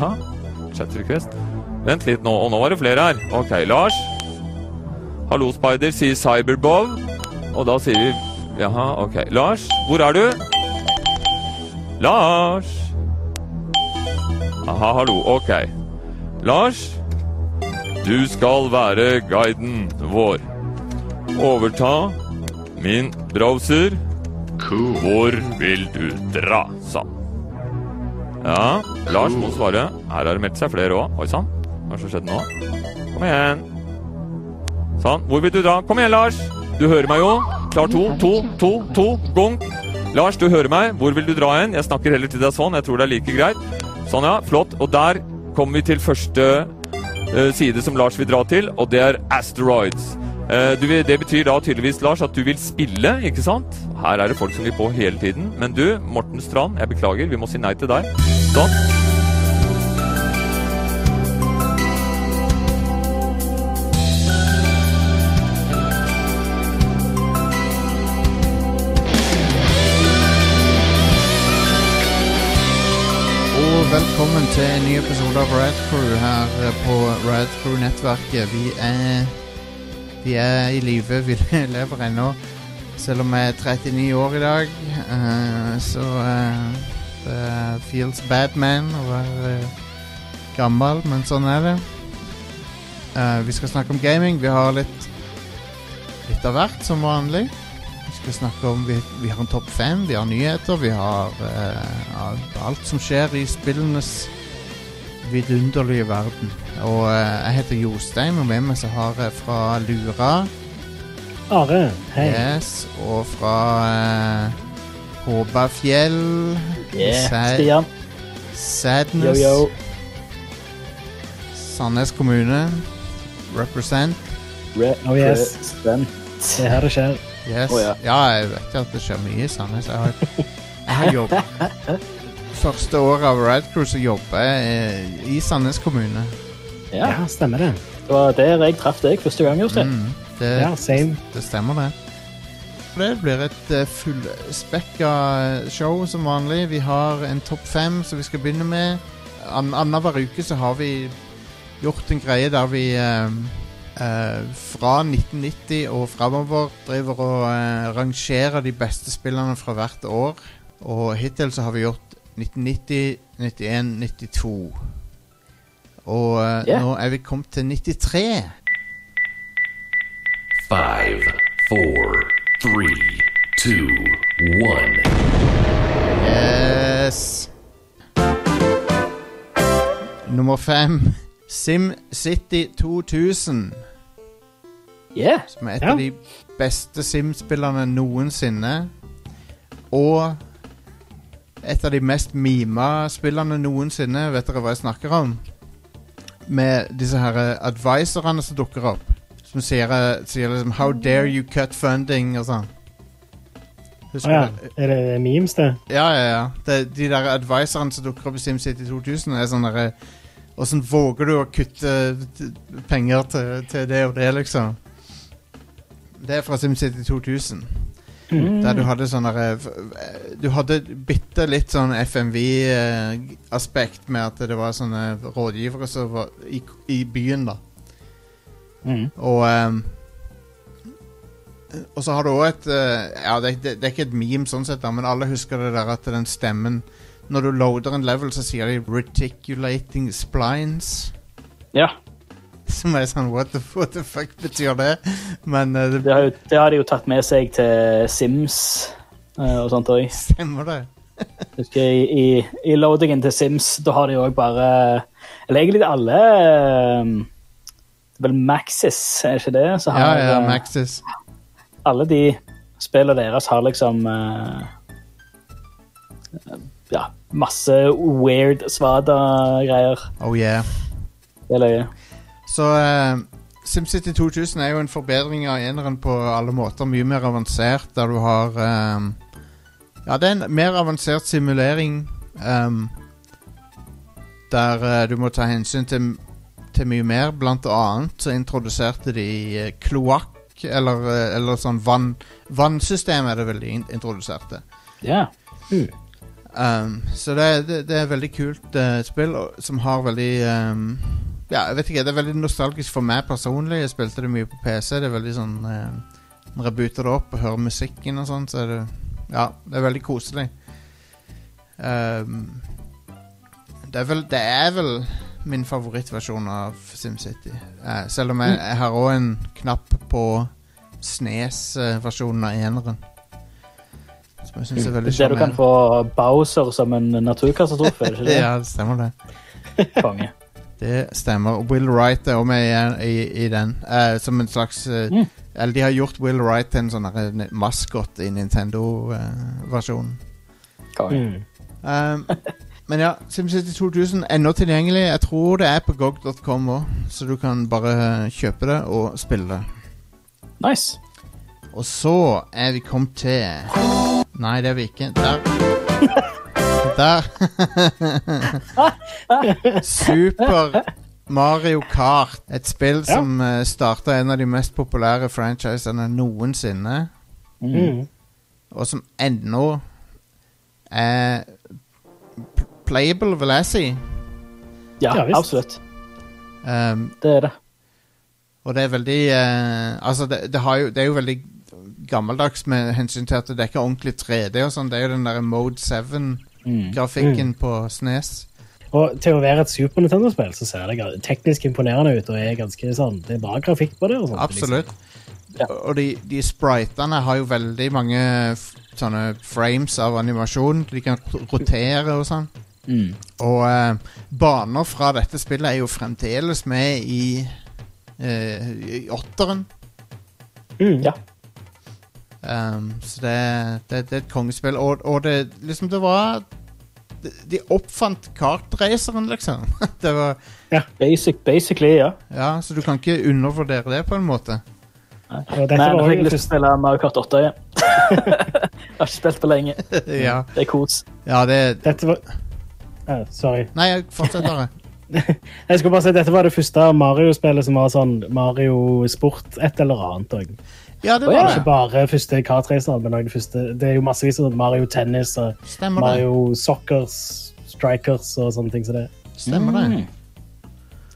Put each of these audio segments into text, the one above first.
Jaha. Chat request. Vent litt nå. Og nå var det flere her. Ok, Lars. Hallo, Spider, sier Cyberbow. Og da sier vi Jaha, ok. Lars, hvor er du? Lars! Aha, hallo. Ok. Lars, du skal være guiden vår. Overta min browser. Hvor vil du dra, sa han. Ja, Lars må svare. Her har det meldt seg flere òg. Oi sann. Hva har skjedd nå? Kom igjen. Sånn. Hvor vil du dra? Kom igjen, Lars. Du hører meg jo. Klar to, to, to, to. Gong. Lars, du hører meg. Hvor vil du dra hen? Jeg snakker heller til deg sånn. Jeg tror det er like greit. Sånn, ja. Flott. Og der kommer vi til første uh, side som Lars vil dra til, og det er Asteroids. Eh, vil- det betyr da tydeligvis, Lars, at du vil spille, ikke sant? Her er det folk som vil på hele tiden. Men du, Morten Strand, jeg beklager, vi må si nei til deg. Sånn. Velkommen til en ny episode av Radcrew her eh, på Radcrew-nettverket. Vi er Vi er i live, vi lever ennå. Selv om jeg er 39 år i dag, uh, så uh, det feels bad man å være uh, gammel, men sånn er det. Vi skal snakke om gaming. Vi har litt litt av hvert, som vanlig. Vi skal snakke om Vi, vi har en topp fem, vi har nyheter, vi har alt som skjer i spillenes vidunderlige verden. Og eh, jeg heter Jostein, og med meg så har jeg fra Lura Are, hei. Yes, og fra eh, Håbafjell Yeah, Sad- Stian. Yo, Sadness yo. Sandnes kommune Represent Re Oh yes. Present. Det er her det skjer. Yes. Oh, ja. ja. jeg vet ikke at det skjer mye i Sandnes. Jeg har, jeg har jobbet Første året av Rad Crew jobbe jobber eh, i Sandnes kommune. Ja, Ja, stemmer det. det var der jeg traff deg første gang, Jostein. Mm, det, Ja, same. det stemmer, det. Det blir et uh, fullspekka show som vanlig. Vi har en topp fem som vi skal begynne med. An Annenhver uke så har vi gjort en greie der vi eh, eh, fra 1990 og framover driver og eh, rangerer de beste spillerne fra hvert år. Og hittil så har vi gjort 1990, 91, 92. Og uh, Yeah. nå er vi kommet til 93. Five, four, three, two, one. Yes. Nummer fem. SimCity 2000. Yeah. Som er et yeah. av de beste Sim-spillerne noensinne. Og et av de mest mima spillene noensinne. Vet dere hva jeg snakker om? Med disse her eh, advisorene som dukker opp. Som sier, eh, sier liksom 'How dare you cut funding?' og sånn. Husker ah, ja. Er det memes, det? Ja, ja, ja. de, de der advisorene som dukker opp i SimCity 2000, er sånn derre Åssen våger du å kutte penger til, til det og det, liksom? Det er fra SimCity 2000. Mm. Der du hadde sånn derre Du hadde bitte litt sånn FMV-aspekt med at det var sånne rådgivere som var i, i byen, da. Mm. Og um, Og så har du òg et eh, Ja, det, det, det er ikke et meme sånn sett, da, men alle husker det der at den stemmen Når du loader en level, så sier de 'reticulating splines'. Ja, Som er sånn What the, what the fuck betyr det? Men uh, det det har, jo, det har de jo tatt med seg til Sims uh, og sånt òg. stemmer, det. Husker I, i, I loadingen til Sims da har de òg bare Eller egentlig alle eh, Det er vel Maxis, er det ikke det? Så Ja, har, ja, eh, Maxis. alle de spillene deres har liksom eh, Ja, masse weird svada-greier. Oh yeah. Det er løye. Så uh, SimCity 2000 er jo en forbedring av eneren på alle måter. Mye mer avansert, der du har um, Ja, det er en mer avansert simulering um, der uh, du må ta hensyn til, til mye mer. Blant annet så introduserte de uh, kloakk, eller, eller sånn vann Vannsystem er det vel de introduserte. Ja. Um, så det, er- det, det er veldig kult spill som har veldig um, Ja, jeg vet ikke, det er veldig nostalgisk for meg personlig. Jeg spilte det mye på PC. Det er veldig sånn eh, Når jeg booter det opp og hører musikken og sånn, så er det Ja, det er veldig koselig. Um, det er vel Det er vel min favorittversjon av SimCity. Eh, selv om jeg, jeg har òg en knapp på Snes-versjonen av eneren. Som jeg syns er veldig Der du kan få Bowser som en naturkatastrofe? Ja, det stemmer det. Konge. Det stemmer. Will Wright er også med i, i, i den. Uh, som en slags uh, Mm. Eller de har gjort Will Wright til en sånn eh, maskot i Nintendo-versjonen. Uh, Mm. Um, men ja, SimCity 2000 er ennå tilgjengelig. Jeg tror det er på gog.com òg, så du kan bare kjøpe det og spille det. Nice. Og så er vi kommet til Nei, det er vi ikke. Der. Der. Super Mario Kart. Et spill Ja. som uh, starta en av de mest populære franchisene noensinne. Mm. Og som ennå er playable, vil jeg si. Ja, Ja, absolutt. Um, Det er det. Og det er veldig uh, Altså, det, det, har jo, det er jo veldig gammeldags med hensyn til at det er ikke ordentlig 3D og sånn. Det er jo den der Mode 7-grafikken Mm. på Snes. Og til å være et Super Nintendo-spill så ser det teknisk imponerende ut. og er ganske sånn, Det er bra grafikk på det. og sånt. Absolutt. Ja. Og de, de spritene har jo veldig mange sånne frames av animasjon. De kan rotere og sånn. Mm. Og uh, baner fra dette spillet er jo fremdeles med i, uh, i åtteren. Mm. Ja. Um, så det, det, det er et kongespill. Og, og det liksom Det var De, oppfant kartraceren, liksom. det var Basic, basically, ja. Ja, så du kan ikke undervurdere det, på en måte. Nei, dette Men var jeg fikk lyst til å spille Mario Kart 8 igjen. jeg har ikke spilt på lenge. ja. Det er kos. ja, det dette var, uh, sorry. Nei, jeg fortsetter. Jeg skulle bare si Dette var det første Mario-spillet som var sånn Mario Sport et eller annet. Og. Ja, det var ja. Ikke bare første kartracer, men også det første. Det er jo massevis av Mario Tennis og Stemmer det. Mario Soccers, Strikers og sånne ting som det. Stemmer det. Mm.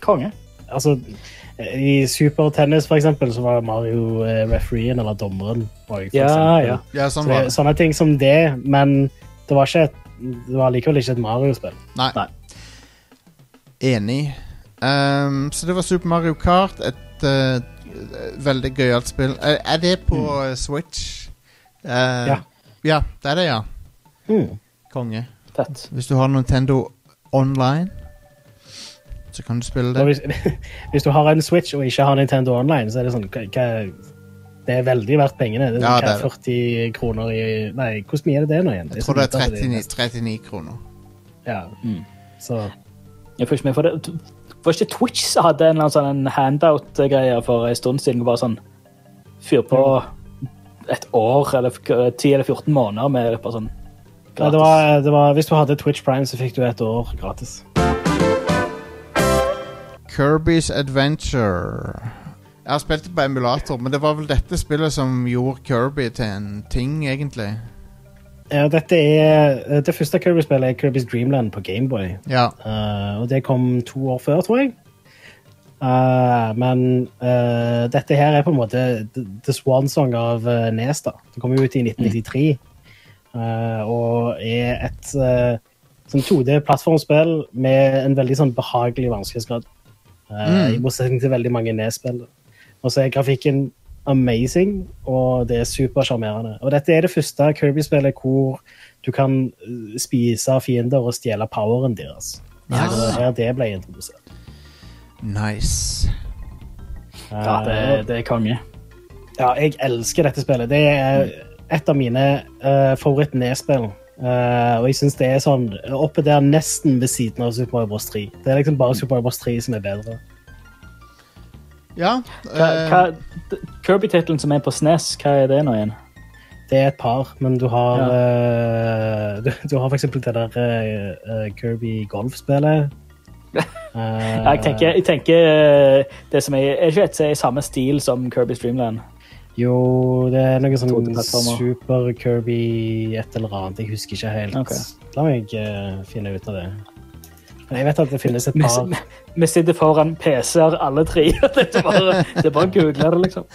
Konge. Altså, I Super Tennis, for eksempel, så var Mario eh, refereen, eller dommeren. var jo Ja, ja. Ja, sånn det, var det. sånne ting som det, men det var, ikke et, det var likevel ikke et Mario-spill. Nei. Nei. Enig. Um, så det var Super Mario Kart. Et uh, veldig gøyalt spill. Er, er det på mm. Switch? Uh, Ja. Ja, det er det, ja. Mm. Konge. Fett. Hvis du har Nintendo Online, så kan du spille det. hvis, hvis du har en Switch og ikke har Nintendo Online, så er det sånn hva, Det er veldig verdt pengene. Det er, Ja, sånn, det er hva, 40 kroner i Nei, hvor mye er det det nå igjen? Jeg tror det er så lite at 39, 39 kroner. Ja. Mm. Så Jeg får ikke med for det. Var ikke Twitch som hadde en sånn handout-greie for en stund siden? Bare sånn Fyr på et år eller f- 10 eller 14 måneder med bare sånn ja, det var, det var, Hvis du hadde Twitch Prime, så fikk du et år gratis. Kirby's Adventure. Jeg har spilt det på emulator, men det var vel dette spillet som gjorde Kirby til en ting, egentlig. Ja, dette er Det første Kirby-spillet er Kirby's Dreamland på Gameboy. Ja. Uh, og det kom to år før, tror jeg. Uh, men uh, dette her er på en måte the, the swan song av uh, Nes. da. Det kom jo ut i 1993. uh, og er et sånn 2D-plattformspill med en veldig sånn behagelig vanskelighetsgrad. Mm. I motsetning til veldig mange Nes-spill. Og så er grafikken amazing, og det er supersjarmerende. Og dette er det første Kirby-spillet hvor du kan uh, spise fiender og stjele poweren deres. Ja. Det var her det ble introdusert. Nice. Ja, det, det er konge. Ja, jeg elsker dette spillet. Det er et av mine uh, favoritt-nedspill. Uh, og jeg syns det er sånn oppe der nesten ved siden av Super Mario Bros. 3. Det er liksom bare Super Mario Bros. 3 som er bedre. Ja. Eh, Kirby-tittelen som er på SNES, hva er det nå igjen? Det er et par, men du har uh, du, du har for eksempel det der uh, Kirby golfspillet. Uh, Jeg tenker, jeg tenker eh, det som er, er ikke et er i samme stil som Kirby Streamland. Jo, det er noe sånn Super Kirby et eller annet. Jeg husker ikke helt. Okay. La meg eh, finne ut av det. Men jeg vet at det finnes et par vi sitter foran PC-er, alle tre. Det er bare, det å google det, liksom.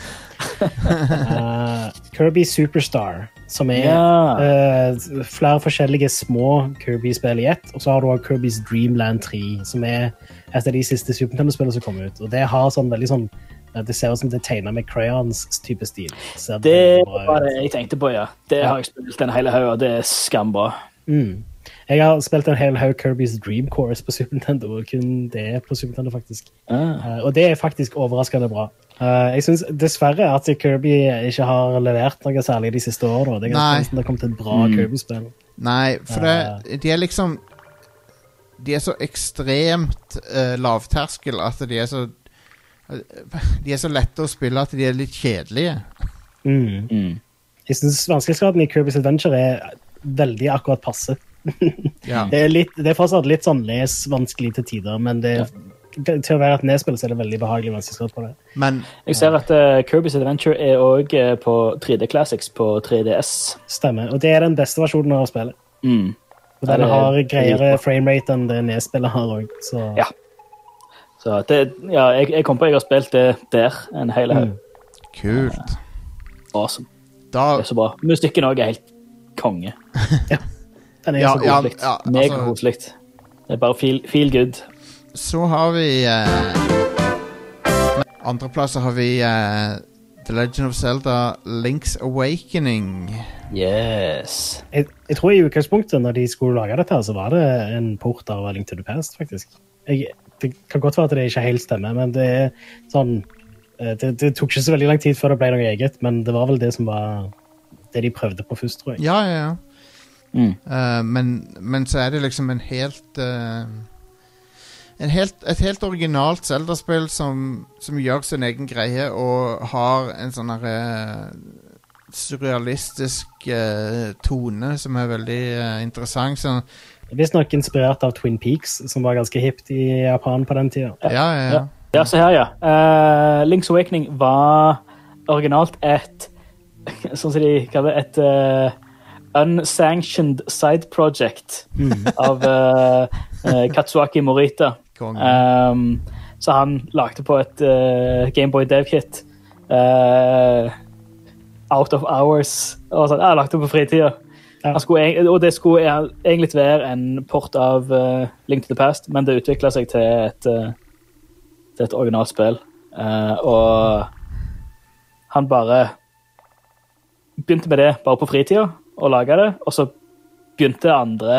Uh, Kirby Superstar, som er Ja. uh, flere forskjellige små Kirby-spill i ett. Og så har du også Kirby's Dreamland 3, som er et av de siste Super Nintendo-spillene som kom ut. Og det har sånn veldig sånn eh, Det ser ut som det er tegna med crayons type stil. Det bra var det jeg tenkte på, ja. Det Ja. har jeg spilt en hel haug, og det er skambra. Mm. Jeg har spilt en hel haug Kirby's Dream Course på Super Nintendo, og kun det på Super Nintendo, faktisk. Ah. Eh, og det er faktisk overraskende bra. Eh, jeg syns dessverre at Kirby ikke har levert noe særlig de siste årene. Det er ganske nesten det har kommet et bra Mm. Kirby-spill. Nei, for det, de er liksom De er så ekstremt uh, lavterskel at de er så De er så lette å spille at de er litt kjedelige. Mm. Mm. Jeg syns vanskelighetsgraden i Kirby's Adventure er veldig akkurat passe. Ja. Det er, litt, det er fortsatt litt sånn les-vanskelig til tider, men det, til å være et nedspill så er det veldig behagelig vanskelighetsgrad på det. Men Jeg ser at uh, Kirby's Adventure er òg på 3D Classics på 3DS. Stemmer. Og det er den beste versjonen av spillet. Mm. Og Ja, den det er har greiere framerate enn det nedspillet har òg, så Ja. Så det, ja, jeg, jeg kom på at jeg har spilt det der en hel haug. Mm. kult. Awesome. Da Det er så bra. Musikken òg er helt konge. den er Ja, så koselig. ja. Altså- Megakoselig. Det er bare feel, feel good. Så har vi eh, Andreplass har vi eh, The Legend of Zelda Link's Awakening. Yes. Jeg, jeg tror i utgangspunktet, når de skulle lage dette, her, så var det en port av Link to the Past, faktisk. Jeg, det kan godt være at det ikke helt stemmer, men det er sånn eh, det, det tok ikke så veldig lang tid før det ble noe eget, men det var vel det som var det de prøvde på først, tror jeg. Ja, ja, ja. Mm. Uh, men, men så er det liksom en helt uh, en helt, Et helt originalt Zelda-spill som, som gjør sin egen greie og har en sånn herre surrealistisk eh, tone som er veldig interessant. Sånn, Visstnok inspirert av Twin Peaks, som var ganske hipt i Japan på den tida. ja, ja, ja. Ja. Ja, se her, ja. Uh, Link's Awakening var originalt et Sånn som de kaller det, et eh, unsanctioned side project av uh, eh, Katsuaki Morita. Um, så han lagde på et uh, Gameboy Dev-kit. Uh, out of hours. Og sånn, jeg lagde det på fritida. Ja. Skulle Og det skulle e- egentlig være en port av uh, Link to the Past, men det utvikla seg til et, eh, til et originalt spill. Uh, og han bare begynte med det bare på fritida, å lage det, og så begynte andre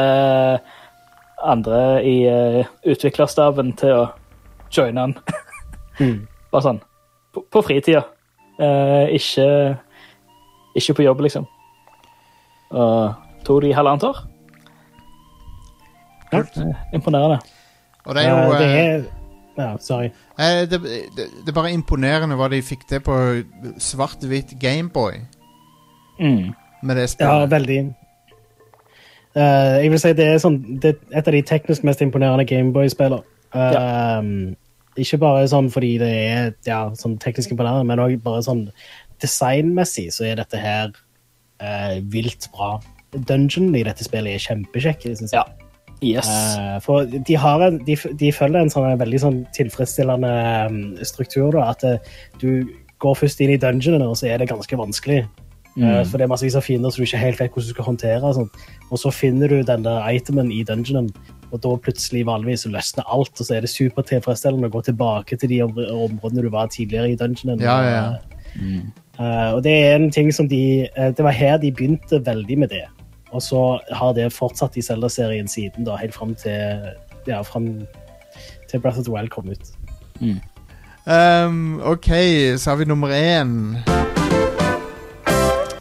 andre i uh, utviklerstaben til å joine han. Mm. Bare sånn på, på fritida. Uh, ikke, ikke på jobb, liksom. Og tok det i halvannet år. Kult. Eh, imponerende. Og det er jo Eh, det eh, er Ja, sorry. eh, det, det, det er bare imponerende hva de fikk til på svart-hvitt Gameboy Mm. Med det Ja, veldig. Uh, jeg vil si det er, sånn, det er et av de teknisk mest imponerende Gameboy-spillene. Um, Ikke bare sånn fordi det er ja, sånn teknisk imponerende, men òg bare sånn designmessig så er dette her uh, vilt bra. Dungeon i dette spillet er kjempekjekk. synes jeg. Ja. Yes. Eh, for de, har en, de, de følger en sånn veldig sånn tilfredsstillende um, struktur. Da, at eh, du går først inn i dungeonene, og så er det ganske vanskelig. Eh, for det er massevis av fiender som du ikke helt vet hvordan du skal håndtere. Og, sånt. og så finner du den der itemen i dungeonen, og da plutselig vanligvis løsner alt, og så er det supertilfredsstillende å gå tilbake til de om- områdene du var tidligere i dungeonen. Ja, ja, ja. Eh, og det er en ting som de uh, Det var her de begynte veldig med det. Og så har det fortsatt i Zelda-serien siden, da, helt fram til ja, fram til Breath of the Wild kom ut. Um, ok, så har vi nummer én.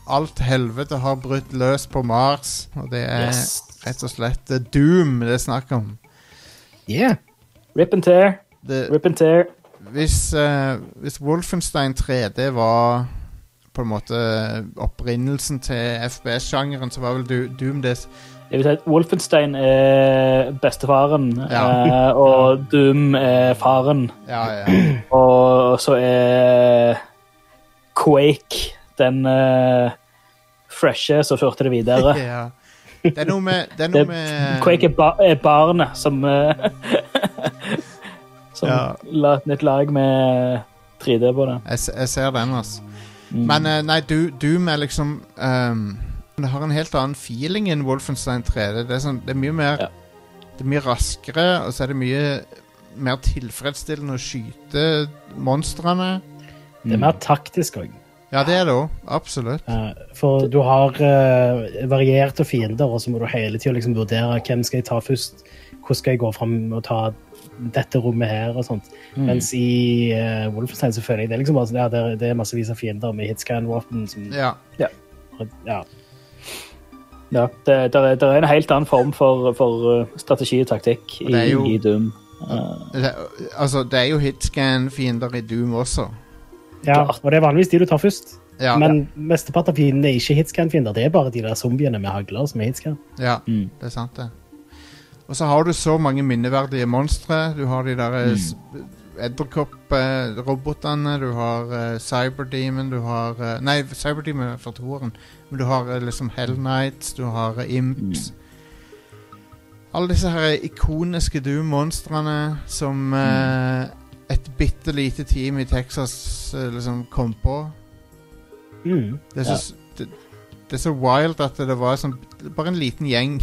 Alt helvete har brutt løs på Mars, og det er Yes. rett og slett eh, Doom det er snakk om. Yeah. Rip and tear. Det, Rip and tear. hvis, uh, hvis Wolfenstein 3D var på en måte opprinnelsen til FPS-sjangeren, så var vel Du- Doom det Jeg vil si at Wolfenstein er bestefaren, Ja. eh, og Doom er faren. Ja, ja. Og så er Quake, den freshe som førte det videre. ja. Det er noe med, det er noe med Quake er, ba er barnet som eh, Som Ja. la et nytt lag med 3D på det. Jeg, jeg ser den, altså. Mm. Men eh, nei, du, Doom er liksom um, Det har en helt annen feeling enn Wolfenstein 3D. Det er, sånn, det er mye mer Ja. Det er mye raskere, og så er det mye mer tilfredsstillende å skyte monstrene. Det er mer taktisk òg. Ja, det er det òg. Absolutt. For du har uh, varierte fiender, og så må du hele tida liksom vurdere hvem skal jeg ta først. Hvordan skal jeg gå fram og ta dette rommet her, og sånt. Mm. Mens i uh, Wolfenstein så føler jeg det er liksom bare sånn, ja, det, er, det er massevis av fiender med hitscan-våpen som Ja. ja. Ja, det, det, er, det, er en helt annen form for, for strategi og taktikk i, jo- i Doom. Uh, Det, altså, det er jo hitscan-fiender i Doom også. Ja. Og det er vanligvis de du tar først. Ja. Men mesteparten av fiendene er ikke hitscan-fiender. Det er bare de der zombiene med hagler som er hitscan. Ja, Mm. det er sant, det. Og så har du så mange minneverdige monstre. Du har de der mm. edderkopprobotene, edderkopp-robotene. Du har uh, Cyberdemon, du har uh, Nei, Cyberdemon er fra toeren. Men du har uh, liksom Hell Nights, du har eh, Imps. Alle disse her ikoniske Doom-monstrene som eh, et bitte lite team i Texas eh, liksom kom på. Mm. Det er, så, det, det er så wild at det var sånn Bare en liten gjeng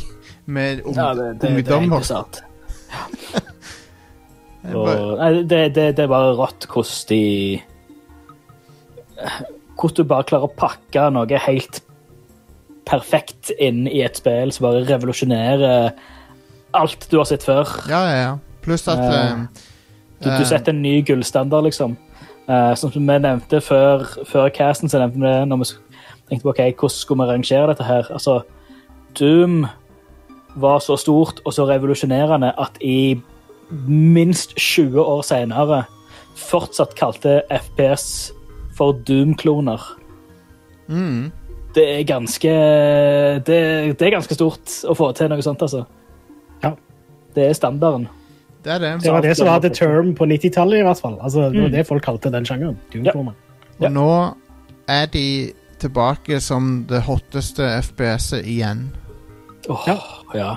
med ungdommer. ja, det, det, det er bare- det, det, det er bare rått hvordan de Hvordan du bare klarer å pakke noe helt perfekt inn i et spill som bare revolusjonerer alt du har sett før. Ja, ja, ja. Pluss at uh, Du, eh, du setter en ny gullstandard, liksom. Uh, som vi nevnte før, før casten, så nevnte vi det når vi tenkte på ok, hvordan skulle vi rangere dette her. Altså, Doom var så stort og så revolusjonerende at i minst 20 år senere fortsatt kalte FPS for Doom-kloner. mm, Det er ganske det, det er ganske stort å få til noe sånt, altså. Ja. Det er standarden. Det er det. Det var det som var the term på 90-tallet, i hvert fall. Altså, det var Mm. det folk kalte den sjangeren. Ja. Og nå er de tilbake som det hotteste FPS-et igjen. Åh, ja.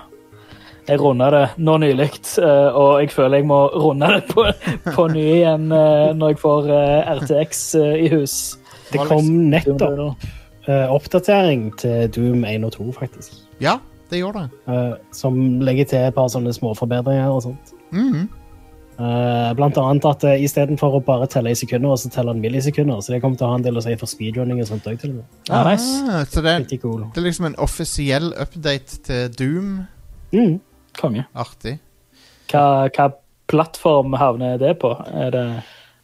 Jeg runda det nå nylig, eh, og jeg føler jeg må runde det på, på ny igjen eh, når jeg får eh, RTX i hus. Det kom nettopp oppdatering til Doom 1 og 2, faktisk. Ja, det gjorde det. Eh, som legger til et par sånne småforbedringer og sånt. Mhm. Uh, blant annet at uh, istedenfor å bare telle i sekunder, så teller han millisekunder. Så det kommer til å ha en del å si for speedrunning og sånt òg, til og med. Ah, nice. Så det, er, cool. det er liksom en offisiell update til Doom. Mm. Konge. Artig. Hva, hva plattform havner det på? Er det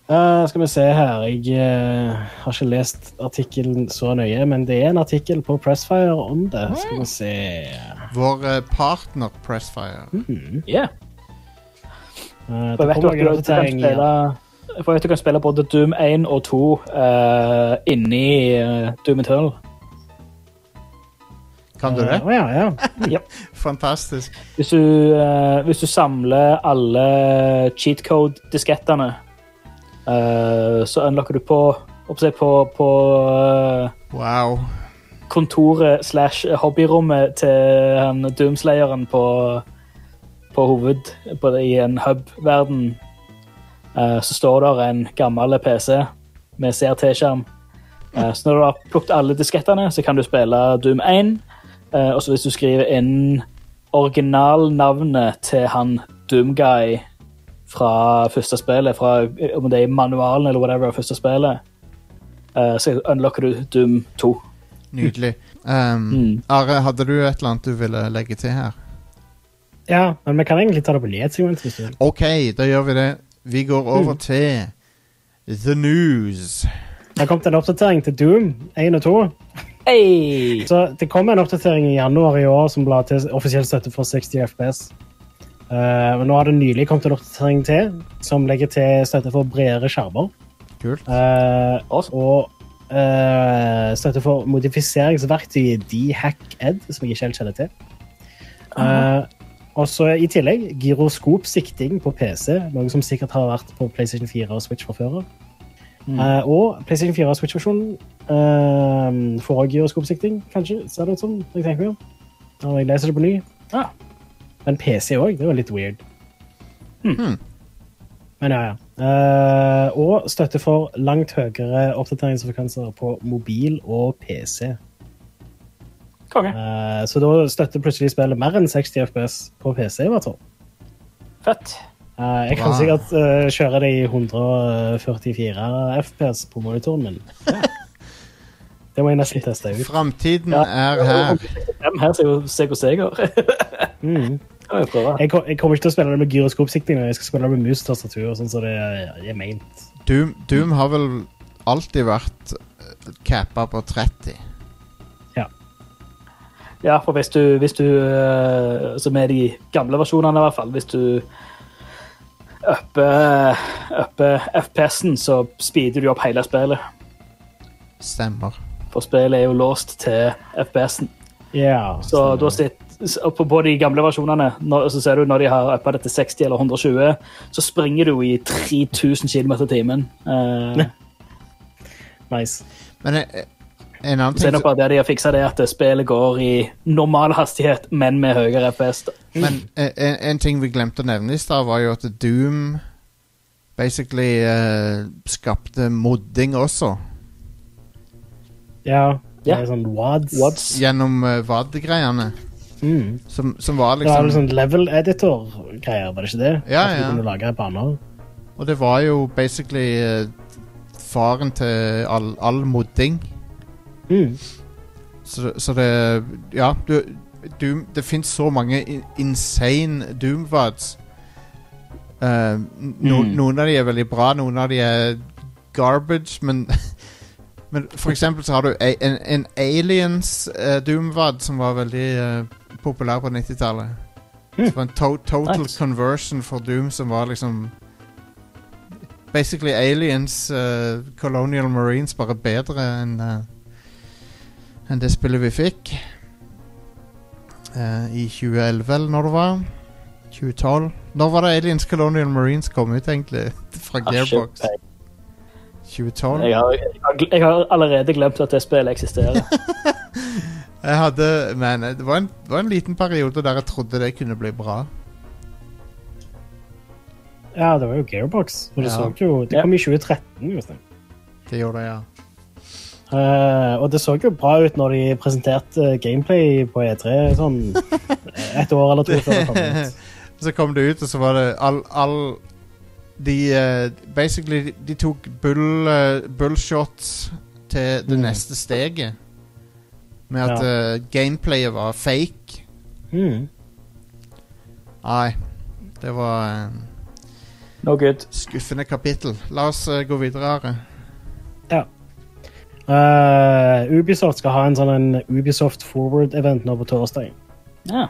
uh, skal vi se her Jeg eh, har ikke lest artikkelen så nøye, men det er en artikkel på Pressfire om det. Skal vi se Vår eh, partner Pressfire. mm. Yeah. Eh, For det jeg vet du kan spille for jeg vet du kan spille både Doom 1 og 2 uh, inni uh, Doom Eternal. Kan du det? Uh, ja, ja, ja. Fantastisk. Hvis du, uh, hvis du samler alle cheat code-diskettene, eh, så unlocker du på, oppsett på, på eh, Wow. kontoret slash hobbyrommet til han Doomslayeren på, på hoved på det, i en hub-verden. Eh, så står der en gammel PC med CRT-skjerm. Eh, så når du har plukket alle diskettene, så kan du spille Doom 1. Eh, og så hvis du skriver inn originalnavnet til han Doomguy fra første spillet, fra, om det er i manualen eller whatever, første spillet, uh, så unlocker du Doom 2. Nydelig. Um, Mm. Are, hadde du et eller annet du ville legge til her? Ja, men vi kan egentlig ta det på nyhetssegmentet. hvis du vil. OK, da gjør vi det. Vi går over Mm. til The News. Det har kommet en oppdatering til Doom 1 og 2. Hey! Så det kom en oppdatering i januar i år som la til offisiell støtte for 60 FPS. Uh, men nå har det nylig kommet en oppdatering til som legger til støtte for bredere skjermer. Kult. Uh, Awesome. og uh, støtte for modifiseringsverktøyet DHackEd, som jeg ikke helt kjenner til. Uh, og så i tillegg gyroskopsikting på PC, noe som sikkert har vært på PlayStation 4 og Switch fra før av. Eh, og PlayStation 4 og Switch-versjonen uh, får også gyroskopsikting, kanskje, ser det ut som. Jeg tenker meg. Når jeg leser det på ny. Ah. Men PC òg, det var litt weird. Mm. Men ja, ja. Uh, og støtte for langt høyere oppdateringsfrekvenser på mobil og PC. Konge. Eh, så da støtter plutselig spillet mer enn 60 FPS på PC, i hvert fall. Fett. Eh, jeg kan wow. sikkert eh, kjøre det i 144 FPS på monitoren min. Det må jeg nesten teste ut. Framtiden Ja. er her. Dem her ser jo seg og seger. Mm. Jeg. Jeg, jeg kommer ikke til å spille det med gyroskopsikting, jeg skal spille det med mus-tastatur sånn så det er, meint. Doom, Doom har vel alltid vært cappa på 30. Ja, for hvis du, hvis du eh, Som er de gamle versjonene, i hvert fall. Hvis du upper upper FPS-en, så speeder du opp hele spillet. Stemmer. For spillet er jo låst til FPS-en. Ja, Så da sitter på, på de gamle versjonene, når, så ser du når de har uppa det til 60 eller 120, så springer du i 3000 km i timen. Eh, nice. Men eh, en annen ting Så bare det de har fiksa, er at spillet går i normal hastighet, men med høyere FPS. Men eh, en, en ting vi glemte å nevne i stad, var jo at Doom basically uh, skapte modding også. Ja, det Ja. er sånn wads. Wads. Gjennom uh, WAD-greiene. Mm. Som, som var Det var liksom sånn level editor-greier, var det ikke det? Ja, At du ja. kunne lage baner. Og det var jo basically uh, faren til all, all modding. Mm. Så, så det Ja, du, Doom, det fins så mange insane Doom-vads. Eh, no, Mm. Noen av de er veldig bra, noen av de er garbage, men Men for eksempel så har du en, en Aliens uh, Doom-vad som var veldig uh, populær på 90-tallet. Det var en to total Nice. conversion for Doom som var liksom Basically Aliens, uh, Colonial Marines, bare bedre enn eh, enn det spillet vi fikk. Eh, I 2011, eller når det var. 2012. Når var det Aliens Colonial Marines kom ut, egentlig? Fra Gearbox. 2012? Jeg har, jeg, har, jeg har allerede glemt at det spillet eksisterer. Jeg hadde Men det var, en, det var en liten periode der jeg trodde det kunne bli bra. Ja, det var jo Gearbox. Og det, Ja. så jo, det Ja. kom i 2013. Jostein. Det gjorde det, ja. Eh, og det så jo bra ut når de presenterte gameplay på E3 sånn et år eller to før det kom ut. så kom det ut, og så var det all, all De uh, Basically, de, tok bull, uh, bullshots til det Mm. neste steget. Med at Ja. eh, gameplayet var fake. Mm. Nei, det var eh, No good. skuffende kapittel. La oss eh, gå videre. Are. Eh, Ubisoft skal ha en sånn en Ubisoft Forward-event nå på torsdag. Ja.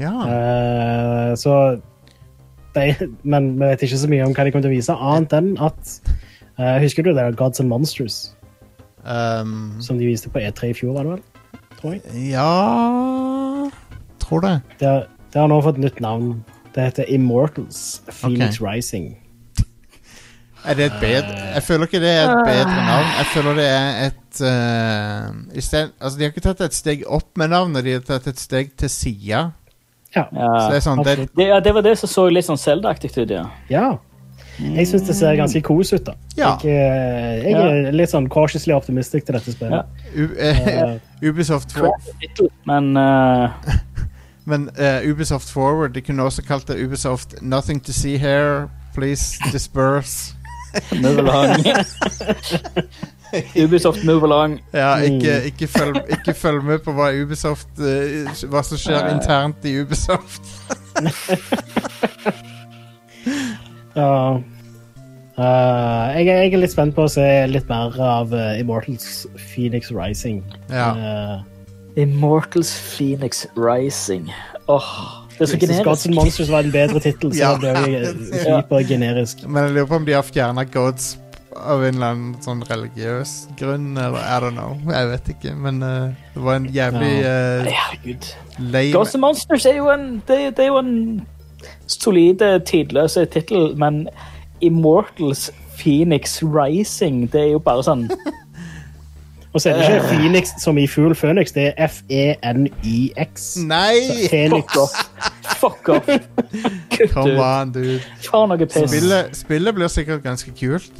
Ja. Uh, så de, Men vi vet ikke så mye om hva de kommer til å vise, annet enn at uh, Husker du det der Gods and Monsters Um, som de viste på E3 i fjor? var det vel? Tror jeg. ja Tror det. Det, har- det har nå fått nytt navn. Det heter Immortals Phoenix Rising. Er det et bedre Jeg føler ikke det er et bedre navn. Jeg føler det er et uh, i sted, Altså, de har ikke tatt et steg opp med navnet, de har tatt et steg til sida. Ja. Så det er sånn det. Det, ja, det var det som så litt sånn Zelda-aktig ut, ja. ja. Jeg syns det ser ganske kos ut, da. Ja. Jeg, eh, jeg er litt sånn cautiously optimistic til dette spillet. U, eh, Eh, Ubisoft for, Men uh... Men eh, Ubisoft Forward De kunne også kalt det Ubisoft Nothing to see here. Please disperse. Move along. Ubisoft move along. Ja, Mm. ikke, ikke, følg, ikke følg med på hva Ubisoft eh, Hva som skjer internt i Ubisoft. Ja. uh, jeg, er, jeg er litt spent på å se litt mer av uh, Immortals Phoenix Rising. Ja. Uh, Immortals Phoenix Rising. Åh, det er så generisk. synes Gods and. Monsters var en bedre tittel, så Ja. det ble jo hypergenerisk. Men jeg lurer på om de har fjerna gods av en eller annen sånn religiøs grunn, eller I don't know. Jeg vet ikke, men uh, det var en jævlig uh, Ghosts and Monsters er jo en, det, det er jo en solid, eh, tidløs tittel, men Immortals Phoenix Rising. Det er jo bare sånn Og så er det ikke Phoenix som i Fugl Phoenix, det er F-E-N-Y-X. Nei! Phoenix. Fuck off. Kutt Come ut. on, dude. Faen noe piss. Spillet, spillet blir sikkert ganske kult.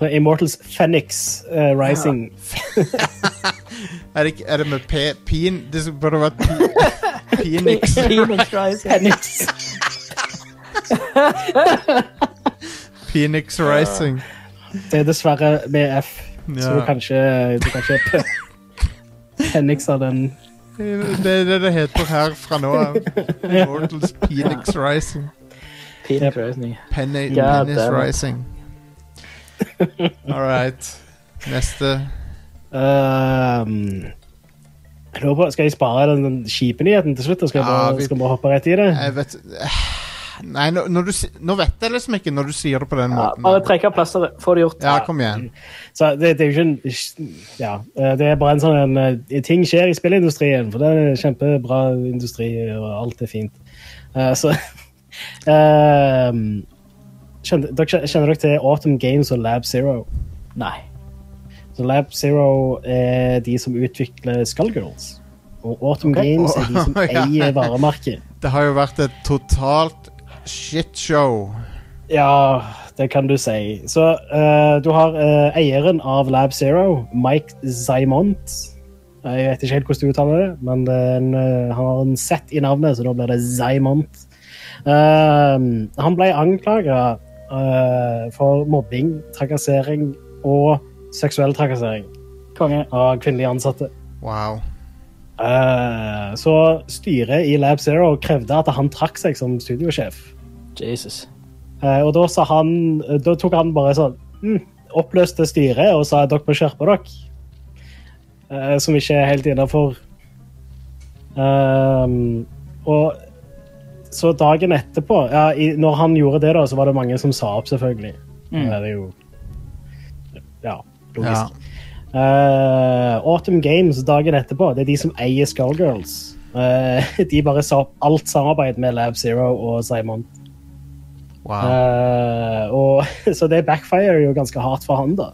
Immortals Phoenix eh, Rising. Er det, ikke- er det med P... Pin... Det burde vært P... Phoenix. Phoenix Rising. Phoenix. Phoenix Rising. Det er dessverre med F, så Ja. du kan ikke, du kan ikke Phoenix av den Det er det det heter her fra nå av. Mortals Penix Rising. Penix Rising. Penny, God Penis damn. Rising. All right. Neste. Um, jeg lurer på, Skal jeg spare den, den kjipe nyheten til slutt? Skal jeg Ja, bare, vi- skal vi bare hoppe rett i det? Jeg vet Nei, nå, når du, nå vet jeg liksom ikke når du sier det på den Ja, måten. bare trekk av plasteret. Få det gjort. Ja, kom igjen. Så det, det er jo ikke en Ja, eh, det er bare en sånn en, eh, Ting skjer i spillindustrien, for det er en kjempebra industri, og alt er fint. Uh, så uh, kjenner, dere, kjenner dere til Autumn Games og Lab Zero? Nei. Så Lab Zero er de som utvikler Skullgirls. Og Autumn okay. Games er de som eier varemerket. Det har jo vært et totalt shitshow. Ja, det kan du si. Så uh, du har uh, eieren av Lab Zero, Mike Zymont. Jeg vet ikke helt hvordan du uttaler det, men det en, eh, han har en Z i navnet, så da blir det Zymont. Han ble anklaga for mobbing, trakassering og seksuell trakassering Konge. av kvinnelige ansatte. Wow. Eh, så styret i Lab Zero krevde at han trakk seg som studiosjef. Jesus. Uh, og da sa han Da tok han bare sånn mm, Oppløste styret og sa at dere må skjerpe dere. Uh, som ikke er helt innafor. Og så dagen etterpå ja, i, Når han gjorde det, da, så var det mange som sa opp, selvfølgelig. Mm. Det er jo Ja, Ja. Eh, Autumn Games dagen etterpå, det er de som eier Skullgirls. Uh, de bare sa opp alt samarbeid med Lab Zero og Simon. wow. Uh, og, så det backfirer jo ganske hardt for han, da.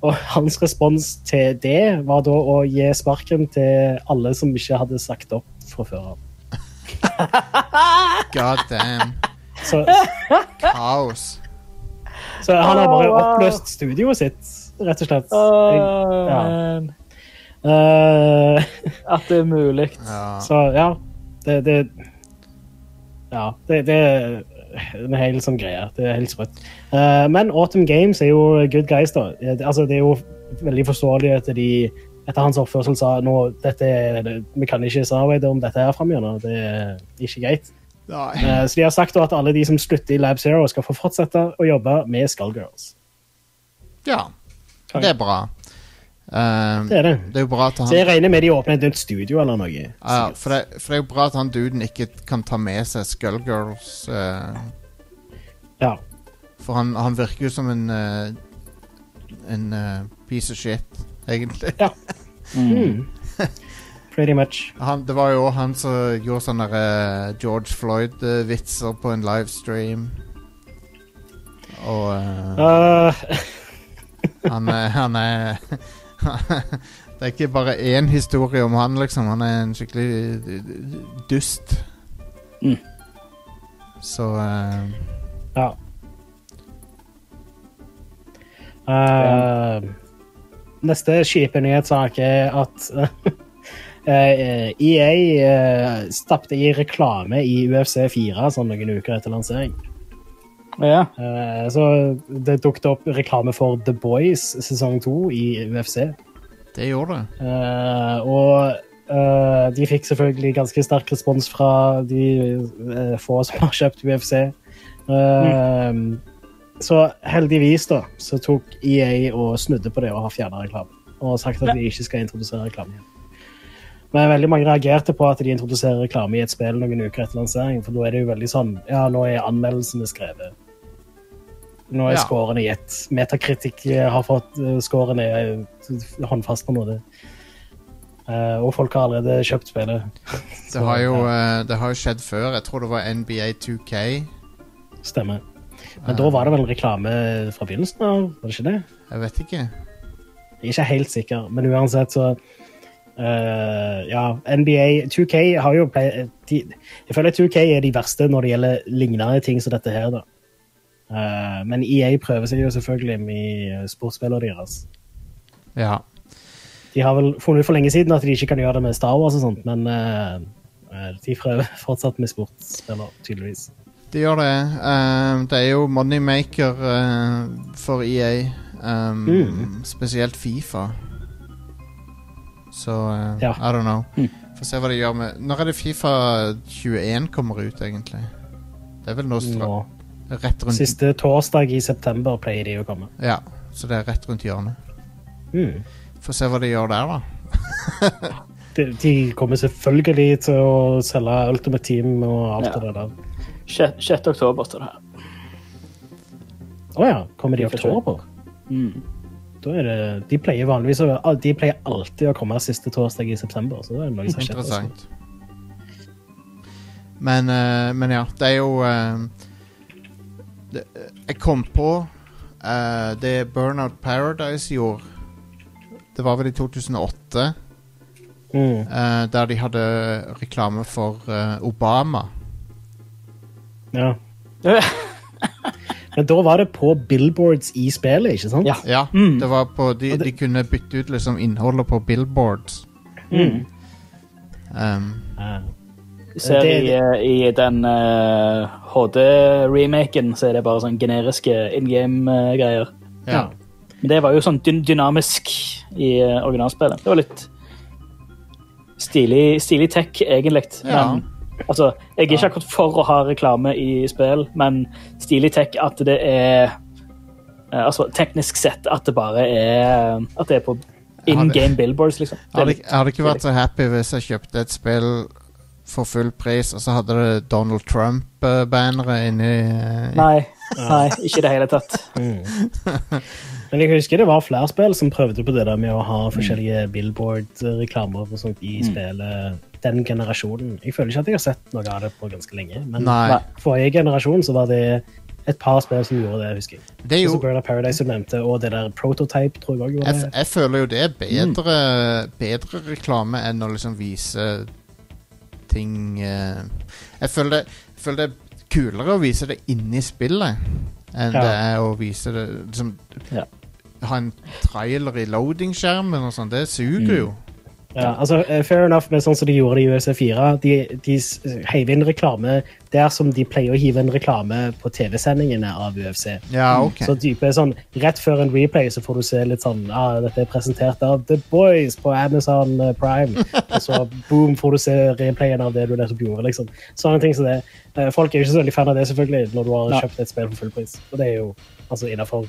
Og hans respons til det var da å gi sparken til alle som ikke hadde sagt opp fra før av. God damn. Så, Kaos. Så han har bare oppløst studioet sitt, rett og slett. Ja. Eh, At det er mulig. Ja. så ja, det, det Ja, det, det er en hel sånn greie. Det er helt sprøtt. Uh, men Autumn Games er jo good guys, da. Eh, Altså, det er jo veldig forståelig at de etter hans oppførsel sa nå, dette vi kan ikke samarbeide om dette her framover. Det er ikke greit. Nei. Eh, så de har sagt at alle de som slutter i Lab Zero, skal få fortsette å jobbe med Skullgirls. Ja. Det er bra. Uh, Det er det. det er han Så jeg regner med de åpner et nytt studio eller noe. Ja, for, det, for det er jo bra at han duden ikke kan ta med seg Skullgirls. Uh, Ja. for han, han virker jo som en uh, En piece of shit, egentlig. Ja. Mm. Pretty much. Han, det var jo han som gjorde sånne uh, George Floyd-vitser på en livestream. Og uh, Uh, han Han er Det er ikke bare én historie om han, liksom. Han er en skikkelig dust. Mm. Så ja. Uh, neste kjipe nyhetssak er at eh, EA uh, stappte i reklame i UFC 4 sånn noen uker etter lansering. Ja. Eh, så det dukket opp reklame for The Boys sesong 2 i UFC. det gjorde det. Eh, og eh, de fikk selvfølgelig ganske sterk respons fra de eh, få som har kjøpt UFC. Mm. Så heldigvis da, så tok EA og snudde på det og har fjerna reklame. Og sagt at de ikke skal introdusere reklame igjen. Men veldig mange reagerte på at de introduserer reklame i et spill noen uker etter lansering, for da er det jo veldig sånn Ja, nå er anmeldelsene skrevet. Nå er Ja. scorene gitt. Metakritikk har fått uh, scorene uh, håndfast på en måte. Eh, og folk har allerede kjøpt spillet. Det har, jo, uh, det har skjedd før. Jeg tror det var NBA 2K Stemmer. Men da var det vel reklame fra begynnelsen av? Var det ikke det? Jeg vet ikke. Jeg er ikke helt sikker, men uansett så eh, Ja, NBA 2K har jo play, de, Jeg føler 2K er de verste når det gjelder lignende ting som dette her, da. Uh, men EA prøver seg jo selvfølgelig med sportsspillene deres. Ja. De har vel funnet ut for lenge siden at de ikke kan gjøre det med Star Wars og sånt, men eh, eh, de prøver fortsatt med sportsspillere, tydeligvis. De gjør det. Det er jo moneymaker uh, for EA. Um, Mm. Spesielt Fifa. Så uh, Ja. I don't know. Mm. Få se hva de gjør med Når er det Fifa 21 kommer ut, egentlig? Det er vel nå Nå. rett rundt Siste torsdag i september pleier de å komme. Ja, så det er rett rundt hjørnet. Mm. Få se hva de gjør der, da. De, de kommer selvfølgelig til å selge Ultimate Team og alt Ja. det der. 6. oktober står det her. Å ja, kommer de i oktober? Mm. Da er det, de pleier vanligvis de pleier alltid å komme siste torsdag i september. så det er noe som skjer. altså. Interessant. Men, eh, men ja, det er jo eh, det, Jeg kom på eh, det Burnout Paradise gjorde. Det var vel i 2008, Mm. eh, der de hadde reklame for Obama. Ja. Men da var det på billboards i spillet, ikke sant? Ja. Ja, Mm. det var på de, det- de kunne bytte ut liksom innholdet på billboards. Mm. Um, Ja. Ser Det- i, eh, i den uh, HD-remaken, så er det bare sånn generiske in game-greier. ja. Men det var jo sånn dy dynamisk i uh, originalspillet. Det var litt stilig, stilig tech, egentlig. Ja. Men altså, jeg er ikke akkurat for å ha reklame i spill, men stilig tech at det er eh, Altså teknisk sett at det bare er At det er på in game billboards, liksom. Jeg hadde, jeg hadde ikke vært så happy hvis jeg kjøpte et spill for full pris, og så hadde det Donald Trump-bannere inni eh, Nei, nei, ikke i det hele tatt. Men jeg husker det var flere spill som prøvde på det der med å ha forskjellige billboard-reklamer og sånt i spillet den generasjonen. Jeg føler ikke at jeg har sett noe av det på ganske lenge, men Nei. forrige generasjon så var det et par spill som gjorde det, husker jeg. Det er Jo. jo Burnout Paradise du nevnte, og det der Prototype tror jeg òg jeg, det. jeg føler jo det er bedre, bedre reklame enn å liksom vise ting eh, Jeg føler det, jeg føler det er kulere å vise det inni spillet enn Ja. det er å vise det liksom, Ja. Ha en trailer i loading-skjermen og sånn. Det suger jo. Ja, altså, eh, fair enough med sånn som de gjorde det i UFC4. De, de heiv inn reklame der som de pleier å hive inn reklame på TV-sendingene av UFC. Ja, okay. Så type sånn, Rett før en replay så får du se litt sånn ah, Dette er presentert av The Boys på Amazon eh, Prime. Og så boom, får du se replayen av det du nettopp gjorde. liksom. Sånne ting som det. Eh, Folk er jo ikke så veldig fan av det selvfølgelig når du har ja. kjøpt et spill for full pris. Og det er jo altså innafor,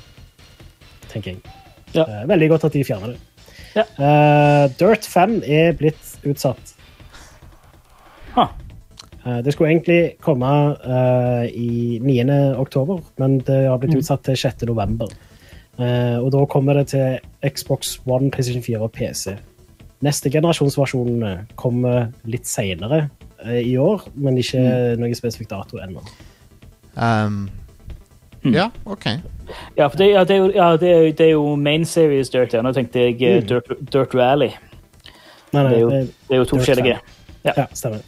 tenker jeg. Ja. Veldig godt at de fjerner det. Ja. Eh, Dirt 5 er blitt utsatt. Huh. Uh, Det skulle egentlig komme uh, i 9. oktober, men det har blitt utsatt til 6. november. Eh, og da kommer det til Xbox One, PlayStation 4 og PC. Neste generasjonsversjon eh, kommer litt seinere i år, men ikke noen spesifikk dato ennå. Um, Ja, OK. Ja, for det, ja, det, er, jo, ja, det, er, det er jo main series Dirt. Ja. Nå tenkte jeg eh, Mm. Dirt, Dirt Rally. Nei, nei, Det er jo, det- er jo to forskjellige. Ja, stemmer.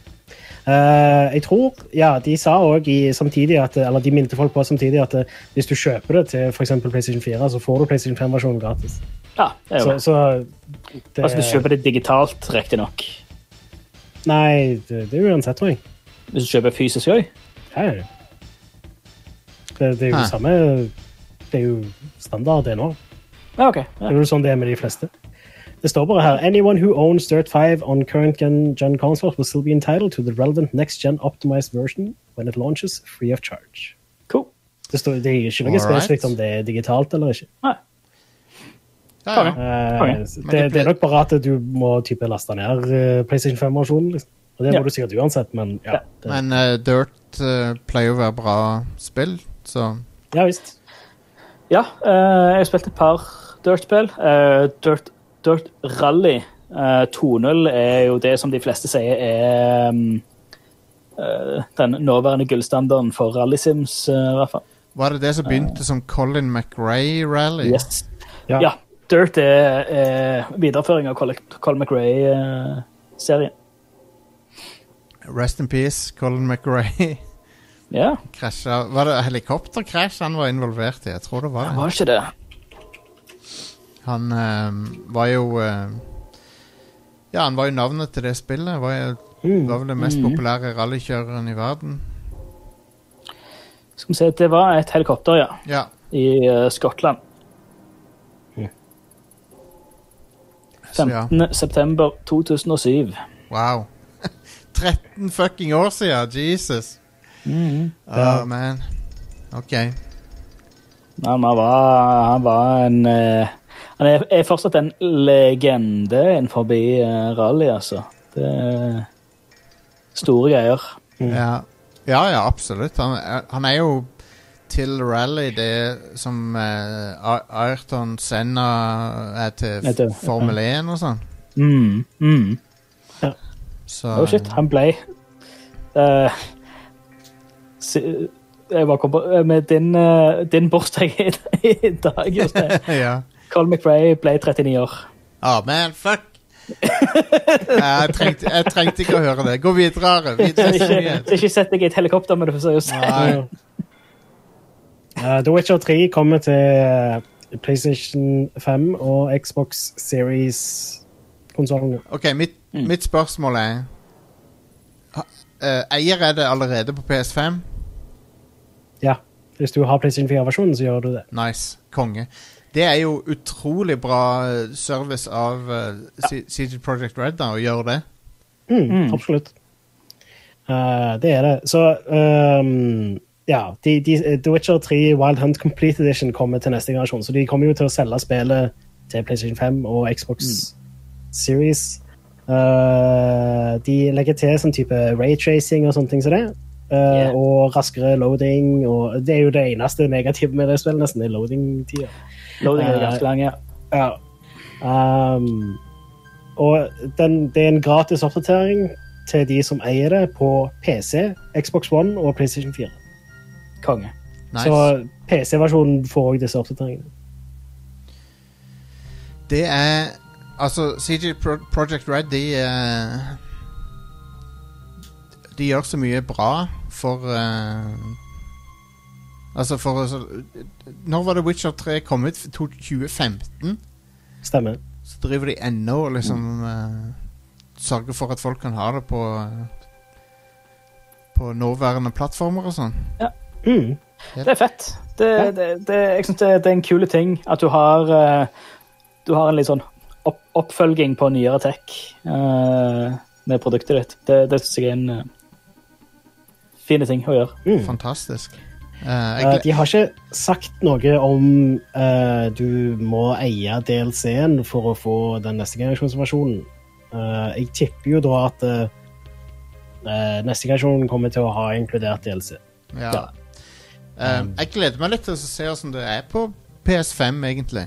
Uh, jeg tror, ja, De sa òg samtidig at, eller de minte folk på samtidig at eh, hvis du kjøper det til for eksempel PlayStation 4, så får du PlayStation 5-versjonen gratis. Ja, det er jo Så, så det, Altså, du kjøper det digitalt, riktignok. Nei, det, det er uansett, tror jeg. Hvis du kjøper fysisk òg. Ja, ja. Det, det er jo det samme Det er jo standard, det nå. Ja, OK. Det er jo sånn det er med de fleste. Det står bare her Anyone who owns Dirt 5 on current gen, gen consoles will still be entitled to the relevant next gen optimized version when it launches free of charge. Cool. Det, står, det er ikke noe spesifikt om det er digitalt eller ikke. Nei. Ja, ja. Uh, okay. det, det er nok bare at du må type laste ned eh, PlayStation 5-versjonen. Liksom. Og det må Ja. du sikkert uansett, men ja. Ja. Det, Men uh, Dirt uh, pleier å være bra spill, så ja visst. Ja, eh, jeg har spilt et par Dirt-spill. Eh, Dirt, Dirt Rally eh, 2.0 er jo det som de fleste sier er um, eh, den nåværende gullstandarden for rallysims, uh, i hvert fall. Var det det som begynte som Colin McRae Rally? Yes. Ja. Ja. Dirt er er videreføring av Colin Colin McRae-serien. Rest in peace, Colin McRae. ja, Krasja Var det helikopterkrasj han var involvert i? Jeg tror det var det. var ikke det. Han eh, var jo eh, Ja, han var jo navnet til det spillet. Var, jo, Mm. var vel den mest mm. populære rallykjøreren i verden. Skal vi se, det var et helikopter, ja, Ja. i uh, Skottland. Så ja. 15. september 2007. Wow. 13 fucking år siden! Jesus. Mhm. Oh, man. OK. Ja, han var, han var en eh, Han er, er fortsatt en legende innenfor uh, rally, altså. Det er store greier. Ja. ja, ja, absolutt. Han, er- han er jo til rally det som uh, Ayrton Senna er til Etter. Formel 1 og sånn. Mm, mm. Så Oh shit, han ble eh, Med din, eh, din bursdag i, dag, Jostein. ja. Colin McRae ble 39 år. Ah, man, fuck! jeg, trengte, jeg trengte ikke å høre det. Gå videre. Are. Videre ikke, ikke sett deg i et helikopter med det, for seriøst. Nei. Eh, The Witcher 3 kommer til eh, PlayStation 5 og Xbox Series-konsollene. OK, mitt, Mm. mitt spørsmål er eh, Eier er det allerede på PS5? Ja. Hvis du har PlayStation 4-versjonen, så gjør du det. Nice. Konge. Det er jo utrolig bra eh, service av uh, CG Project Red da, å gjøre det. Mm, Mm. Absolutt. Uh, det er det. Så um, ja, de, de, The Witcher 3 Wild Hunt Complete Edition kommer til neste generasjon, så de kommer jo til å selge spillet til PlayStation 5 og Xbox Series. Uh, de legger til sånn type raytracing og sånne ting som det. Eh, Yeah. Og raskere loading. Og det er jo det eneste negative med det spillet, nesten, det er loading-tida. Loading er Eh, ganske lang, ja. Ja. Um, og den, det er en gratis oppdatering til de som eier det på PC, Xbox One og PlayStation 4. Konge. Nice. Så PC-versjonen får òg disse oppdateringene. Det er Altså, CG Pro Project Red, de eh, De gjør så mye bra for uh, Altså, for Når var det Witcher 3 kom ut? 2015? Stemmer. Så driver de ennå og liksom uh, sørger for at folk kan ha det på På nåværende plattformer og sånn. Mm. Det er fett. Det, Ja. det, det, jeg syns det, er en kul ting at du har uh, Du har en litt sånn opp, oppfølging på nyere tech uh, med produktet ditt. Det, det synes jeg er en uh, fin ting å gjøre. Mm. Fantastisk. Uh, jeg, Eh, de har ikke sagt noe om uh, du må eie DLC-en for å få den neste generasjonsversjonen. Uh, jeg tipper jo da at neste generasjon kommer til å ha inkludert DLC. ja. ja. Um, jeg gleder meg litt til å se åssen det er på PS5, egentlig.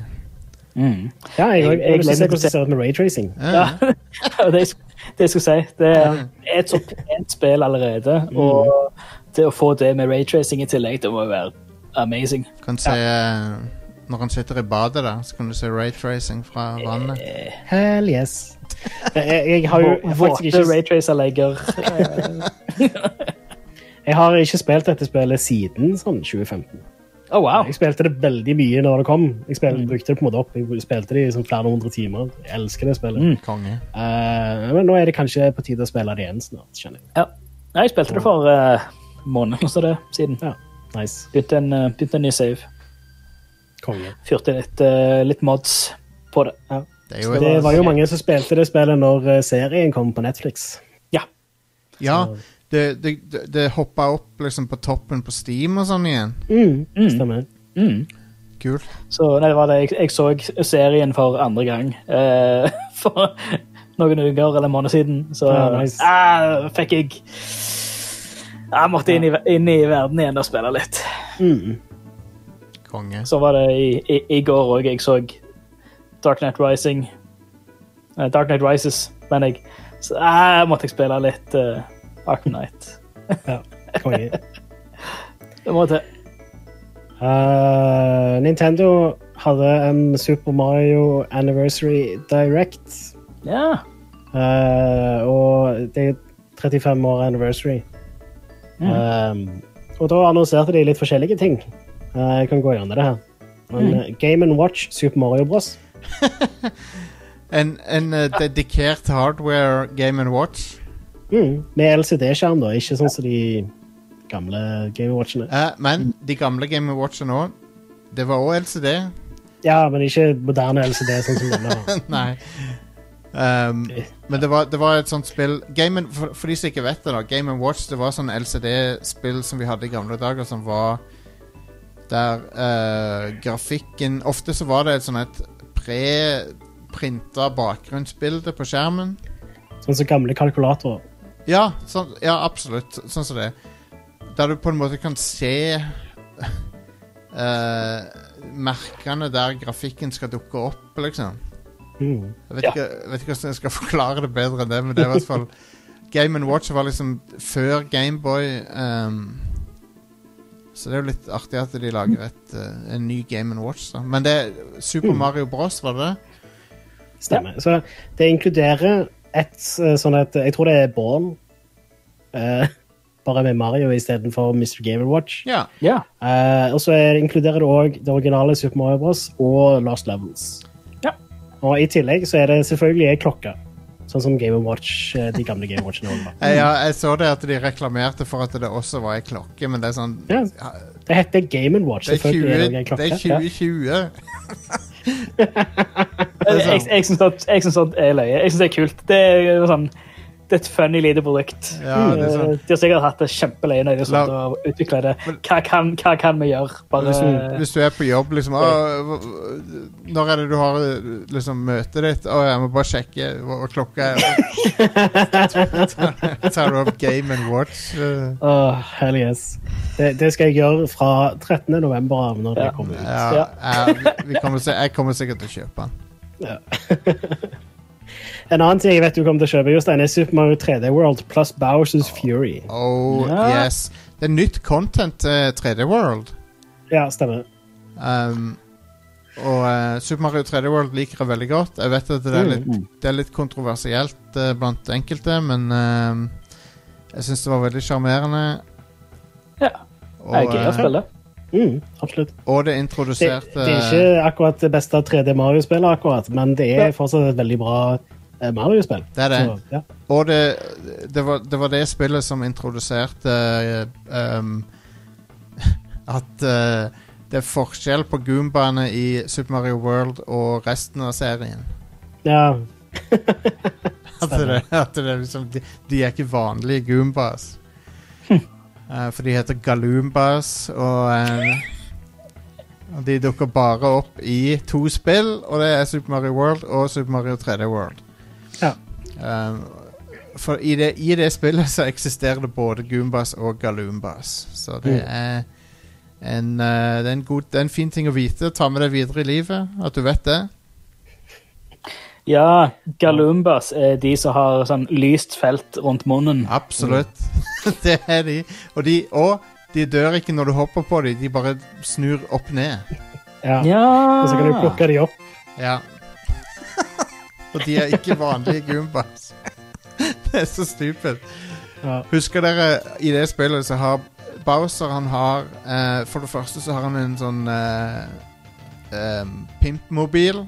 Mm. Ja, jeg, jeg, Jeg- jeg jeg, gleder meg til å det med raytracing. Ja. Ja. det, det jeg skulle si. Det er et så pent spill allerede, og det å få det med raytracing i tillegg, det må jo være amazing. Kan se ja. Når han sitter i badet, da, så kan du se raytracing fra vannet. Eh, Hell yes. Jeg, jeg, har jo faktisk ikke, raytracer-legger. jeg har ikke spilt dette spillet siden sånn 2015. Å, wow. Jeg spilte det veldig mye når det kom. Jeg spilte, brukte det på en måte opp. Jeg spilte det i sånn flere hundre timer. Jeg elsker det spillet. Mm. Konge. Eh, men nå er det kanskje på tide å spille det igjen snart, skjønner jeg. Ja. Jeg spilte det for uh, måneder eller så det siden. Ja, nice. Begynte en, eh, begynte en ny save. Konge. Fyrte litt, uh, litt mods på det. Det er jo Det var jo mange som spilte det spillet når eh, serien kom på Netflix. Ja, det, det, det, det hoppa opp liksom på toppen på Steam og sånn igjen. Mm, Mm. Stemmer. Mm. Kult. Så nei, det var det. Jeg, jeg så serien for andre gang uh, for noen uker eller måneder siden. Så Ja, nice. uh, fikk jeg Jeg måtte inn i, inn i verden igjen og spille litt. Mm. Konge. Så var det i, i, i går òg. Jeg så Dark Night Rising. Uh, Dark Night Rises, mener jeg så, ah, måtte jeg spille litt uh, Arkham Knight. Ja, konge. Det må til. Uh, Nintendo hadde en Super Mario Anniversary Direct. Ja. Uh, og det er 35 år anniversary. Um, og da annonserte de litt forskjellige ting. Uh, jeg kan gå gjennom det her. Men, eh, Game Watch Super Mario Bros. En, en uh, dedikert hardware Game Watch. Mm, med LCD-skjerm, da. Ikke sånn som de gamle Game Watchene. Eh, men de gamle Game Watchene òg, det var òg LCD. Ja, men ikke moderne LCD, sånn som denne. Nei. Um, men det var, det var et sånt spill Game, for, for de som ikke vet det, da Game Watch det var sånn LCD-spill som vi hadde i gamle dager, som var der uh, grafikken Ofte så var det et sånn et pre-printa bakgrunnsbilde på skjermen. Sånn som gamle kalkulatorer. Ja, sånn, ja absolutt. Sånn som det. Der du på en måte kan se uh, merkene der grafikken skal dukke opp, liksom. Mm. Jeg vet, ikke, vet ikke hvordan jeg skal forklare det bedre enn det, men det er i hvert fall Game Watch var liksom før Gameboy. Um, så det er jo litt artig at de lager et, uh, en ny Game Watch. Da. Men det er Super Mario Bros, var det det? Stemmer. Så det inkluderer et eh, sånn et Jeg tror det er Born. Uh, bare med Mario istedenfor Mr. Game Watch. Ja. Yeah. Uh, og så er- inkluderer det òg det originale Super Mario Bros. og Lost Levels. Ja. Og i tillegg så er det selvfølgelig ei klokke. Sånn som Game Watch, eh, de gamle Game Watchene ja, jeg så det at de reklamerte for at det også var ei klokke, men det er sånn Ja. Det heter Game Watch. Det er, 20, Selvfølgelig er det en det klokke. er 2020. Jeg, jeg, jeg syns at- jeg syns at er løye. Jeg syns det er kult. Det er, sånn, det er et funny lite produkt. Ja, sånn. De har sikkert hatt det kjempeløye når de har og utvikla det. Hva kan, hva kan vi gjøre? Bare Hvis, du- hvis du er på jobb, liksom «Å, Når er det du har liksom, møtet ditt? Å, jeg må bare sjekke hva hva klokka er. Tar- du opp Game and Watch? Åh, hell yes. Det, det skal jeg gjøre fra 13. november av når det kommer ut. Ja, Ja. ja, vi kommer, jeg kommer sikkert til å kjøpe den. En annen ting jeg vet du kommer til å kjøpe, Jostein, er Super Mario 3D World pluss Bowsers Fury. Oh, Ja. yes. Det er nytt content til 3D World. Ja, stemmer. Um, og uh, Super Mario 3D World liker jeg veldig godt. Jeg vet at det er Mm, litt, det er litt kontroversielt uh, blant enkelte, men uh, jeg syns det var veldig sjarmerende. Ja. Og, er gøy å spille spille. Mm, absolutt. og det Det, introduserte det er ikke akkurat det beste 3D Mario-spillet, akkurat, men det er fortsatt et veldig bra eh, Mario-spill. Det er det. Så, ja. Og det, det, var, det var det spillet som introduserte um, At uh, det er forskjell på Goombaene i Super Mario World og resten av serien. ja. At det, at det er liksom, de, de er ikke vanlige Goombas. Eh, for de heter Galoombas, og uh, og de dukker bare opp i to spill, og det er Super Mario World og Super Mario 3D World. Ja. Um, for i det, i det spillet så eksisterer det både Goombas og Galoombas. Så det Mm. er en, uh, det, er en god, det er en fin ting å vite. Ta med det videre i livet, at du vet det. Ja, galumbas er de som har sånn lyst felt rundt munnen. Absolutt. det er de. Og, de. og de dør ikke når du hopper på dem, de bare snur opp ned. ja. Ja! Og så kan du plukke dem opp. Ja. og de er ikke vanlige gumbas. det er så stupid. Ja. Husker dere i det spillet så har Bowser han har eh, For det første så har han en sånn eh, em, pimpmobil.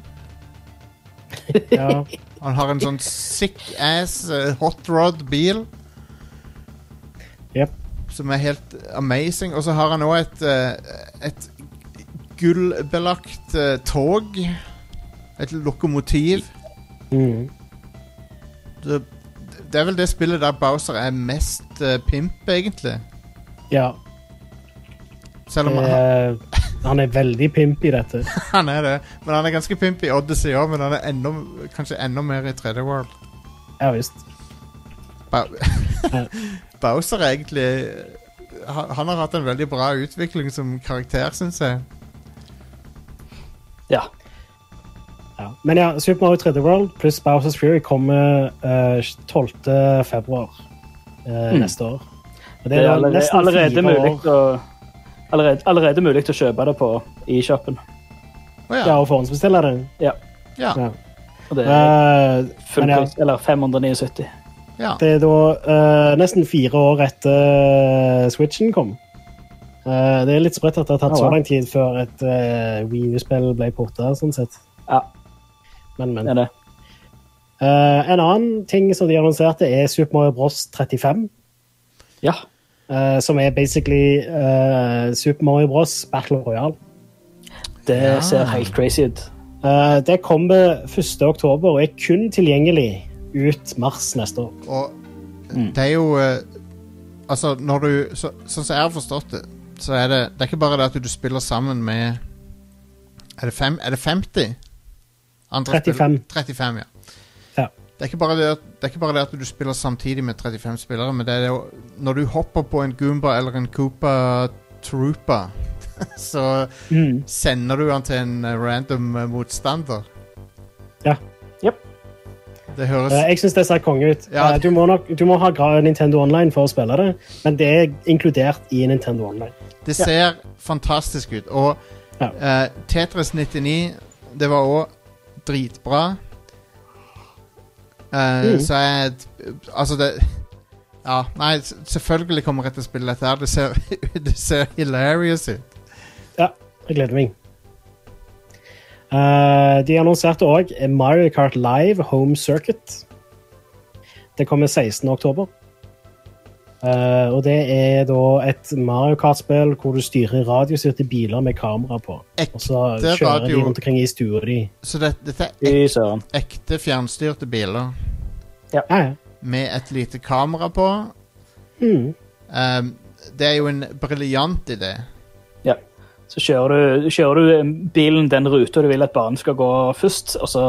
Ja. Han har en sånn sick ass uh, hot rod-bil. Yep. Som er helt amazing. Og så har han òg et, uh, et gullbelagt uh, tog. Et lokomotiv. Mm. Det, det er vel det spillet der Bowser er mest eh, pimp, egentlig. ja. Selv om han, Eh, han er veldig pimp i dette. han er det. Men han er ganske pimp i Odyssey òg, men han er enda, kanskje enda mer i 3D World. Ja visst. Ba Bowser er egentlig han, han har hatt en veldig bra utvikling som karakter, syns jeg. Ja. Ja. Men ja, Super Mario 3D World pluss Bowsers Fury kommer uh, 12. februar uh, Mm. neste år. Og Det er da allerede, allerede, mulig å, allerede, allerede mulig å kjøpe det på eShopen. Oh, ja. Ja, og forhåndsbestille det. ja. Ja. Og det er Eh, full men ja. pris, eller 579. ja. Det er da uh, nesten fire år etter Switchen kom. Uh, det er litt sprøtt at det har tatt Ja, så lang tid før et uh, Wii U-spill ble porta, sånn sett. Ja, Men, men. det er det. Uh, en annen ting som de annonserte, er Super Mario Bros. 35. Ja. Eh, som er basically uh, Super Mario Bros. Battle Royale. Det Ja. ser helt crazy ut. Uh, det kommer 1. oktober og er kun tilgjengelig ut mars neste år. Og det er jo Altså, når du så, Sånn som jeg har forstått det, så er det Det er ikke bare det at du spiller sammen med Er det, fem, er det 50? Andre 35. Spiller, 35, ja. Ja. Det er, at, det er ikke bare det at du spiller samtidig med 35 spillere, men det er jo Når du hopper på en Goomba eller en Koopa Troopa, så Mm. sender du han til en eh, random eh, motstander. Ja. Jep. Det høres Eh, jeg syns det ser konge ut. Ja. Du, må nok, du må ha gra- Nintendo Online for å spille det, men det er inkludert i Nintendo Online. Det ser fantastisk ut. Og Ja. uh, Tetris 99, det var òg dritbra. Eh, Mm. Så jeg Altså, det Ja, nei, selvfølgelig kommer jeg til å spille dette her. Det ser, det ser hilarious ut. Ja, Jeg gleder meg. Uh, de annonserte òg Mario Kart Live Home Circuit. Det kommer 16. oktober. Eh, og det er da et Mario Kart-spill hvor du styrer radiostyrte biler med kamera på. Ekte Og så er kjører radio- de rundt omkring i stua di. Så det, dette er ek, ekte fjernstyrte biler Ja, ja. med et lite kamera på. Mm. Um, det er jo en briljant idé. Ja. Så kjører du, kjører du bilen den ruta du vil at banen skal gå først, og så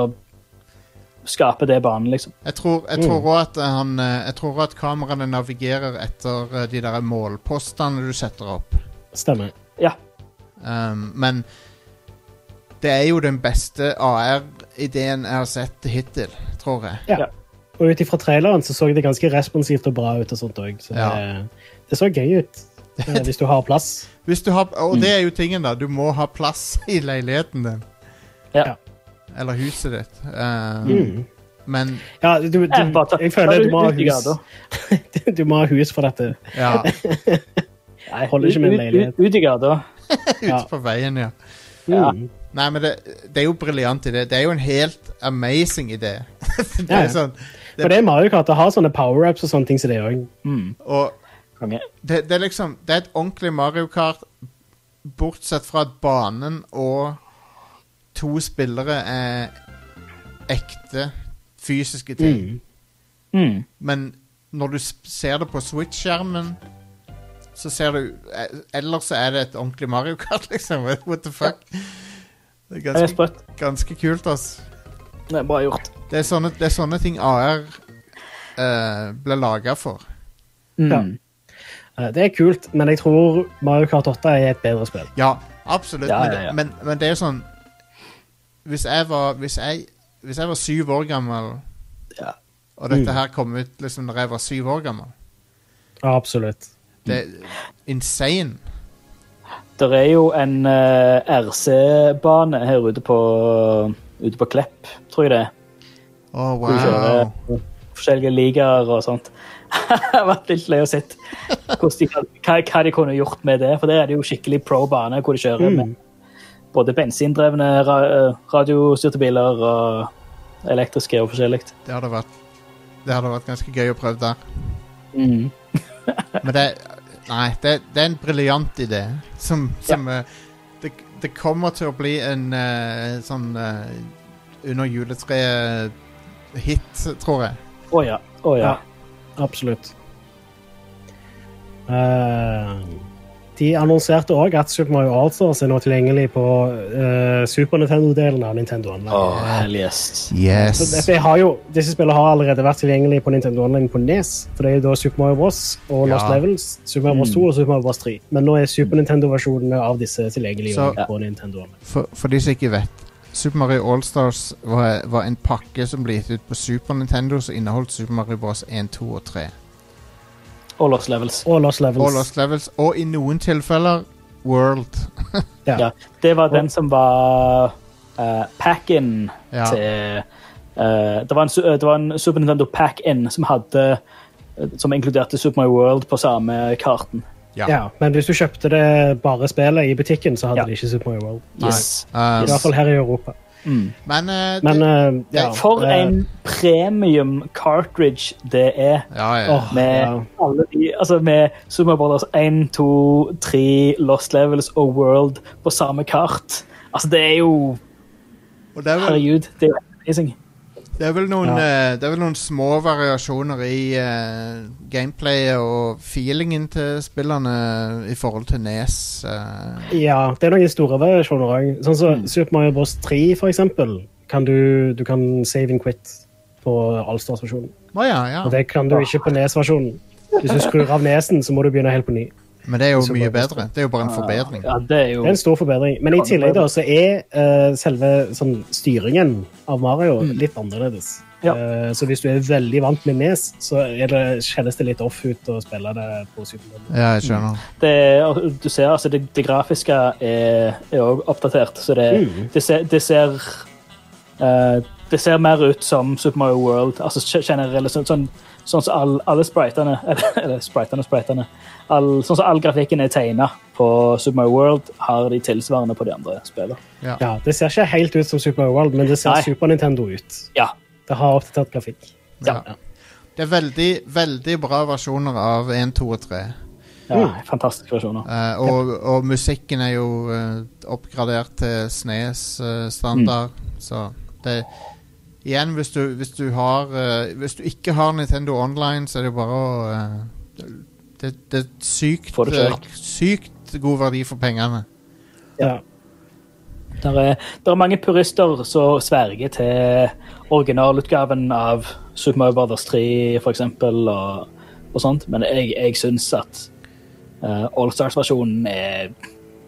skaper det banen, liksom. Jeg tror, jeg Mm. også at han eh, Jeg tror at kameraene navigerer etter eh, de der målpostene du setter opp. Stemmer. Ja. Um, men det er jo den beste AR-ideen jeg har sett hittil, tror jeg. Ja. Og ut ifra traileren så så det ganske responsivt og bra ut og sånt òg. Så Ja. det, det så gøy ut. eh, Hvis du har plass. Hvis du har, og Mm. det er jo tingen, da. Du må ha plass i leiligheten din. Ja. Eller huset ditt. Um, Mm. Men Ja, du, du, jeg føler det du må ha hus. Du må ha hus for dette. ja, Jeg Holder ikke med en leilighet. Ut, ut i gata. Ja. ute på veien, ja. Ja. Mm. Nei, men det, det er jo briljant idé. Det er jo en helt amazing idé. det er ja. sånn For det er Mario Kart å ha sånne power-ups og sånne ting som det òg. Mm. Det, det er liksom Det er et ordentlig Mario Kart, bortsett fra at banen og to spillere er ekte fysiske ting. Mm. Mm. Men når du ser det på Switch-skjermen, så ser du eh, Ellers så er det et ordentlig Mario Kart, liksom. What the fuck? Det er Det er ganske, ganske kult, ass. Det er bra gjort. Det er sånne, det er sånne ting AR uh, ble laga for. Mm. Ja. Eh, Det er kult, men jeg tror Mario Kart 8 er et bedre spill. Ja, absolutt. Ja, men, ja, ja. Men, men det er jo sånn Hvis jeg var Hvis jeg, hvis jeg var syv år gammel, Ja. og dette Mm. her kom ut liksom da jeg var syv år gammel Ja, absolutt. Det er insane. Det er jo en uh, RC-bane her ute på, ute på Klepp, tror jeg det er. Oh, du kjører wow. forskjellige ligaer og sånt. Jeg har vært litt lei å se hva, hva de kunne gjort med det. For der er det jo skikkelig pro bane, hvor de kjører Mm. med både bensindrevne ra eh, radiostyrte biler og elektriske og forskjellig. Det hadde vært Det hadde vært ganske gøy å prøve der. Mm. Men det Nei, det, det er en briljant idé. Som, som ja. det, det kommer til å bli en uh, sånn uh, under juletreet-hit, tror jeg. Å ja. Å ja. Ja. Absolutt. Eh, de annonserte òg at Super Mario Allstars er nå tilgjengelig på uh, Super Nintendo-delen av Nintendo Online. Oh, hell yes. Så Yes. dette har jo, disse spillene har allerede vært tilgjengelige på Nintendo Online på NES. For det er jo da Super Mario Bros. og Lost Ja. Levels, Super Mario Bros. 2 og Super Mario Bros. 3. Men nå er Super Nintendo-versjonene av disse tilgjengelige Så- på Nintendo Online. For, for de som ikke vet Super Mario Allstars var, var en pakke som ble gitt ut på Super Nintendo som inneholdt Super Mario Bros. 1, 2 og 3. Og Lost Levels. og Lost Levels. Og Lost Levels. Og i noen tilfeller World. Ja. Ja, det var den som var uh, pack-in Ja. til uh, det, var en, det var en Super Nintendo pack-in som hadde eh, som inkluderte Super Mario World på samme karten. Ja. Ja, men hvis du kjøpte det bare spillet i butikken, så hadde Ja. de ikke Super Mario World. Yes. Uh, I hvert fall her i Europa. Mm. men uh, Men det, eh, ja, For det... en premium cartridge det er. Ja, ja. Oh, Med ja. alle de, altså med Super Brothers 1, 2, 3, Lost Levels og World på samme kart. Altså, det er jo Og det er vel, Herregud, det er amazing. Det er vel, noen, Ja. eh, det er vel noen små variasjoner i uh, gameplayet og feelingen til spillerne i forhold til Nes. Uh. Ja, det er noen store variasjoner òg. Sånn som Mm. Super Mario Bros. 3, for eksempel. Kan du, du kan save and quit på Allstars-versjonen. Oh, ja, ja. Og det kan du ikke på Nes-versjonen. Hvis du skrur av nesen, så må du begynne helt på ny. Men det er jo mye bedre. Det er jo bare en forbedring. Ja, det er jo Det er en stor forbedring. Men i tillegg da, så er uh, selve sånn, styringen av Mario litt annerledes. Ja. Uh, så hvis du er veldig vant med Nes, så er det, kjennes det litt off ut å spille det på Super. Ja, jeg skjønner. det, Du ser altså det, det grafiske er òg oppdatert, så det, Mm. det ser, det ser uh, Det ser mer ut som Super Mario World. Altså generelt sånn, sånn, sånn som all, alle spritene Eller, eller spritene og spritene. All, sånn som all grafikken er tegna på Super Mario World, har de tilsvarende på de andre spillene. Ja. Ja, Det ser ikke helt ut som Super Mario World, men det ser Nei. Super Nintendo ut. Ja. Det har oppdatert grafikk. Ja. Det er veldig, veldig bra versjoner av 1, 2 og 3. ja Fantastiske versjoner. Uh, og, og musikken er jo uh, oppgradert til Snes-standard, så det Igjen, hvis du, hvis du har uh, Hvis du ikke har Nintendo Online, så er det jo bare å uh, det, det er sykt eh. Sykt god verdi for pengene. Ja. Der er, der er mange purister som sverger til originalutgaven av Super Mario Brothers 3, for eksempel, og, og sånt. Men jeg, jeg syns at uh, Allstars-versjonen er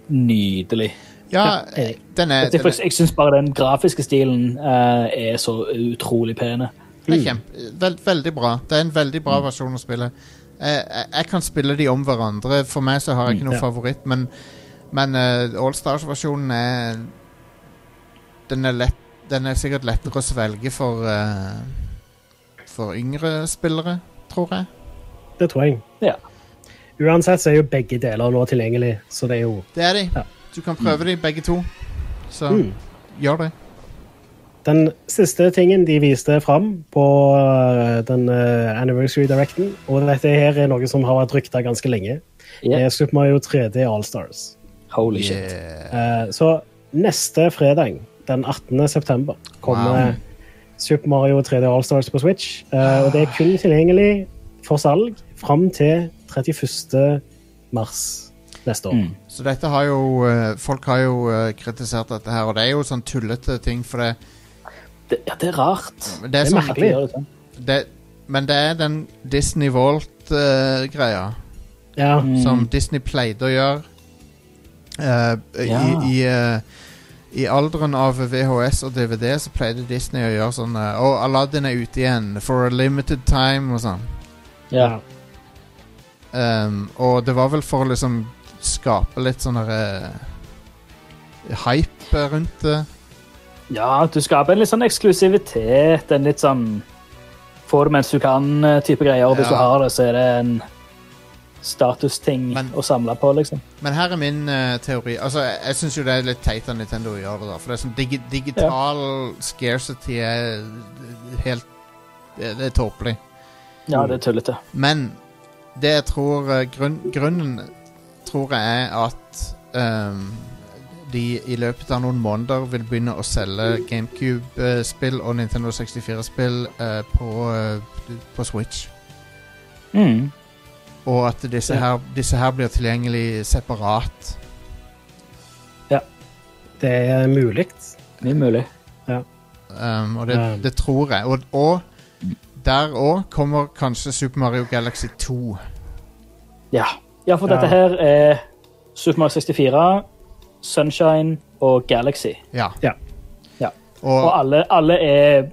nydelig. Ja, den er, Jeg, den er, jeg syns bare den grafiske stilen uh, er så utrolig den er kjempe, veld, veldig bra. Det er en veldig bra versjon å spille. Eh, jeg, jeg kan spille de om hverandre. For meg så har jeg ikke noe Ja. favoritt, men, men eh, Allstars-versjonen er den er, lett, den er sikkert lettere å svelge for uh, For yngre spillere, tror jeg. Det tror jeg. Ja. Uansett så er jo begge deler nå tilgjengelig, så det er jo Det er de. Ja. Du kan prøve de begge to. Så Mm. gjør det. Den siste tingen de viste fram på uh, den uh, Anniversary Directen, og dette her er noe som har vært rykta ganske lenge, Yeah. er Super Mario 3D Allstars. Holy shit. Yeah. Uh, så neste fredag, den 18. september, kommer Wow. Super Mario 3D Allstars på Switch. Uh, og det er kun tilgjengelig for salg fram til 31. mars neste år. Mm. Så dette har jo eh, Folk har jo eh, kritisert dette her, og det er jo sånn tullete ting, for det, Det, ja, det er rart. det er Det er sånn merkelig. Det sånn. det, Men det er den Disney Vault-greia Ja. Mm. som Disney pleide å gjøre. Uh, Ja. I, i, uh, I alderen av VHS og DVD så pleide Disney å gjøre sånn Å, Å, Aladdin er ute igjen for a limited time og sånn. Ja. Um, og det var vel for å liksom skape litt sånn derre Hype rundt det. ja, du skaper en litt sånn eksklusivitet. En litt sånn få det mens du kan-type greier. Og hvis Ja. du har det, så er det en statusting å samle på, liksom. Men her er min uh, teori. Altså, Jeg, jeg syns jo det er litt teit av Nintendo å gjøre det. da For det er sånn digi digital scarcity er helt Det, det er tåpelig. Ja, det er tullete. Men det jeg tror eh, grunn, Grunnen tror jeg er at um, de i løpet av noen måneder vil begynne å selge GameCube-spill og Nintendo 64-spill uh, på, uh, på Switch. Mm. Og at disse her, disse her blir tilgjengelig separat. Ja. Det er mulig. Det er mulig. Um, og det, det tror jeg. Og, og der òg kommer kanskje Super Mario Galaxy 2. Ja. Ja, for Ja. dette her er Super Mario 64, Sunshine og Galaxy. Ja. Ja. Ja. Og, Og alle, alle er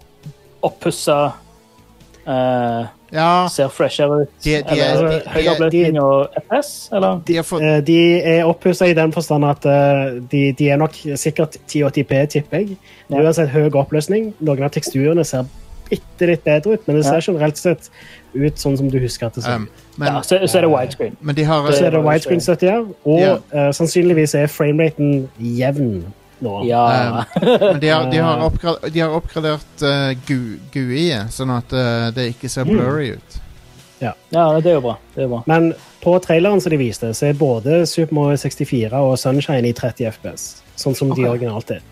oppussa uh, Ja, Ser freshere ut. De- de er- eller de- de høy er- oppløsning og FS, eller? de er, fått Eh, De er oppussa i den forstand at eh, de, de er nok sikkert 1080P, tipper jeg. Uansett høy oppløsning. Noen av teksturene ser bitte litt bedre ut, men det ser generelt sett ut sånn som du husker at det ser um, men, ja, så, så er det widescreen. men de har Så er det var jo widescreen-støtte her, og yeah. uh, sannsynligvis er frameraten jevn nå. Ja. Men de har, de har, oppgradert, de har oppgradert uh, GUI-et, sånn at uh, det ikke ser blurry ut. ja, det er jo bra. Det er bra. Men på traileren som de viste, så er både Super Mario 64 og Sunshine i 30 FPS. Sånn som de originalt er.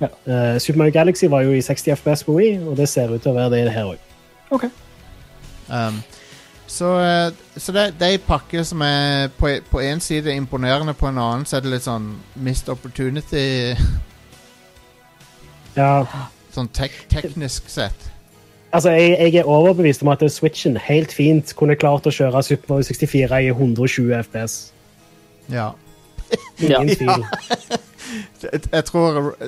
Ja. Uh, Super Mario Galaxy var jo i 60 FPS på Wii, og det ser ut til å være det her òg. OK. Um, så eh, så det, det er en pakke som er på, én en side imponerende, på en annen så er det litt sånn missed opportunity, Ja, sånn tek teknisk sett. altså, jeg, jeg er overbevist om at Switchen helt fint kunne klart å kjøre Super Mario 64 i 120 FPS. Ja. Ja. Ingen tvil. Jeg, jeg tror eh,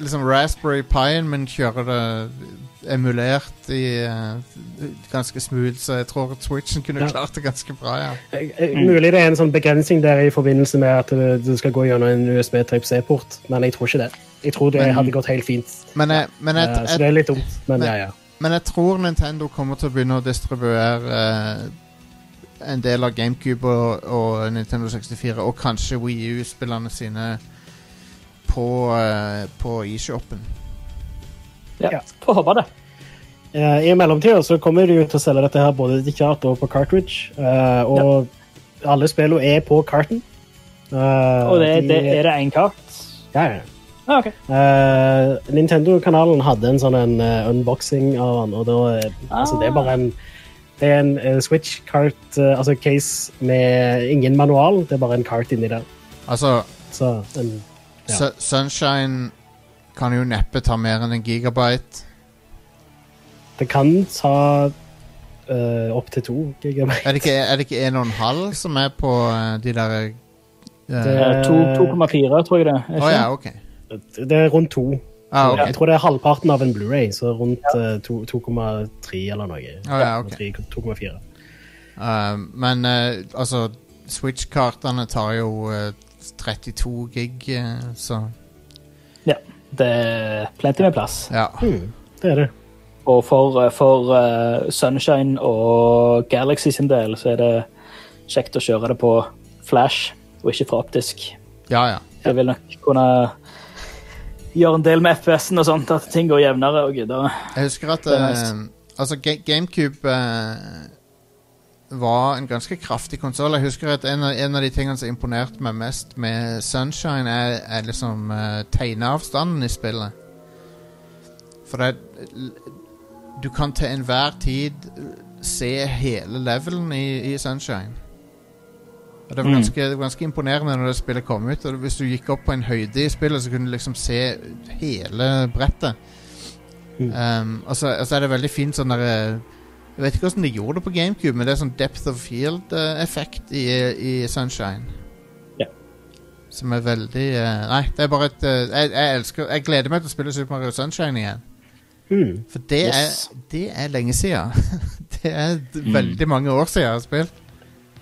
liksom Raspberry Pien min kjører det emulert i uh, ganske smooth, så jeg tror at Switchen kunne Ja. klart det ganske bra, ja. Eh, Mulig det er en sånn begrensning der i forbindelse med at det, det skal gå gjennom en USB Type C-port, men jeg tror ikke det. Jeg tror det Men- hadde gått helt fint. Men jeg, men jeg, Eh, så det er litt dumt, men men- ja, ja. Men jeg tror Nintendo kommer til å begynne å distribuere eh, en del av GameCube og, og Nintendo 64, og kanskje Wii U-spillerne sine på, uh, på eShopen. Ja. Ja. Får håpe det. Eh, I mellomtida så kommer de til å selge dette her både digitalt og på cartridge. eh, og alle spillene er på carton. Eh, Og det, de- det, er det én kart? Ja, ja. Ah, OK. Eh, Nintendo-kanalen hadde en sånn en, unboxing av den, og da ah. altså, Det er bare en det er en eh, Switch cart, eh, altså case med ingen manual. Det er bare en cart inni der. Altså, Så en, Ja. Sunshine kan jo neppe ta mer enn en gigabyte. det kan ta uh, opp til to gigabyte. Er det ikke, er det ikke en og en halv som er på uh, de der eh, Det- Eh, to- 2,4, tror jeg det er. Oh, ja, okay. Det er rundt to. Ah, okay. Jeg tror det er halvparten av en Blu-ray, så rundt eh, 2,3 eller noe. Å ja, ok. 2,4. Uh, men uh, altså, Switch-kartene tar jo uh, 32 gig, eh, så Ja. Det er plenty med plass. ja. Mm, det er det. Og for, for eh, Sunshine og Galaxy sin del så er det kjekt å kjøre det på flash og ikke fra optisk. Ja, ja. Jeg vil nok kunne gjøre en del med FPS-en og sånt, at ting går jevnere. og gudere. Jeg husker at nice. Altså, GameCube uh, var en ganske kraftig konsoll. Jeg husker at en av, en av de tingene som imponerte meg mest med Sunshine, er, er liksom uh, tegneavstanden i spillet. For det Du kan til enhver tid se hele levelen i, i Sunshine. Og det var Mm. ganske, det var ganske imponerende når det spillet kom ut. Og hvis du gikk opp på en høyde i spillet, så kunne du liksom se hele brettet. Um, og, så, og så er det veldig fint sånn derre Jeg vet ikke hvordan de gjorde det på GameCube, men det er sånn depth of field-effekt i, i Sunshine. Yeah. Som er veldig uh, Nei, det er bare et uh, jeg, jeg elsker Jeg gleder meg til å spille Super Mario Sunshine igjen. Mm. For det, Yes. er, det er lenge siden. det er mm. veldig mange år siden jeg har spilt.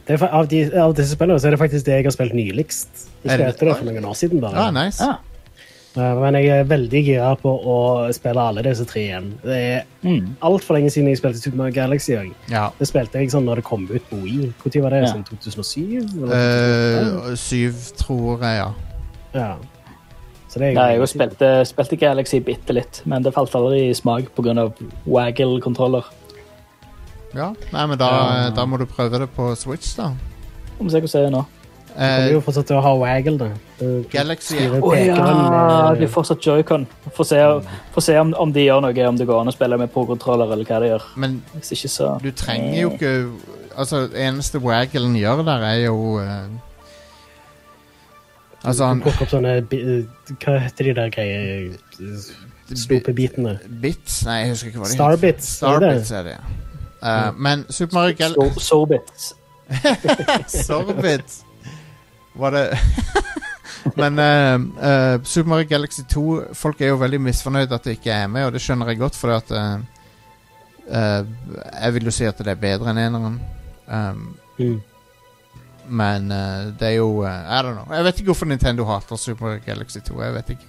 Det er av, de, av disse spillene så er det faktisk det jeg har spilt nyligst. Jeg Ikke det- etter det for noen år siden, bare. Ah, nice. Ah. Eh, Men jeg er veldig gira på å spille alle disse tre igjen. Det er Mm. altfor lenge siden jeg spilte Super Mario Galaxy. Ja. Det spilte jeg sånn når det kom ut på Wii. Når var det? Ja. Sånn 2007? Eller? uh, syv, tror jeg, ja. ja. Så det er Ja, jeg spilte, spilte Galaxy bitte litt, men det falt aldri i smak pga. waggle-kontroller. Ja. Nei, men da, um, da må du prøve det på Switch, da. Om vi se hvordan det er nå. Du kommer Eh, jo fortsatt til å ha waggle, da. Du Galaxy Å oh, ja! Det er fortsatt joycon. Få se, får se om, om de gjør noe, om det går an å spille med pro-kontroller, eller hva de gjør. Men Hvis ikke, så du trenger jo ikke Altså, eneste wagglen gjør der, er jo uh... Altså, Du han plukker opp sånne Hva heter de der greiene Snopebitene? Bits? Nei, jeg husker ikke hva de Starbits, er det det? Starbits er det, ja. Eh, men Super Mario Gal So- Sorbits. Sorbits Var det Men uh, uh, Super Mario Galaxy 2 Folk er jo veldig misfornøyd at det ikke er med, og det skjønner jeg godt, fordi at jeg vil jo si at det er bedre enn eneren. Um, Mm. men eh, det er jo I don't know. Jeg vet ikke hvorfor Nintendo hater Super Mario Galaxy 2. Jeg vet ikke.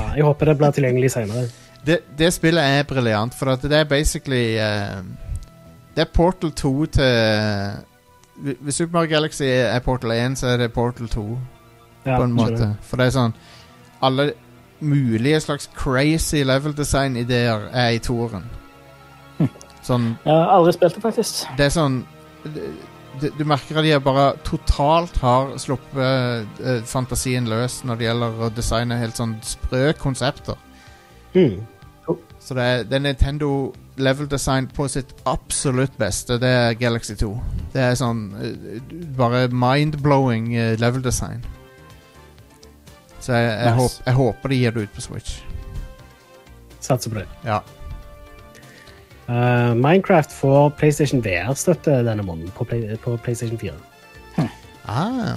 Ja, jeg håper det blir tilgjengelig senere. Det, det spillet er briljant, for at det er basically uh, Det er Portal 2 til Hvis Super Mario Galaxy er Portal 1, så er det Portal 2 Ja, på en måte. For det er sånn Alle mulige slags crazy level design-ideer er i toeren. Sånn Jeg har aldri spilt det, faktisk. Det er sånn du, du merker at de bare totalt har sluppet eh, fantasien løs når det gjelder å designe helt sånn sprø konsepter. Mm. Så det er, det er Nintendo level design på sitt absolutt beste. Det er Galaxy 2. Det er sånn eh, bare mind-blowing eh, level design. Så jeg, jeg, Nice. håp, jeg håper de gir det ut på Switch. Satser på det. Ja. Uh, Minecraft får PlayStation VR-støtte denne måneden på, Play, på PlayStation 4. Ah.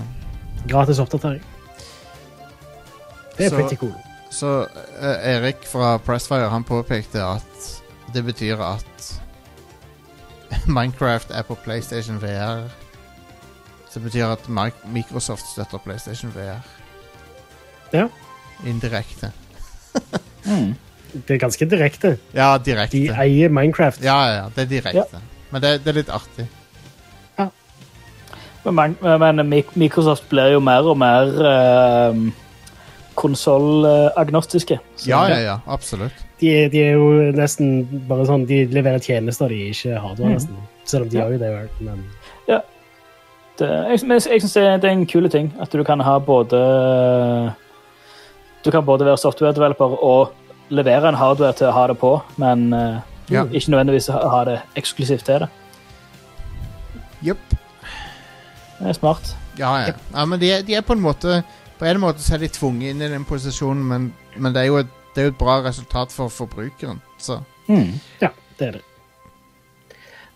Gratis oppdatering. Det er Så- pretty cool. Så eh, Erik fra Pressfire han påpekte at det betyr at Minecraft er på PlayStation VR. Så det betyr at Microsoft støtter PlayStation VR. Ja. Indirekte. Det er ganske direkte. Ja, direkte. De eier Minecraft. Ja, ja, ja, det er direkte. Men det, det er litt artig. Men, man- men Microsoft blir jo mer og mer uh, konsollagnostiske. Ja, ja, ja, absolutt. De, de er jo nesten bare sånn De leverer tjenester de ikke hardware, Mhm. nesten. Selv om de Ja. har jo det, men Det, jeg men jeg syns det, det er en kul ting at du kan ha både Du kan både være software-developer og levere en hardware til å ha det på, men eh, Ja. ikke nødvendigvis ha det eksklusivt til det. Jepp. Det er smart. Ja, ja. ja men de de er på en måte På en måte så er de tvunget inn i den posisjonen, men, men det, er jo et, det er jo et bra resultat for forbrukeren. Så ja, det er det.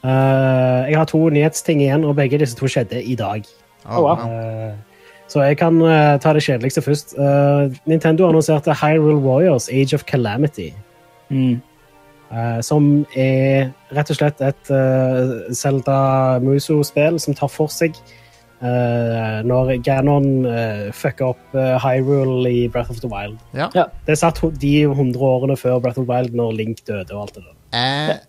Uh, jeg har to nyhetsting igjen, og begge disse to skjedde i dag. oh, wow. Eh, så jeg kan uh, ta det kjedeligste først. Eh, Nintendo annonserte Hyrule Warriors Age of Calamity. Mm. eh, som er rett og slett et uh, Zelda Muso-spill som tar for seg eh, når Ganon uh, fucker opp uh, Hyrule i Breath of the Wild. Ja. Ja. Det satt de 100 årene før Breath of the Wild, når Link døde og alt det der. Jeg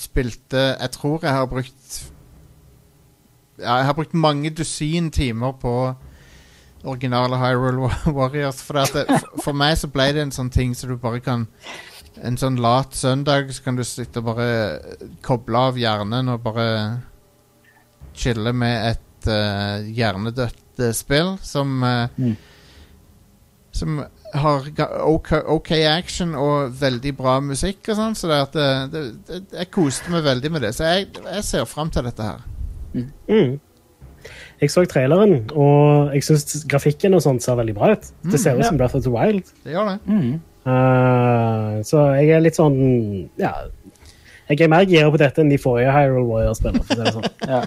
spilte Jeg tror jeg har brukt Ja, jeg har brukt mange dusin timer på originale Hyrule Warriors. For, at det, for, for meg så ble det en sånn ting så du bare kan En sånn lat søndag så kan du sitte og bare koble av hjernen og bare chille med et eh, hjernedødt uh, spill som eh, Mm. Som har ok, ok action og veldig bra musikk og sånn, så det at det, det, det, jeg koste meg veldig med det. Så jeg, jeg ser fram til dette her. Mm. Jeg så traileren, og jeg syns grafikken og sånt ser veldig bra ut. Det ser ut ja. som Breath of the Wild. Det gjør det. Mm. Eh, så jeg er litt sånn Ja. Jeg er mer gira på dette enn de forrige Hyrule Warriors-spillene. for sånn. Ja.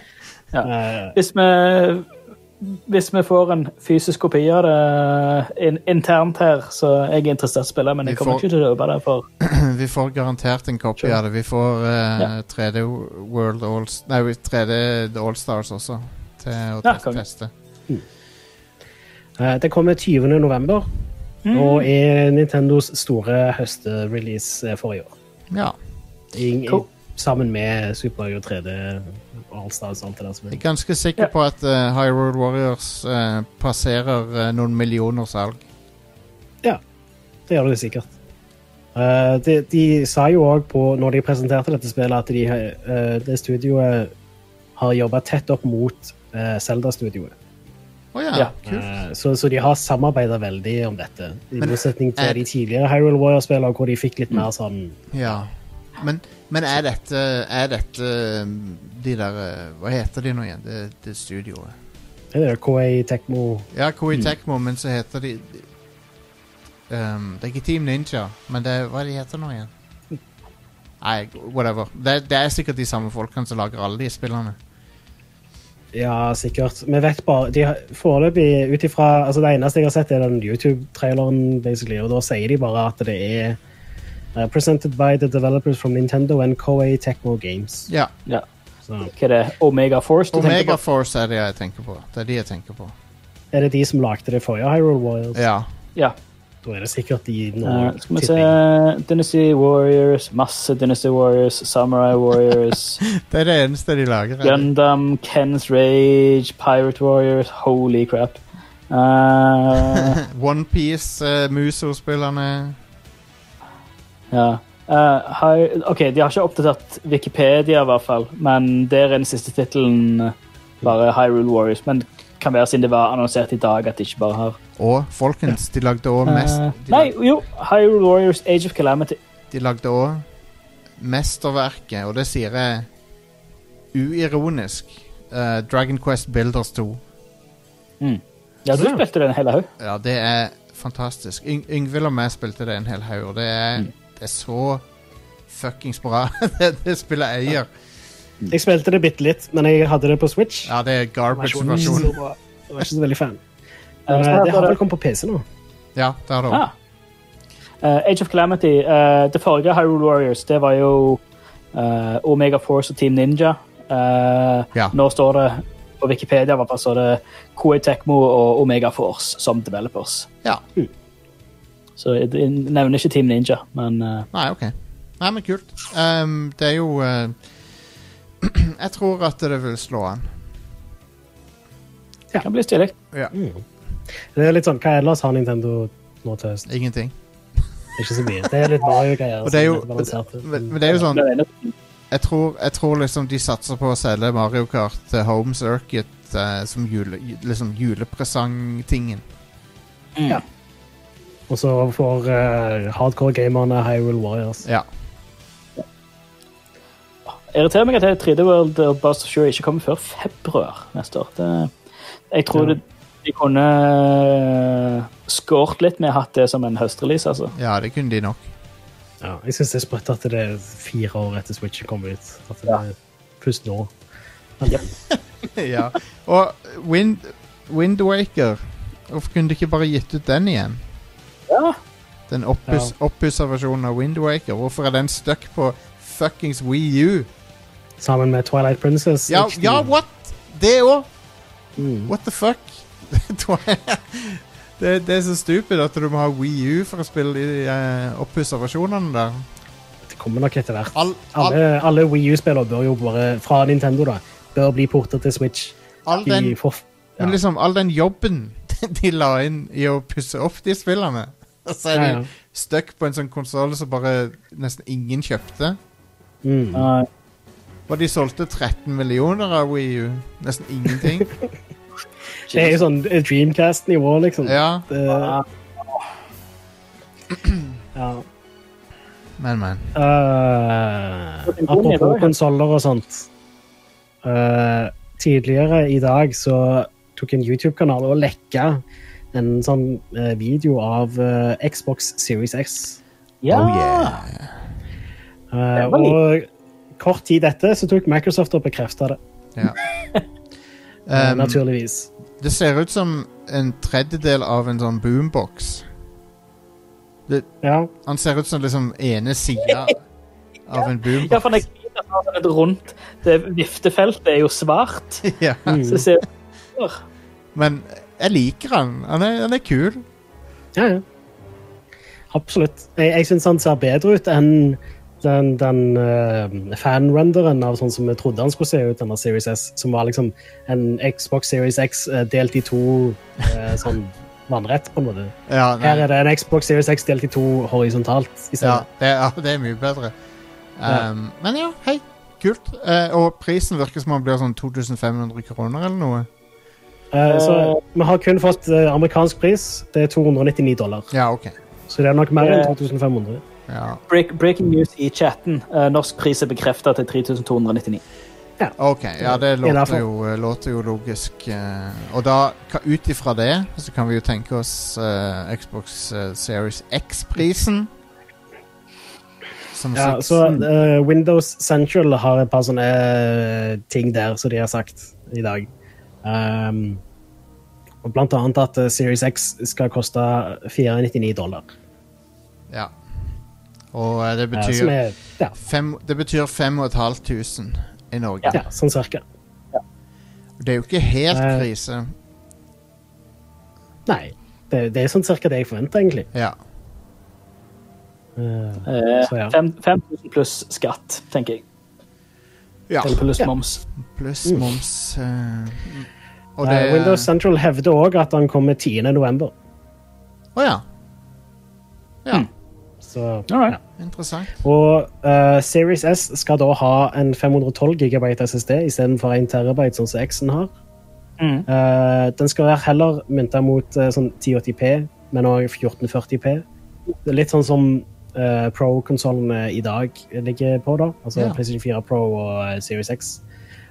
Ja. Eh, Hvis vi hvis vi får en fysisk kopi av det in internt her, så jeg er interessert i å spille, men jeg kommer får- ikke til å kjøpe det for Vi får garantert en kopi Sure. av det. Vi får uh, Ja. 3D World All, Nei, 3D All Allstars også, til å Ja, teste. eh, det kommer 20. november, Mm. og er Nintendos store høstrelease for i år. Ja. I, Cool. Sammen med Super Mario 3D, Allstars og alt det der. Jeg er. ganske sikker Ja. på at uh, Hyrule Warriors uh, passerer uh, noen millioner salg. Det gjør det sikkert. Uh, de, de sa jo òg på, når de presenterte dette spillet, at de, eh, det studioet har jobba tett opp mot uh, Zelda-studioet. Oh, ja, Ja. Eh, så, så de har samarbeida veldig om dette. I motsetning er- til de tidligere Hyrule Warrior-spillene, hvor de fikk litt mer sånn Ja. Men, men er dette Er dette um, de der eh, Hva heter de nå igjen? Det, det studioet. Det er Koei Tekmo Ja, Koei Tecmo, men så heter de de- um, Det er ikke Team Ninja, men det hva er de heter nå igjen? Nei, whatever. Det, det er sikkert de samme folkene som lager alle de spillene. Ja, sikkert. Vi vet bare de Foreløpig, ut ifra altså Det eneste jeg har sett, er den YouTube-traileren, basically, og da sier de bare at det er Uh, presented by the developers from Nintendo and Koei Tecmo Games. Ja. Ja. Hva er det? Omega Force du tenker Omega på? Force er det jeg tenker på. Det er de jeg tenker på. er det de som lagde det forrige Hyrule Warriors? Ja. Ja. Da er det sikkert de nå. Eh, skal vi se. Dynasty Warriors, masse Dynasty Warriors, Samurai Warriors, Det er det eneste de lager. er? Gundam, Ken's Rage, Pirate Warriors Holy crap. Uh, Onepiece, uh, Muso-spillerne ja. Uh, har, OK, de har ikke oppdatert Wikipedia, i hvert fall, men der er den siste tittelen eh, bare Hyrule Warriors. Men kan være siden det var annonsert i dag at de ikke bare har Og folkens, de lagde òg mest uh, Nei, jo! Hyrule Warriors Age of Calamity. de lagde òg mesterverket, og det sier jeg uironisk. uh, Dragon Quest Builders 2. Ja, du spilte det en hel haug. Ja, det er fantastisk. Yng Yngvild og meg spilte det en hel haug, og det er, det er så fuckings bra. det, det spillet eier. Jeg spilte det bitte litt, men jeg hadde det på Switch. Ja, det er Det var garbage-versjonen. Jeg var ikke så veldig fan. Eh, det har det- vel kommet på PC nå. Ja, det har du Ah. òg. Eh, Age of Calamity. Uh, det forrige Hyrule Warriors det var jo uh, Omega Force og Team Ninja. Eh, Ja. Nå står det på Wikipedia er det Koei Tecmo og Omega Force som developers. Ja. Så jeg jeg nevner ikke Team Ninja, men uh... Nei, ok. Nei, men kult. Um, det er jo uh... Jeg tror at det vil slå an. det kan bli stilig. Ja. Det er litt sånn, Hva ellers har Nintendo nå til høsten? Ingenting. Ikke så mye. Det er litt Mario-greier. Er men, men det er jo sånn jeg tror, jeg tror liksom de satser på å selge Mario Kart til Home Circuit uh, som jule, liksom julepresangtingen. Ja. Og så for uh, hardcore-gamerne Hyrule Warriors. Ja. irriterer meg at 3D World og of Sure ikke kommer før februar neste år. Det, jeg tror Ja. det, de kunne eh, skåret litt med å ha hatt det som en høstrelease, altså. ja, det kunne de nok. Ja, jeg syns det er sprøtt at det er fire år etter Switch kom ut. At det Ja. er først nå. ja. Og Wind, Wind Waker Hvorfor kunne de ikke bare gitt ut den igjen? Ja. Den oppussa ja. versjonen av Wind Waker. Hvorfor er den stuck på fuckings Wii U? Sammen med Twilight Princess. Ja, ja what? Det òg? Mm. What the fuck? det, det er så stupid at du må ha Wii U for å spille de uh, oppussa versjonene der. Det kommer nok etter hvert. All, all, Alle, alle Wii U-spillere bør jo bare, fra Nintendo, da, bør bli portet til Switch. all, De den, får, ja. men liksom, all den jobben de la inn i å pusse opp de spillene så er ja. stuck på en sånn konsoll som bare nesten ingen kjøpte. Mm. Eh, Og de solgte 13 millioner av Wii U. Nesten ingenting. Det er jo sånn eh, Dreamcast-nivå, liksom. ja, Det, ja. men, men. Uh, apropos konsoller og sånt. Uh, tidligere i dag så tok en YouTube-kanal og lekka en sånn eh, video av eh, Xbox Series X. ja. Oh yeah. Eh, Det og kort tid etter så tok Microsoft og bekrefta det, Ja. Um, naturligvis. det ser ut som en tredjedel av en sånn boombox. Ja. Han ser ut som liksom ene sida av en boombox. Ja, for når jeg har sånn et rundt Det viftefeltet er jo svart. ja. Mm. Så det ser Men jeg liker han. Han er, han er kul. ja, ja. Absolutt. Jeg, jeg syns han ser bedre ut enn den, den uh, fanrenderen av sånn som vi trodde han skulle se ut, denne Series S, som var liksom en Xbox Series X uh, delt i to uh, sånn vannrett, på en måte. Ja. Her er det en Xbox Series X delt i to horisontalt. i ja, det, ja, det er mye bedre. Um, Men ja, hei. Kult. Og prisen virker som om den blir sånn 2500 kroner eller noe. Eh, så vi har kun fått eh, amerikansk pris. Det er 299 dollar. Ja, OK. Så det er nok mer enn Eh. 2500. Ja, break, Breaking news i chatten. Eh, norsk pris er bekrefta til 3299. ok, ja det låter jo, eh, låter jo logisk. eh, og da, ut ifra det, så kan vi jo tenke oss uh, Xbox eh, Series X-prisen. Som Ja, så uh, Windows Central har et par sånne eh, ting der, som de har sagt i dag. Um, og blant annet at eh, Series X skal koste 499 dollar. Ja. Og eh, det eh, betyr, er ja, fem, det betyr 5500 i Norge. ja, sånn cirka. Det er jo ikke helt krise. Nei, det, det er sånn cirka det jeg forventer, egentlig. Ja. Så ja. 5000 pluss skatt, tenker jeg. ja. Eller pluss Ja. moms. Pluss moms. eh, og det Windows Central hevder òg at han kommer 10. november. oh, ja. Ja, Mm. Så, ja. interessant. Og uh, Series S skal da ha en 512 GB SSD istedenfor 1 TB, sånn som X-en har. Mm. Uh, den skal være heller mynta mot uh, sånn 1080P, men òg 1440P. Det er litt sånn som uh, Pro-konsollene i dag ligger på, da. Altså Ja. PlayStation 4 Pro og Series X.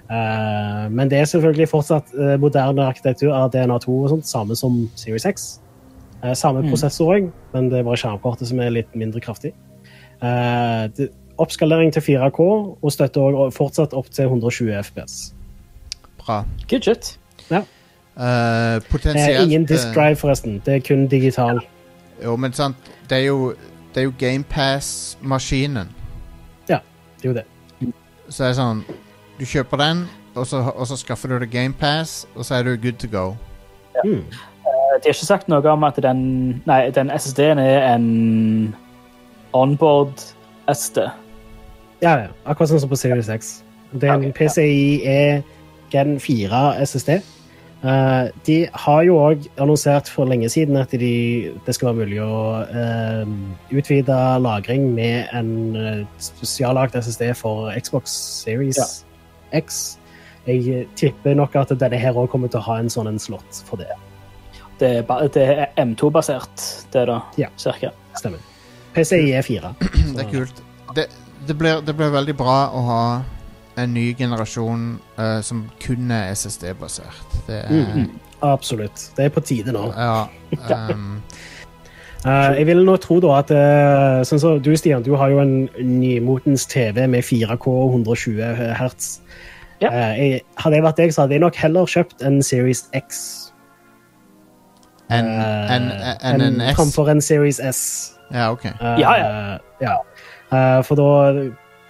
Eh, men det er selvfølgelig fortsatt eh, moderne arkitektur av DNA2 og sånt, samme som Series X. Eh, samme prosessor òg, men det er bare skjermkortet som er litt mindre kraftig. Eh, det, oppskalering til 4K og støtter fortsatt opp til 120 FPS. Bra. Good shit. Ja. Uh, potensielt ingen disk drive, forresten. Det er kun digital. Jo, men sant, det er jo, det er jo GamePass-maskinen. Ja, det er jo det. Så det er sånn Du kjøper den, og så, og så skaffer du deg GamePass, og så er du good to go. Mm. Eh, De har ikke sagt noe om at den, nei, den SSD-en er en onboard SD. Ja, ja. Akkurat sånn som på Series X. Det er en Ok, ja. PCIe Gen 4 SSD. Uh, de har jo òg annonsert for lenge siden at de, det skal være mulig å uh, utvide lagring med en uh, spesiallagd SSD for Xbox Series X. Jeg tipper nok at denne her òg kommer til å ha en sånn en slott for det. Det er, ba- det er M2-basert, det da, Ja. cirka. Stemmer. PCIe 4. Det er kult. Det, det, blir, det blir veldig bra å ha en ny generasjon uh, som kun er SSD-basert. Det er Mm. Absolutt. Det er på tide nå. Ja. Um, Eh, jeg vil nå tro da at uh, sånn som du, Stian, du har jo en nymotens TV med 4K og 120 hertz. Ja. Uh, jeg, hadde jeg vært deg, så hadde jeg nok heller kjøpt en Series X en, eh, en, en, en S. framfor en Series S. Ja, OK. Eh, Ja, ja. Eh, for da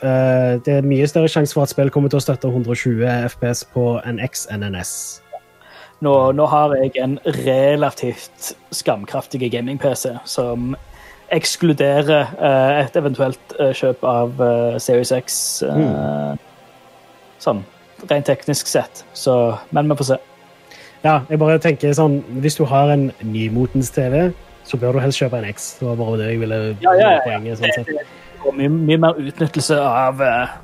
eh, Det er mye større sjanse for at spill kommer til å støtte 120 FPS på en X enn en S. Nå, nå har jeg en relativt skamkraftig gaming-PC som ekskluderer eh, et eventuelt eh, kjøp av eh, Series X. Mm. Sånn rent teknisk sett. Så, men vi får se. Ja, jeg bare tenker sånn Hvis du har en nymotens TV, så bør du helst kjøpe en X. Det var bare det jeg ville Ja, ja, ja, ja. poenget. sånn sett. Og mye, mye mer utnyttelse av, eh,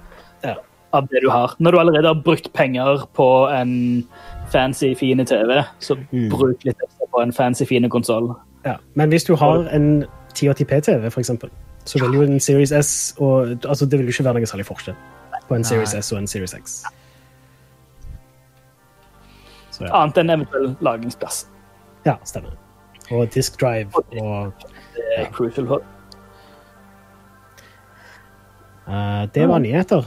Ja. av det du har. Når du allerede har brukt penger på en fancy, fine TV, så Mm. bruk litt ekstra på en fancy, fine konsoll. Ja. Men hvis du har en 1080p-TV, for eksempel, så vil jo en Series S og, altså, Det vil jo ikke være noe særlig forskjell på en Series Nei. S og en Series X. Så ja. Annet enn eventuell lagringsplass. ja, stemmer. Og disk drive og er for. eh, Det var nyheter.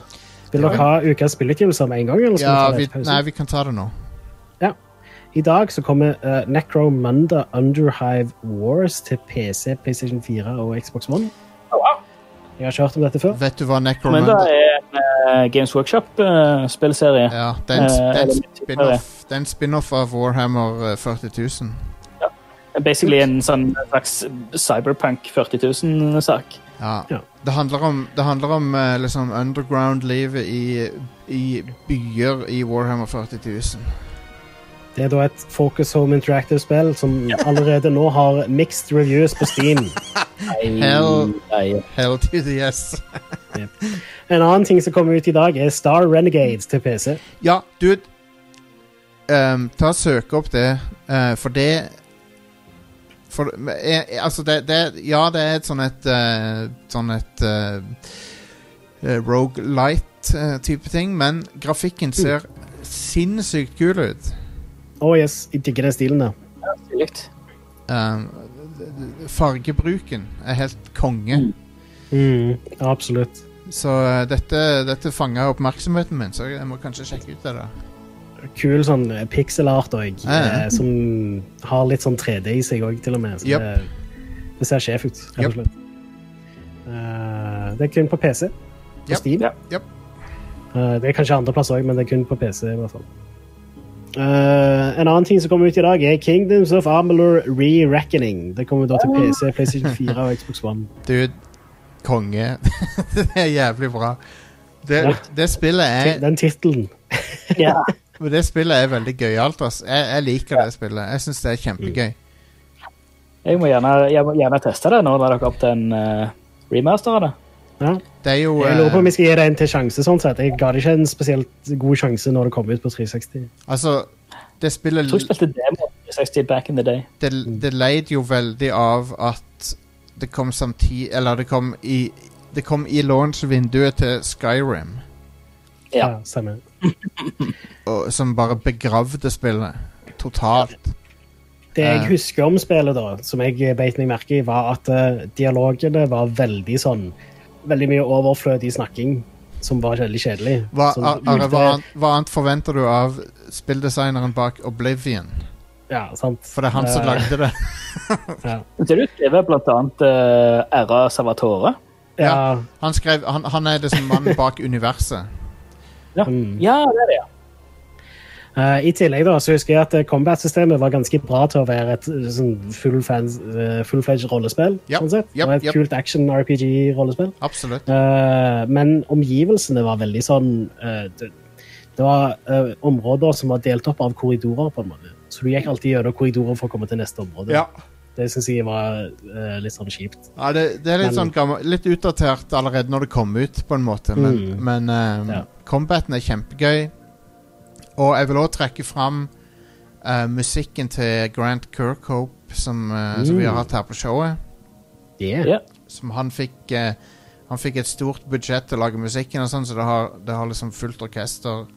Vil dere ha ukas spilleutgivelser med en gang? Eller Ja, vi nei, vi kan ta det nå. I dag så kommer uh, Necromunda Underhive Wars til PC, PlayStation 4 og Xbox One. Jeg har ikke hørt om dette før. Vet du hva Men det Necromunda er en eh, Games Workshop-spillserie. Ja, det er en, Eh, eller- spin-off spin-off av Warhammer eh, 40 000. Basically en sånn slags Cyberpunk 40 000-sak. Ja. Ja. Det handler om, det handler om eh, liksom underground-livet i, i byer i Warhammer 40 000. Det er da et Focus Home Interactive-spill som allerede nå har mixed reviews på Steam. Hell. Hell to the yes. En annen ting som kommer ut i dag, er Star Renegades til PC. Ja, dude. Um, ta og Søk opp det, uh, for det for, jeg, eh, altså det, det Ja, det er et sånn et uh, Sånn et uh, Rogelight-type ting, men grafikken ser sinnssykt kul ut. Å oh, yes, jeg digger den stilen der. Stiligt. Um, fargebruken er helt konge. Mm, Mm, absolutt. Så uh, dette, dette fanga oppmerksomheten min, så jeg må kanskje sjekke ut det. da Kul sånn eh, pixel art òg, Ja, ja. eh, som har litt sånn 3D i seg òg, til og med. Så Yep. det, det ser sjef ut, rett og slett. Eh, det er kun på PC. På Yep. Steam. Ja. Yep. Eh, det er kanskje andre plasser òg, men det er kun på PC. i hvert fall. Eh, en annen ting som kommer ut i dag, er Kingdoms of Amalur Re-Reckoning. Det kommer da til PC, PlayStation 4 og Xbox One. Dude, konge. det er jævlig bra. Det, Ja. det spillet er Den tittelen. Ja. Det spillet er veldig gøyalt. ass. Jeg, jeg liker det spillet. Jeg syns det er kjempegøy. Jeg må gjerne, jeg må gjerne teste det nå når dere har opp til en uh, remaster av det. Ja. Det er jo Jeg lurer på om eh, vi skal gi det en til sjanse. sånn sett. Jeg ga det ikke en spesielt god sjanse når det kom ut på 360. Altså, det spiller... Jeg tror jeg spilte demo 360 back in the day. det, det leid jo veldig av at det kom samtidig Eller det kom i Det kom i launch-vinduet til Skyrim, Ja. Ja, stemmer. og, som bare begravde spillet totalt. Det jeg Eh. husker om spillet, da, som jeg beit meg merke i, var at uh, dialogene var veldig sånn Veldig mye overflødig snakking som var veldig kjedelig. Hva, sånn, Are, hva, annet, hva annet forventer du av spilldesigneren bak Oblivion? Ja, sant. For det er han som Eh, lagde det. Ja. Det du skriver blant annet uh, Savatore. Salvatore. Ja. Han, skrev, han, han er liksom mannen bak universet. Ja. Mm. ja, det er det. ja. Eh, I tillegg da, så husker jeg at eh, combat-systemet var ganske bra til å være et eh, sånn full fans, full-fledged rollespill. Yep, sånn sett. Yep, det var et yep. kult action-RPG-rollespill. Absolutt. Uh, men omgivelsene var veldig sånn uh, det, det var områder som var delt opp av korridorer, på en måte. Så du gikk alltid gjennom korridorer for å komme til neste område. Ja. Det syns jeg var litt sånn kjipt. Ja, det, det er litt Men- sånn Litt utdatert allerede når det kom ut, på en måte. Men, Mm. men Ja. combaten er kjempegøy. Og jeg vil òg trekke fram uh, musikken til Grant Kirkhope, som, eh, som vi har Mm. hatt her på showet. Yeah. Ja. Som han fikk uh, Han fikk et stort budsjett til å lage musikken, og sånn, så det har, det har liksom fullt orkester.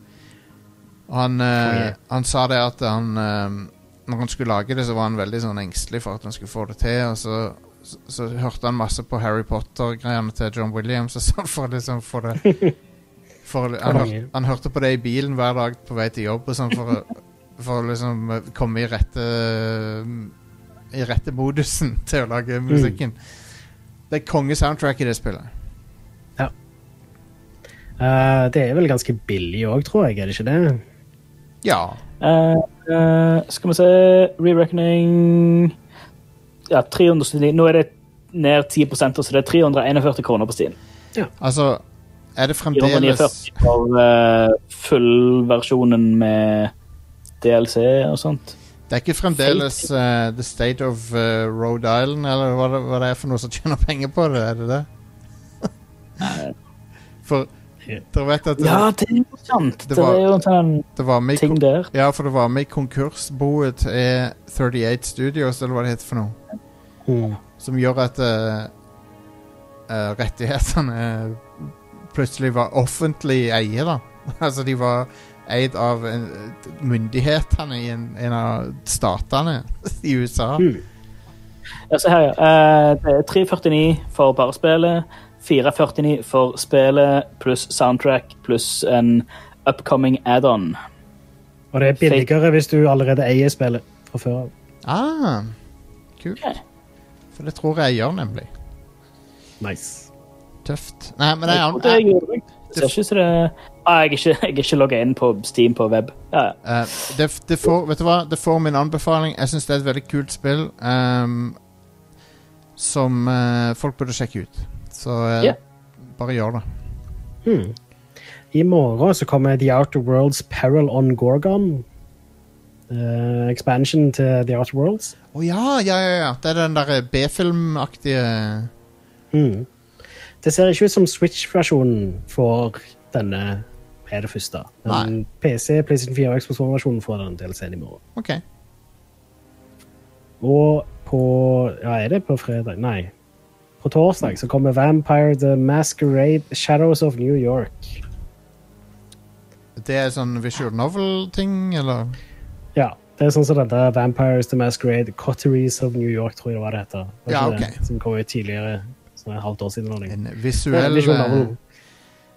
Og han, eh, Konge. han sa det at han eh, Når han skulle lage det, så var han veldig sånn engstelig for at han skulle få det til. Og så, så, så hørte han masse på Harry Potter-greiene til John Williams og så for liksom få det for, han, hør, han hørte på det i bilen hver dag på vei til jobb og sånn for, for å liksom eh, komme i rette I rette modusen til å lage musikken. Det er kongesoundtrack i det spillet. Eh, det er vel ganske billig òg, tror jeg. Er det ikke det? Ja. Uh, uh, skal vi se Re-reckoning Ja, 379. Nå er det ned 10% så det er 341 kroner på Steam. Altså, er det fremdeles 449 for uh, fullversjonen med DLC og sånt. Det er ikke fremdeles uh, The State of uh, Rhode Island, eller hva det, hva det er for noe som tjener penger på det? Er det det? For dere vet at det, Ja, det er jo sant. Det Det, er jo en sånn det var med ting der. Ja, for det var med i konkursboet til 38 Studios, eller hva det heter for noe. Mm. Som gjør at uh, eh, rettighetene plutselig var offentlig eie, da. altså, de var eid av en, myndighetene i en, en av statene i USA. Mm. Ja, se her, ja. Uh, er 349 for bare spillet. 449 for spillet pluss soundtrack pluss en upcoming add-on. Og det er billigere hvis du allerede eier spillet fra før av. Ah, kult. Okay. For det tror jeg jeg gjør, nemlig. Nice. Tøft. Nei, men Jeg jeg, det jeg, gjorde det. Det ikke det ah, Jeg er ikke, jeg er ikke logga inn på Steam på web. Ja, ja. Uh, det, det får, vet du hva? Det får min anbefaling. Jeg syns det er et veldig kult spill um, som uh, folk burde sjekke ut. Så uh, yeah. bare gjør det. Hmm. I morgen så kommer The Outer Worlds Peril on Gorgon. Uh, expansion til The Outer Worlds. Å ja, ja, ja, ja. Det er den der B-filmaktige Hmm. Det ser ikke ut som Switch-versjonen får denne er det første. Men PC, PlayStation 4 og Xbox One-versjonen får den DLC-en i morgen. OK. Og på Ja, er det på fredag? Nei. På torsdag så kommer Vampire the Masquerade Shadows of New York. Det er sånn visual novel-ting, eller? Ja. Det er sånn som dette Vampires the Masquerade Cotteries of New York, tror jeg det var det heter. Ja, okay. ok. Som kom ut tidligere, er et halvt år siden. eller. En visuell, eh,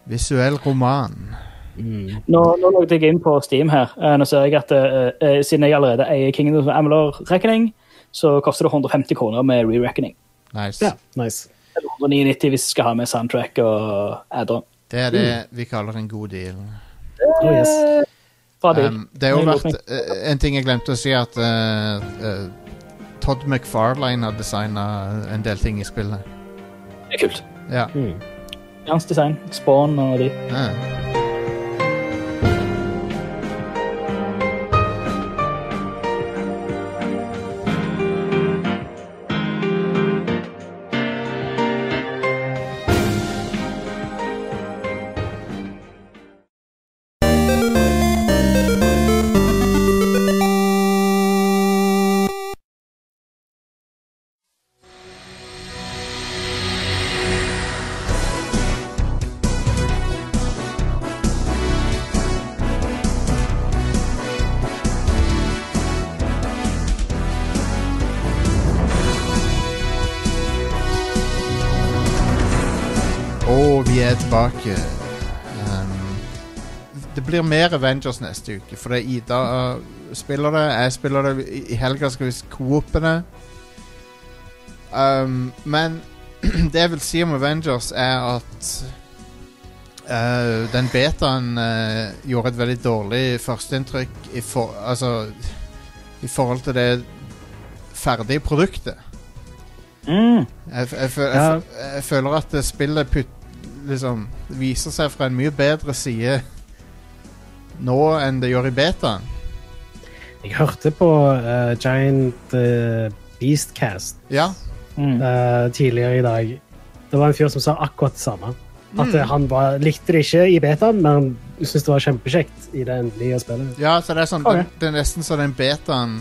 visuell roman. Mm. Nå, nå logget jeg inn på Steam her. Eh, Nå ser jeg at uh, eh, siden jeg allerede eier Kingdom of Amalur Reckoning, så koster det 150 kroner med re-reckoning. Nice. Ja, nice. Eller 199 hvis du skal ha med soundtrack og add-on. Det er det vi kaller en god deal. Oh, yes. Um, det er jo vært eh, En ting jeg glemte å si, at uh, uh, Todd McFarlane har designa en del ting i spillet. Det er kult. Ja. Mm. Hans design, Spawn og de. ja. Blir mer Avengers neste uke, for det er Ida uh, spiller det. Jeg spiller det. I, i helga skal vi co-ope det. Um, men det jeg vil si om Avengers, er at uh, den betaen uh, gjorde et veldig dårlig førsteinntrykk i, for, altså, i forhold til det ferdige produktet. Mm. Jeg, jeg, jeg, Ja. jeg føler at spillet putt, liksom, viser seg fra en mye bedre side nå enn det gjør i betaen. Jeg hørte på uh, Giant uh, Beastcast Ja. Mm. eh, tidligere i dag. Det var en fyr som sa akkurat det samme. At Mm. han bare likte det ikke i betaen, men han syntes det var kjempekjekt i det endelige spillet. ja, så det er sånn okay. det, det er nesten så den betaen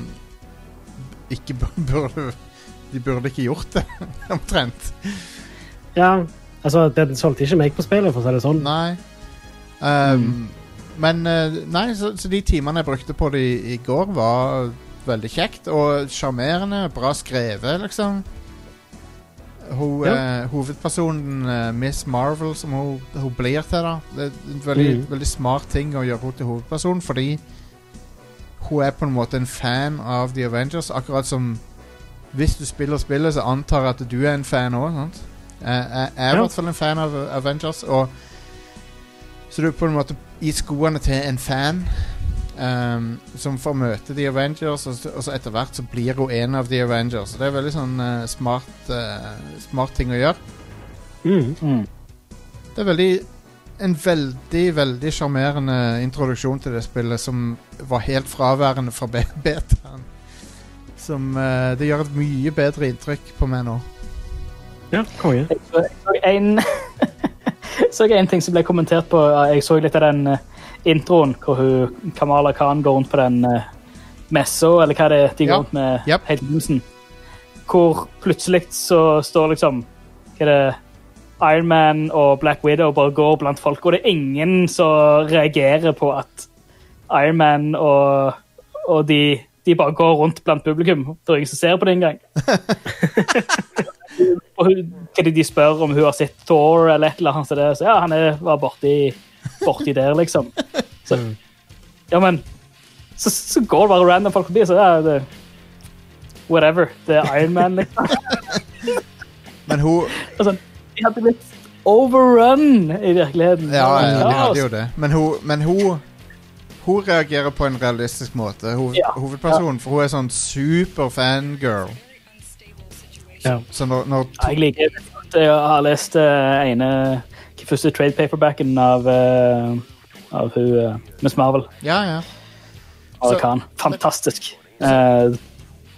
ikke burde De burde ikke gjort det, omtrent. Ja, altså, den solgte ikke meg på spillet, for å si det sånn. Nei. Um, Men eh, Nei, så, så de timene jeg brukte på det i, i går, var veldig kjekt og sjarmerende. Bra skrevet, liksom. Hun, eh, hovedpersonen eh, Miss Marvel, som hun, hun blir til, da. Det er en veldig, mm. veldig smart ting å gjøre henne til hovedperson, fordi hun er på en måte en fan av The Avengers, akkurat som hvis du spiller spillet, så antar jeg at du er en fan òg. Jeg, jeg er i Ja. hvert fall en fan av Avengers, og så du er på en måte i skoene til en fan um, som får møte The Avengers, og, så- og så etter hvert så blir hun en av The Avengers. Så det er veldig sånn uh, smart, uh, smart ting å gjøre. Mm. Mm. Det er veldig en veldig, veldig sjarmerende introduksjon til det spillet som var helt fraværende fra be- betaen. Som uh, Det gjør et mye bedre inntrykk på meg nå. Ja, konge. Jeg jeg så en så jeg en ting som ble kommentert på Jeg så litt av den eh, introen hvor hun, Kamala Khan går rundt på den uh, messa, eller hva det er de går rundt med Yep. hele begynnelsen. Hvor plutselig så står liksom Hva er det Iron Man og Black Widow bare går blant folk, og det er ingen som reagerer på at Iron Man og, og de, de bare går rundt blant publikum. Det er ingen som ser på det engang. Hva de, spør om hun har sett Thor eller et eller annet. Så, det, så ja, han er, var borti, borti der, liksom. Så, ja, men så, så går det bare random folk forbi, så ja, det Whatever. Det er Iron Man, liksom. Men hun sånn, de hadde blitt overrun i virkeligheten. Ja, ja, de hadde jo det. Men hun, men hun Hun reagerer på en realistisk måte, hoved, Ja. hovedpersonen, for hun er sånn super fangirl. Ja. Så når, når Ja, Jeg liker at jeg har lest uh, ene første trade paperbacken av, uh, av hun uh, Miss Marvel. Ja, ja. Khan. Fantastisk. Uh,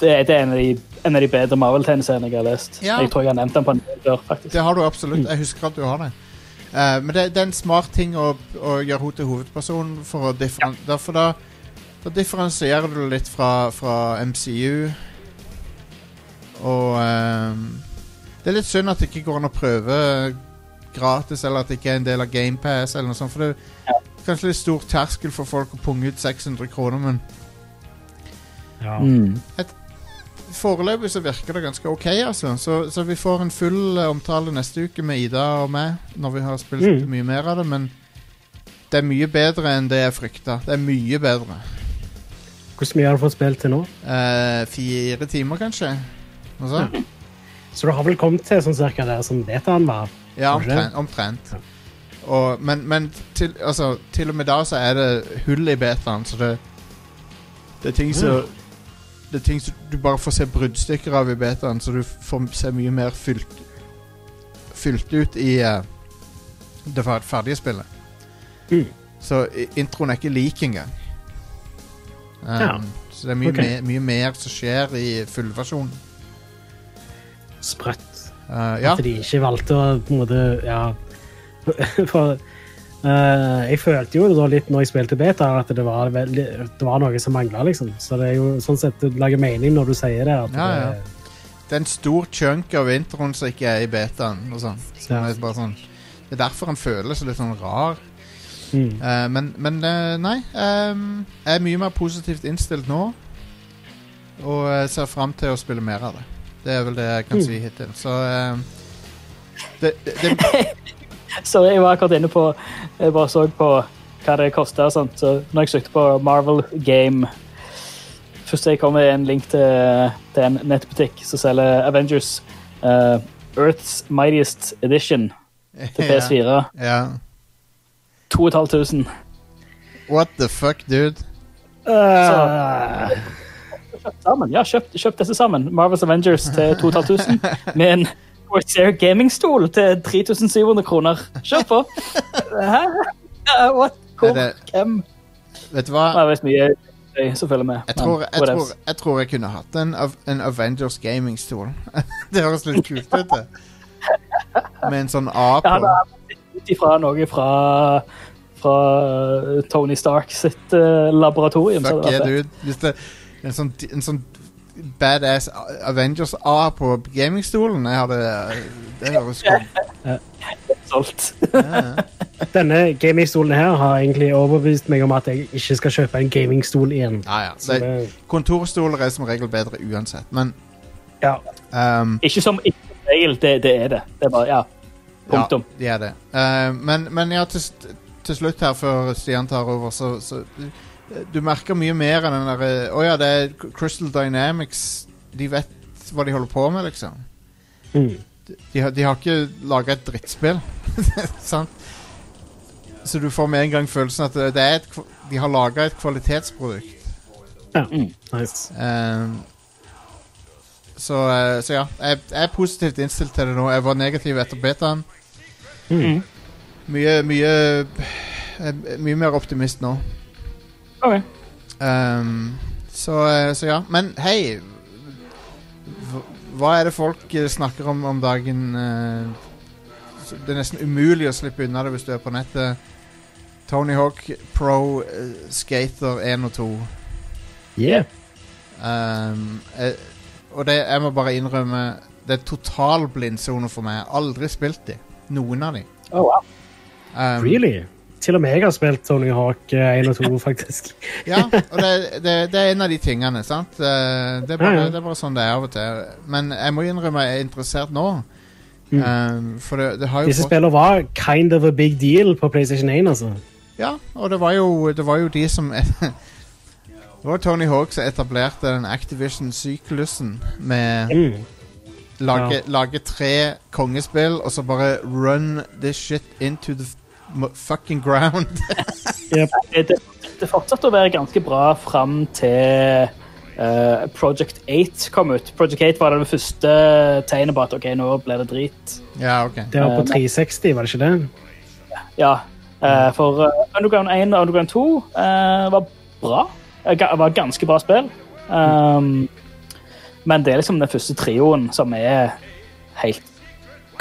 det, er- det er en av de, en av de bedre Marvel-tegneseriene jeg har lest. Ja. Jeg tror jeg har nevnt den på en del før, faktisk. Det har du absolutt. Jeg husker at du har det. Uh, men det, det er en smart ting å, å gjøre henne til hovedperson, for å differen derfor da, da differensierer du litt fra, fra MCU. Og ehm, det er litt synd at det ikke går an å prøve gratis, eller at det ikke er en del av GamePass, eller noe sånt. For det er kanskje litt stor terskel for folk å punge ut 600 kroner, men Ja. Mm. Foreløpig så virker det ganske ok, altså. Så, så vi får en full eh, omtale neste uke med Ida og meg, når vi har spilt Mm. mye mer av det, men det er mye bedre enn det jeg frykta. Det er mye bedre. Hvor mye har du fått spilt til nå? Eh, fire timer, kanskje? Så du har vel kommet til sånn cirka der som betaen var? Ja, omtrent. omtrent. Og, men men til, altså, til og med da så er det hull i betaen, så det Det er ting som Det er ting som du bare får se bruddstykker av i betaen, så du får se mye mer fylt Fylt ut i uh, det fer- ferdige spillet. Mm. Så introen er ikke lik engang. Um, Ja. Så det er mye, okay. me mye mer som skjer i fullversjonen. Sprøtt. Uh, ja. At de ikke valgte å på en måte Ja. For uh, jeg følte jo da litt når jeg spilte beta, at det var, veldig, det var noe som mangla, liksom. Så det er jo sånn sett det lager mening når du sier det. At Ja, ja. Det, Det er en stor chunk av introen som ikke er i betaen. Og sånn. Så Ja. det, er sånn, det er derfor han føles litt sånn rar. mm. Uh, men men nei. Um, jeg er mye mer positivt innstilt nå. Og ser fram til å spille mer av det. Det er vel det jeg kan Mm. si hittil. Så um, det, det, det, Sorry, jeg var akkurat inne på Jeg bare så på hva det kosta. Så når jeg søkte på Marvel Game Først jeg kom med en link til, til en nettbutikk som selger Avengers Uh, Earth's Mightiest Edition til PS4. Ja. 2500. What the fuck, dude? Eh, Sammen. Ja, kjøpt, kjøpt disse sammen. Marvels Avengers til 2500 med en Corsair gamingstol til 3700 kroner. Kjør på! Hæ? Ja, What? Hvor? Det- Hvem? Vet du hva? Det er visst mye som følger med. Jeg tror jeg, tror, jeg tror jeg kunne hatt en, en Avengers gaming-stol. det høres litt kult ut, det. Med en sånn A Ja, på. er ut ifra noe fra, fra Tony Stark sitt uh, laboratorium. så Fuck det yeah, dude. Hvis det en sånn, en sånn badass Avengers A på gamingstolen Jeg hadde Det høres Solgt. Denne gamingstolen her har egentlig overbevist meg om at jeg ikke skal kjøpe en gamingstol igjen. Ah, ja. Så Det, det, kontorstoler er som regel bedre uansett, men ja. um, Ikke som ikke regel, det, det er det. Det er bare, ja. Punktum. Ja, det er det. Uh, men, men ja, til, til slutt her, før Stian tar over, så, så Du merker mye mer enn den derre Å ja, det er Crystal Dynamics. De vet hva de holder på med, liksom. Mm. De, har- de har ikke laga et drittspill. Sant? Så du får med en gang følelsen at det det er et, de har laga et kvalitetsprodukt. ja. Mm. Nice. Um, så, eh, så ja, jeg, jeg er positivt innstilt til det nå. Jeg var negativ etter betaen. Mm. Mye, mye Mye mer optimist nå. OK. Um, så, eh, så ja. Men hei hva- er det folk eh, snakker om om dagen? eh, det er nesten umulig å slippe unna det hvis du er på nettet. Tony Hawk Pro Skater 1 og 2. Yeah. Um, og det, jeg må bare innrømme Det er total blindsone for meg. Jeg har aldri spilt de. Noen av de. Oh, wow. Um, Really? Til og med jeg har spilt Tony Hawk eh, 1 og 2, faktisk. Ja, og det, det, det er en av de tingene, sant? Eh, Det er, bare, Ja, ja. det er bare sånn det er av og til. Men jeg må innrømme jeg er interessert nå. Mm. Um, for det, det har jo Disse fått spillene var kind of a big deal på PlayStation 1, altså. Ja, og det var jo, det var jo de som Det var Tony Hawk som etablerte den Activision-syklusen med Mm. lage, Ja. lage tre kongespill, og så bare run this shit into the fucking ground. Det, det, det fortsatte å være ganske bra fram til uh, Project 8 kom ut. Project 8 var det første tegnet på at ok, nå ble det drit. ja, ok. Det var på Eh, 360, var det ikke det? Ja, Uh, for eh, Underground 1 og Underground 2 uh, var bra. Det var ganske bra spill. Um, men det er liksom den første trioen som er helt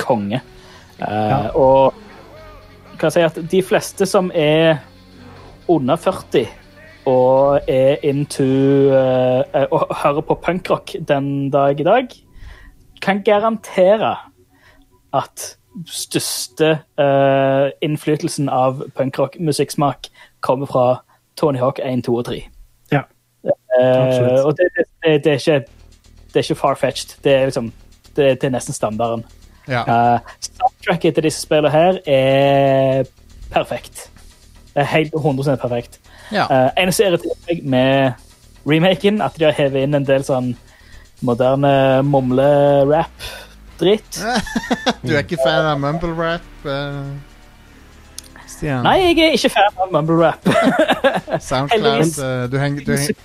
konge. Uh, Ja. Og kan jeg si at de fleste som er under 40 og er into eh, og hører på punkrock den dag i dag, kan garantere at største uh, innflytelsen av punkrock-musikksmak kommer fra Tony Hawk 1, 2 og 3. Ja. Absolutt. og det, det, det, er ikke, det er ikke far-fetched. Det liksom det, det er nesten standarden. Ja. Uh, soundtracket til disse spillene her er perfekt. Det er helt 100 perfekt. ja. Uh, eneste irriterer meg med remaken, at de har hevet inn en del sånn moderne mumle-rap dritt. Du er ikke fan av mumble rap, eh, Stian? Nei, jeg er ikke fan av mumble rap. Soundcloud eh, Du henger du heng,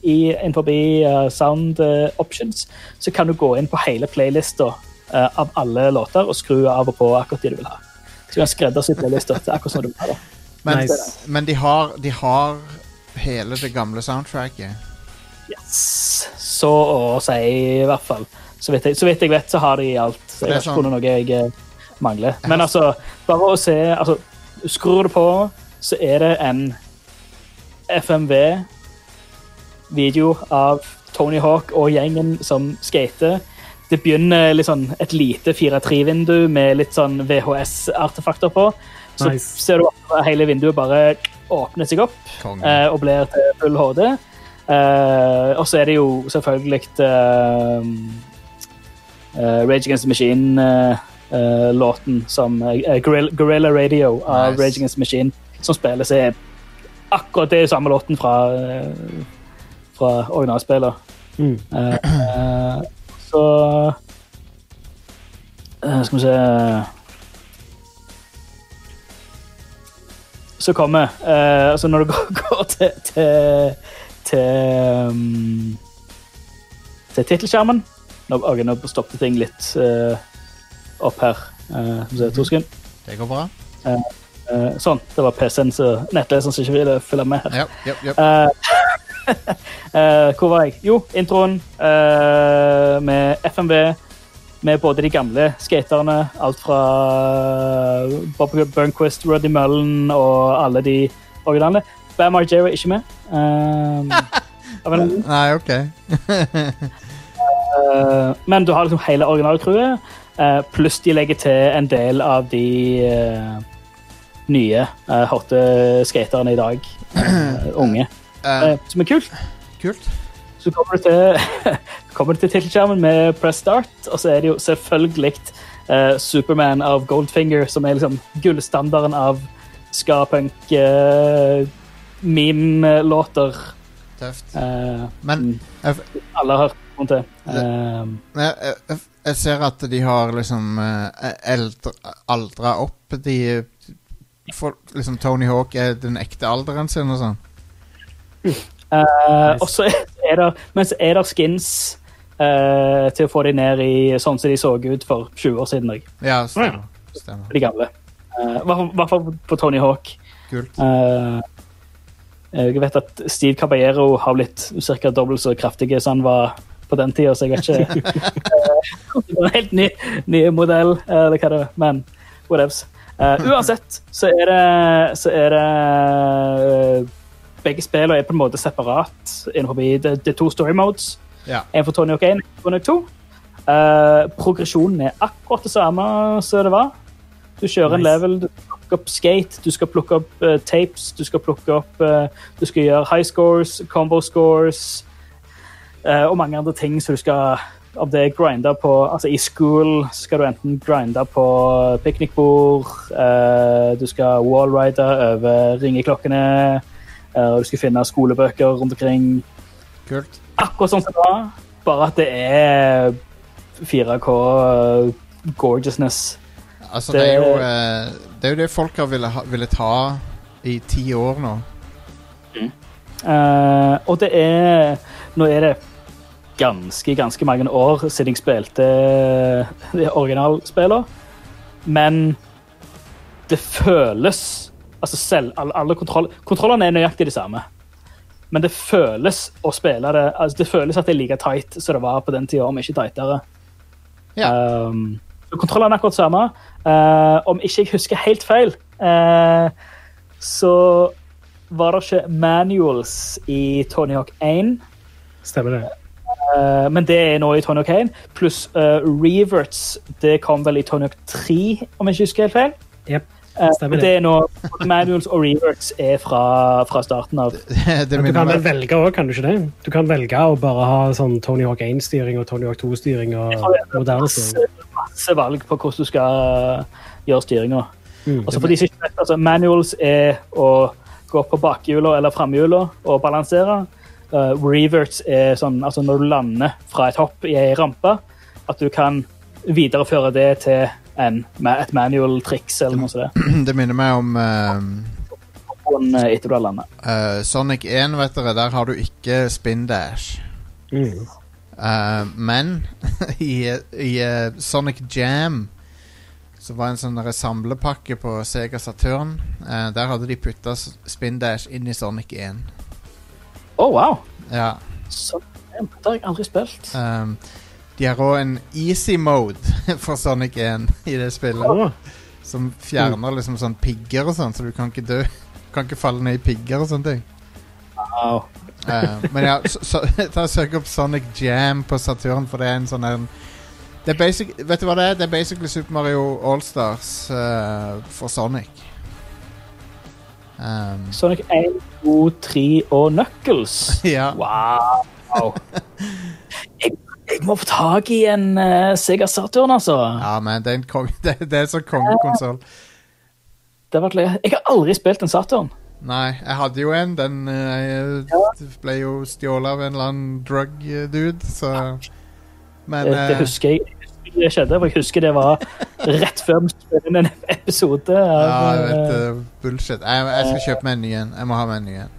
I, innenfor uh, sound uh, options så kan du gå inn på hele playlista eh, av alle låter og skru av og på akkurat de du vil ha. Så du kan skreddersy playlister til akkurat som du vil ha det. Men, Nice. men de, har, de har hele det gamle soundtracket. Yes. Så å si, i hvert fall. Så vidt, jeg, så vidt jeg vet, så har de alt. Så jeg har sånn- ikke funnet noe jeg eh, mangler. Men altså, bare å se altså, Skrur du på, så er det en FMV-video av Tony Hawk og gjengen som skater. Det begynner litt sånn et lite 4-3-vindu med litt sånn VHS-artefakter på. Så Nice. ser du at hele vinduet bare åpner seg opp eh, og blir til full HD. Eh, og så er det jo selvfølgelig eh, eh, Rage Against the Machine-låten som eh, Guerrilla, Guerrilla Radio av Nice. Rage Against the Machine som spilles, er akkurat det samme låten fra, eh, fra originalspillet. Mm. Så eh, Skal vi se Så kommer eh, altså Når du går, går til til, til, um, til tittelskjermen Nå, okay, nå stoppet ting litt uh, opp her. Uh, to sekunder. Det går bra. Uh, sånn. Det var PC-en som nettleseren som ikke ville følge med her. Ja, ja, ja. Eh, eh, hvor var jeg? Jo, introen uh, med FMV. Med både de gamle skaterne, alt fra Bob Burnquist, Ruddy Mullen og alle de originale. Bam Margera er ikke med. Um, Nei, OK. uh, men du har liksom hele originalcrewet, uh, pluss de legger til en del av de uh, nye uh, hotte skaterne i dag. eh, unge. Eh, som er kult. kult. Så kommer du til, kommer du til tittelskjermen med press start, og så er det jo selvfølgelig uh, Superman av Goldfinger, som er liksom gullstandarden av ska-punk uh. Tøft. Men jeg, alle har hørt til. Eh, jeg, jeg, ser at de har liksom aldra opp de for, liksom Tony Hawk er den ekte alderen sin og sånn. Eh, og så er det, men så er det skins uh, til å få de ned i sånn som de så ut for 20 år siden. også, Ja, stemmer. stemmer. De gamle. Eh, I hvert fall- hvert fall på Tony Hawk. Kult. Uh, jeg vet at Steve Caballero har blitt ca. dobbelt så kraftig som han var på den tida, så jeg vet ikke Det en helt ny, ny modell, eh, eller hva det er, men whatevs. Uh, uansett så er det, så er det Begge spillene er på en måte separat innenfor det, er to story modes. Ja. En for Tony Hawk 1 og Tony Hawk 2. Uh, progresjonen er akkurat det samme som det var. Du kjører en level, du skal plukke opp skate, du skal plukke opp uh, tapes, du skal plukke opp uh, Du skal gjøre high scores, combo scores eh, og mange andre ting som du skal om det er grinda på Altså i school skal du enten grinde på piknikbord, eh, du skal wallride over ringeklokkene, eh, og du skal finne skolebøker rundt omkring Kult. akkurat sånn som det var, bare at det er 4K gorgeousness. Altså, Det- det er jo eh, Det er jo det folk har ville, ha, ville ta i ti år nå. Eh, og det er Nå er det ganske, ganske mange år siden jeg spilte originalspillene, men det føles Altså selv alle, alle kontroll, Kontrollene er nøyaktig de samme. Men det føles å spille det altså Det føles at det er like tight som det var på den tida, om ikke tightere. Ja. Um, kontrollene er akkurat samme. Uh, om ikke jeg husker helt feil, uh, så var det ikke manuals i Tony Hawk 1. Stemmer det. Uh, men det er nå i Tony Hawk 1. Pluss uh, reverts. Det kom vel i Tony Hawk 3, om jeg ikke husker helt feil. Eh, stemmer det det. er nå Manuals og reverts er fra, fra starten av. du kan vel velge òg, kan du ikke det? Du kan velge å bare ha sånn Tony Hawk 1-styring og Tony Hawk 2-styring og moderne styring. Masse, masse valg på hvordan du skal gjøre styringa. Mm. For de som ikke altså, manuals er å gå på bakhjula eller framhjula og balansere. Uh, reverts er sånn altså når du lander fra et hopp i ei rampe, at du kan videreføre det til en, med et manual triks eller noe sånt. Det minner meg om uh, eh, Etter du har landet. eh, Sonic 1, vet dere. Der har du ikke spin dash. Mm. Uh, men i, i Sonic Jam så var det en sånn samlepakke på Sega Saturn. Eh, der hadde de putta spin dash inn i Sonic 1. Å, wow! Ja. Så, det har jeg aldri spilt. ehm, de har òg en easy mode for Sonic 1 i det spillet. Som fjerner liksom sånn pigger og sånn, så du kan ikke dø. Du kan ikke falle ned i pigger og sånne ting. Wow. Eh, men ja, så, ta og søk opp Sonic Jam på Saturn, for det er en sånn en det er basic, Vet du hva det er? Det er basically Super Mario Allstars uh, for Sonic. Um, Sonic 1, 2, 3 og Knuckles. ja. Wow! Jeg, jeg må få tak i en uh, Sega Saturn, altså. ja, men det er en kong, det, det er så kongekonsoll. Jeg har aldri spilt en Saturn. Nei, jeg hadde jo en. Den eh, ble jo stjålet av en eller annen drug-dude, så Men Det, det eh, husker jeg. Det skjedde, for jeg husker det var rett før vi spilte en episode. Av, Ja, jeg vet eh, det. er Bullshit. Jeg, jeg skal kjøpe meg en ny en. Jeg må ha meg en ny en.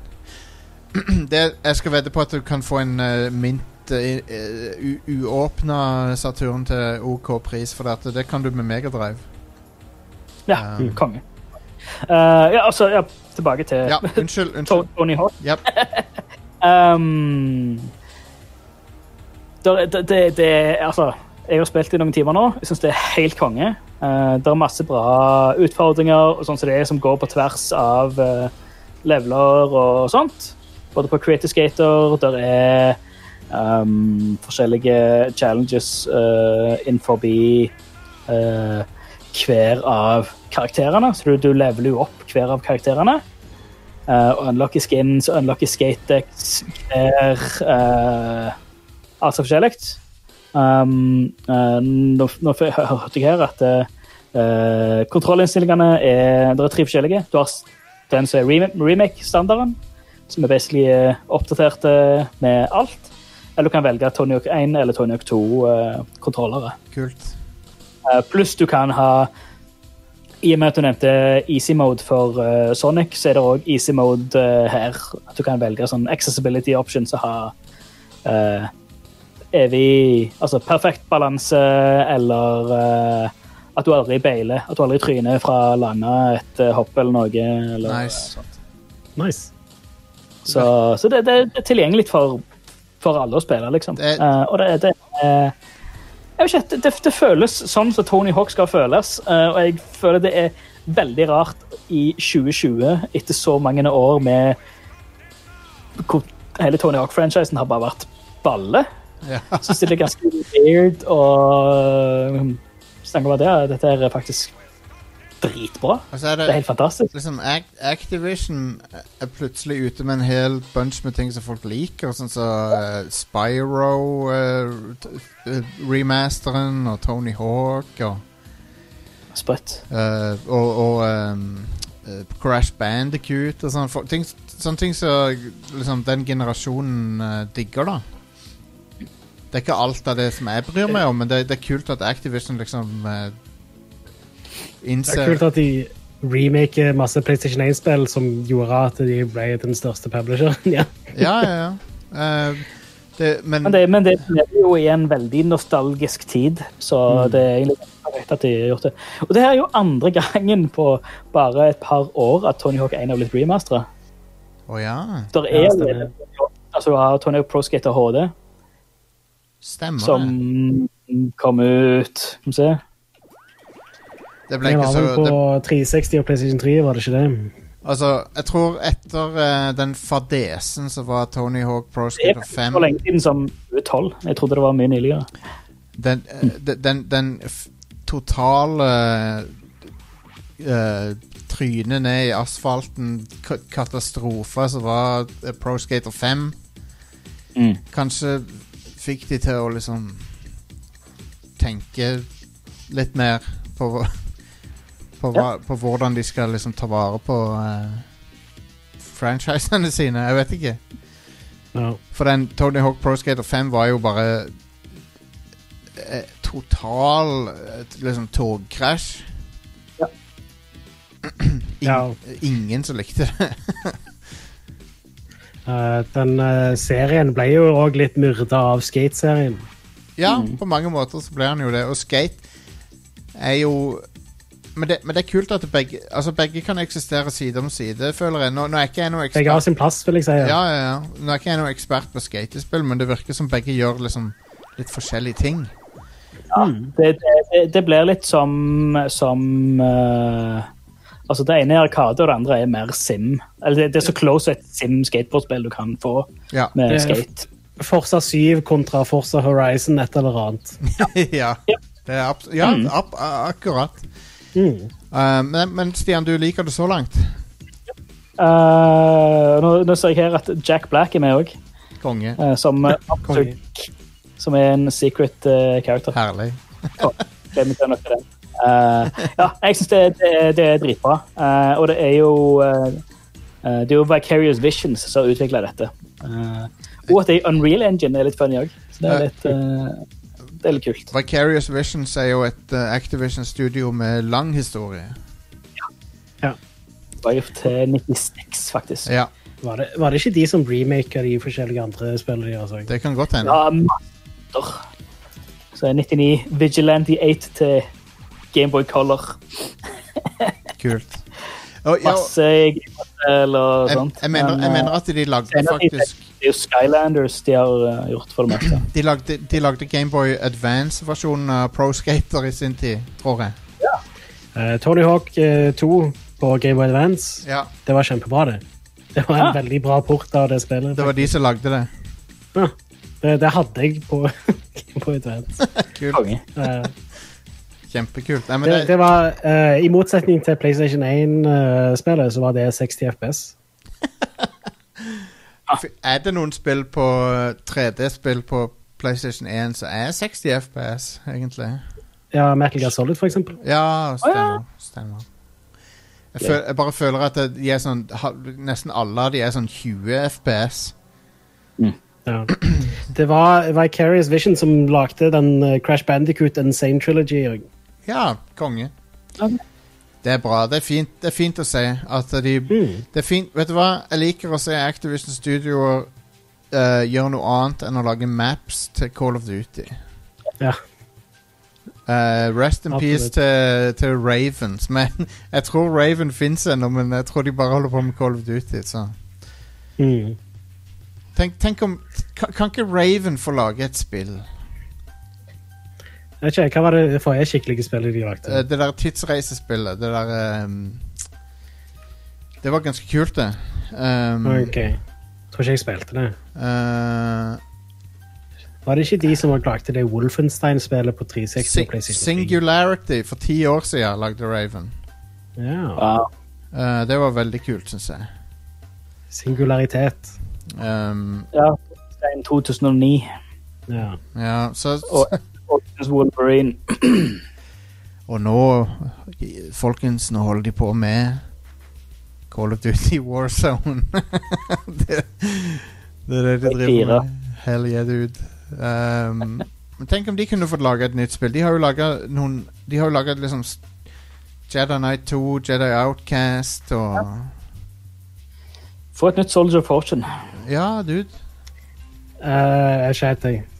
Jeg skal vedde på at du kan få en uh, mint uh, uh, uåpna Saturn til OK pris, for dette. det kan du med Megadrive. ja, Um, konge. Uh, ja, altså, ja, tilbake til Ja, unnskyld. Unnskyld. Tony Hawk. Yep. Um, det, det, det, det Altså, jeg har spilt i noen timer nå. Jeg syns det er helt konge. Uh, det er masse bra utfordringer og sånn som det er, som går på tvers av uh, leveler og sånt. Både på Creative Skater, der er um, forskjellige challenges uh, innenfor uh, hver av karakterene. Så du, du leveler jo opp hver av karakterene. Uh, og unlocker skins og unlocker skatedecks hver uh, Altså forskjellig. Um, uh, nå, nå hørte jeg her at uh, kontrollinnstillingene er Det er tre forskjellige. Du har den som er remake- remake-standarden, som er basically uh, oppdatert uh, med alt. Eller du kan velge Tony Hawk 1 eller Tony Hawk 2-kontrollere. Kult. Uh, pluss du kan ha I og med at du nevnte easy mode for uh, Sonic, så er det òg easy mode uh, her. At du kan velge sånn accessibility options og ha uh, evig Altså perfekt balanse, eller uh, at du aldri beiler. At du aldri tryner fra landa et hopp eller noe. Eller, Nice. sånt. nice. Så, så det, det er tilgjengelig for, for alle å spille, liksom. Det- Uh, og det, det uh, Jeg vet ikke, det, det føles sånn som Tony Hawk skal føles, uh, og jeg føler det er veldig rart i 2020, etter så mange år med hvor hele Tony Hawk-franchisen har bare vært balle. Ja. så stiller det ganske weird og Snakker om det. Dette er faktisk dritbra. Er Det er helt fantastisk. liksom Activision er plutselig ute med en hel bunch med ting som folk liker, sånn som eh, Spyro uh, eh, remasteren og Tony Hawk og Sprøtt. Uh, og, og eh, Crash Bandicoot og sånne ting- Sånne ting som liksom, den generasjonen eh, digger, da. Det er ikke alt av det som jeg bryr meg om, men det, det er kult at Activision liksom uh, Det er kult at de remaker masse PlayStation 1-spill som gjorde at de ble den største publisheren. ja. Ja, ja, ja. Eh, det, men, Men det, men det er jo i en veldig nostalgisk tid, så Mm. det er egentlig korrekt at de har gjort det. Og det her er jo andre gangen på bare et par år at Tony Hawk 1 har blitt remasteret. Oh, ja. Der Ja, er stemmer. altså, du har Tony Hawk Pro Skater HD, Stemmer som kom ut Skal vi se. Det ble Det ikke så på det, 360 og PlayStation 3, var det ikke det? Altså, jeg tror etter uh, den fadesen så var Tony Hawk Pro Det er Skater faktisk 5 så lenge siden som 2012. Jeg trodde det var mye nyligere. den, uh, den, den, den totale uh, trynet ned i asfalten, Katastrofa katastrofe som var Pro Skater 5, Mm. kanskje fikk de til å liksom tenke litt mer på, på, hva, på hvordan de skal liksom ta vare på uh, franchisene sine. Jeg vet ikke. No. For den Tony Hawk Pro Skater 5 var jo bare eh, total eh, liksom togkrasj. Ja. In, Ja. Ingen som likte det. uh, den uh, serien ble jo òg litt myrda av Skate-serien. Ja, Mm. på mange måter så ble han jo det. Og skate er jo men det, men det er kult at begge Altså begge kan eksistere side om side, føler jeg. Nå, nå er ikke jeg noe Begge har sin plass, vil jeg si. ja, ja, ja. Nå er ikke jeg noe ekspert på skatespill, men det virker som begge gjør liksom litt forskjellige ting. Ja, Det, det, det blir litt som, som uh, Altså, det ene er Arkade, og det andre er mer sim. Eller det, det er så close et sim-skateboardspill du kan få Ja. med Det- skate. Forsa 7 kontra Forsa Horizon, et eller annet. ja. Ja. Det er ja, Mm. ab akkurat. Mm. Uh, men, men Stian, du liker det så langt? Uh, nå, nå ser jeg her at Jack Black er med òg, Konge. som, eh, Konge. som er en secret character. Herlig. Eh, ja, jeg syns det, det, det er dritbra. Eh, og det er jo Det er jo Vicarious Visions som har utvikla dette. Eh, og at det er Unreal Engine er litt funny òg. Så det er litt, eh, det er litt kult. Vicarious Visions er jo et uh, Activision studio med lang historie. Ja Bare til 96, faktisk. Ja, Var, det, var det ikke de som remaker de forskjellige andre spillene de har sagt? det kan godt hende. Ja, matter. Så er 99 Vigilante 8 til Gameboy Color. Kult. Og, ja, Masse Gameboy-spill og jeg, sånt. jeg, mener, jeg eh, mener at de lagde faktisk Det er jo Skylanders de har uh, gjort for det meste. De lagde, de lagde Gameboy Advance-versjonen av Pro Skater i sin tid, tror jeg. Eh, Tony Hawk eh, 2 på Game Boy Advance, Ja, det var kjempebra, det. Det var en Ja. veldig bra port av det spillet. Det var de som lagde det. Ja, det, det hadde jeg på Game Boy Advance. Kult. Eh, Kjempekult. Nei, men det, det, det var, eh, I motsetning til PlayStation 1-spillet, så var det 60 FPS. er det noen spill på 3D-spill på PlayStation 1 som er 60 FPS, egentlig? Ja, Metal Gear Solid, for eksempel. Ja, stemmer. stemmer. Jeg, føl, jeg bare føler at de er sånn Nesten alle av de er sånn 20 FPS. Ja. Det var Vicarious Vision som lagde den eh, Crash Bandicoot and Same Trilogy. Ja, konge. Ok. Det er bra. Det er fint, det er fint å se at de Mm. Det er fint, vet du hva? Jeg liker å se Activision Studioer uh, gjøre noe annet enn å lage maps til Call of Duty. Ja. Uh, rest in Absolutt. peace til, til Ravens. Men jeg tror Raven fins ennå, men jeg tror de bare holder på med Call of Duty. Så. Mm. Tenk, tenk om kan, kan ikke Raven få lage et spill? Jeg vet ikke, Hva var det forrige skikkelige spillet de lagde? Eh, det der tidsreisespillet. Det der um, Det var ganske kult, det. Um, Ok. Tror ikke jeg spilte det. Uh, Var det ikke de som lagde det Wolfenstein-spillet på 360? Sing og PlayStation 3? Singularity for ti år siden lagde Raven. Ja. Wow. Uh, det var veldig kult, syns jeg. Singularitet. Um, Ja, det er 2009. Ja. ja, så, Og, og Wolverine. Og nå, folkens, nå holder de på med Call of Duty Warzone. det, det er det de driver med. Hell yeah, dude. Um, men tenk om de kunne fått laga et nytt spill. De har jo laga noen De har jo laga liksom Jedi Night 2, Jedi Outcast og Få et nytt Soldier of Fortune. Ja, dude. Uh, jeg skjøt deg.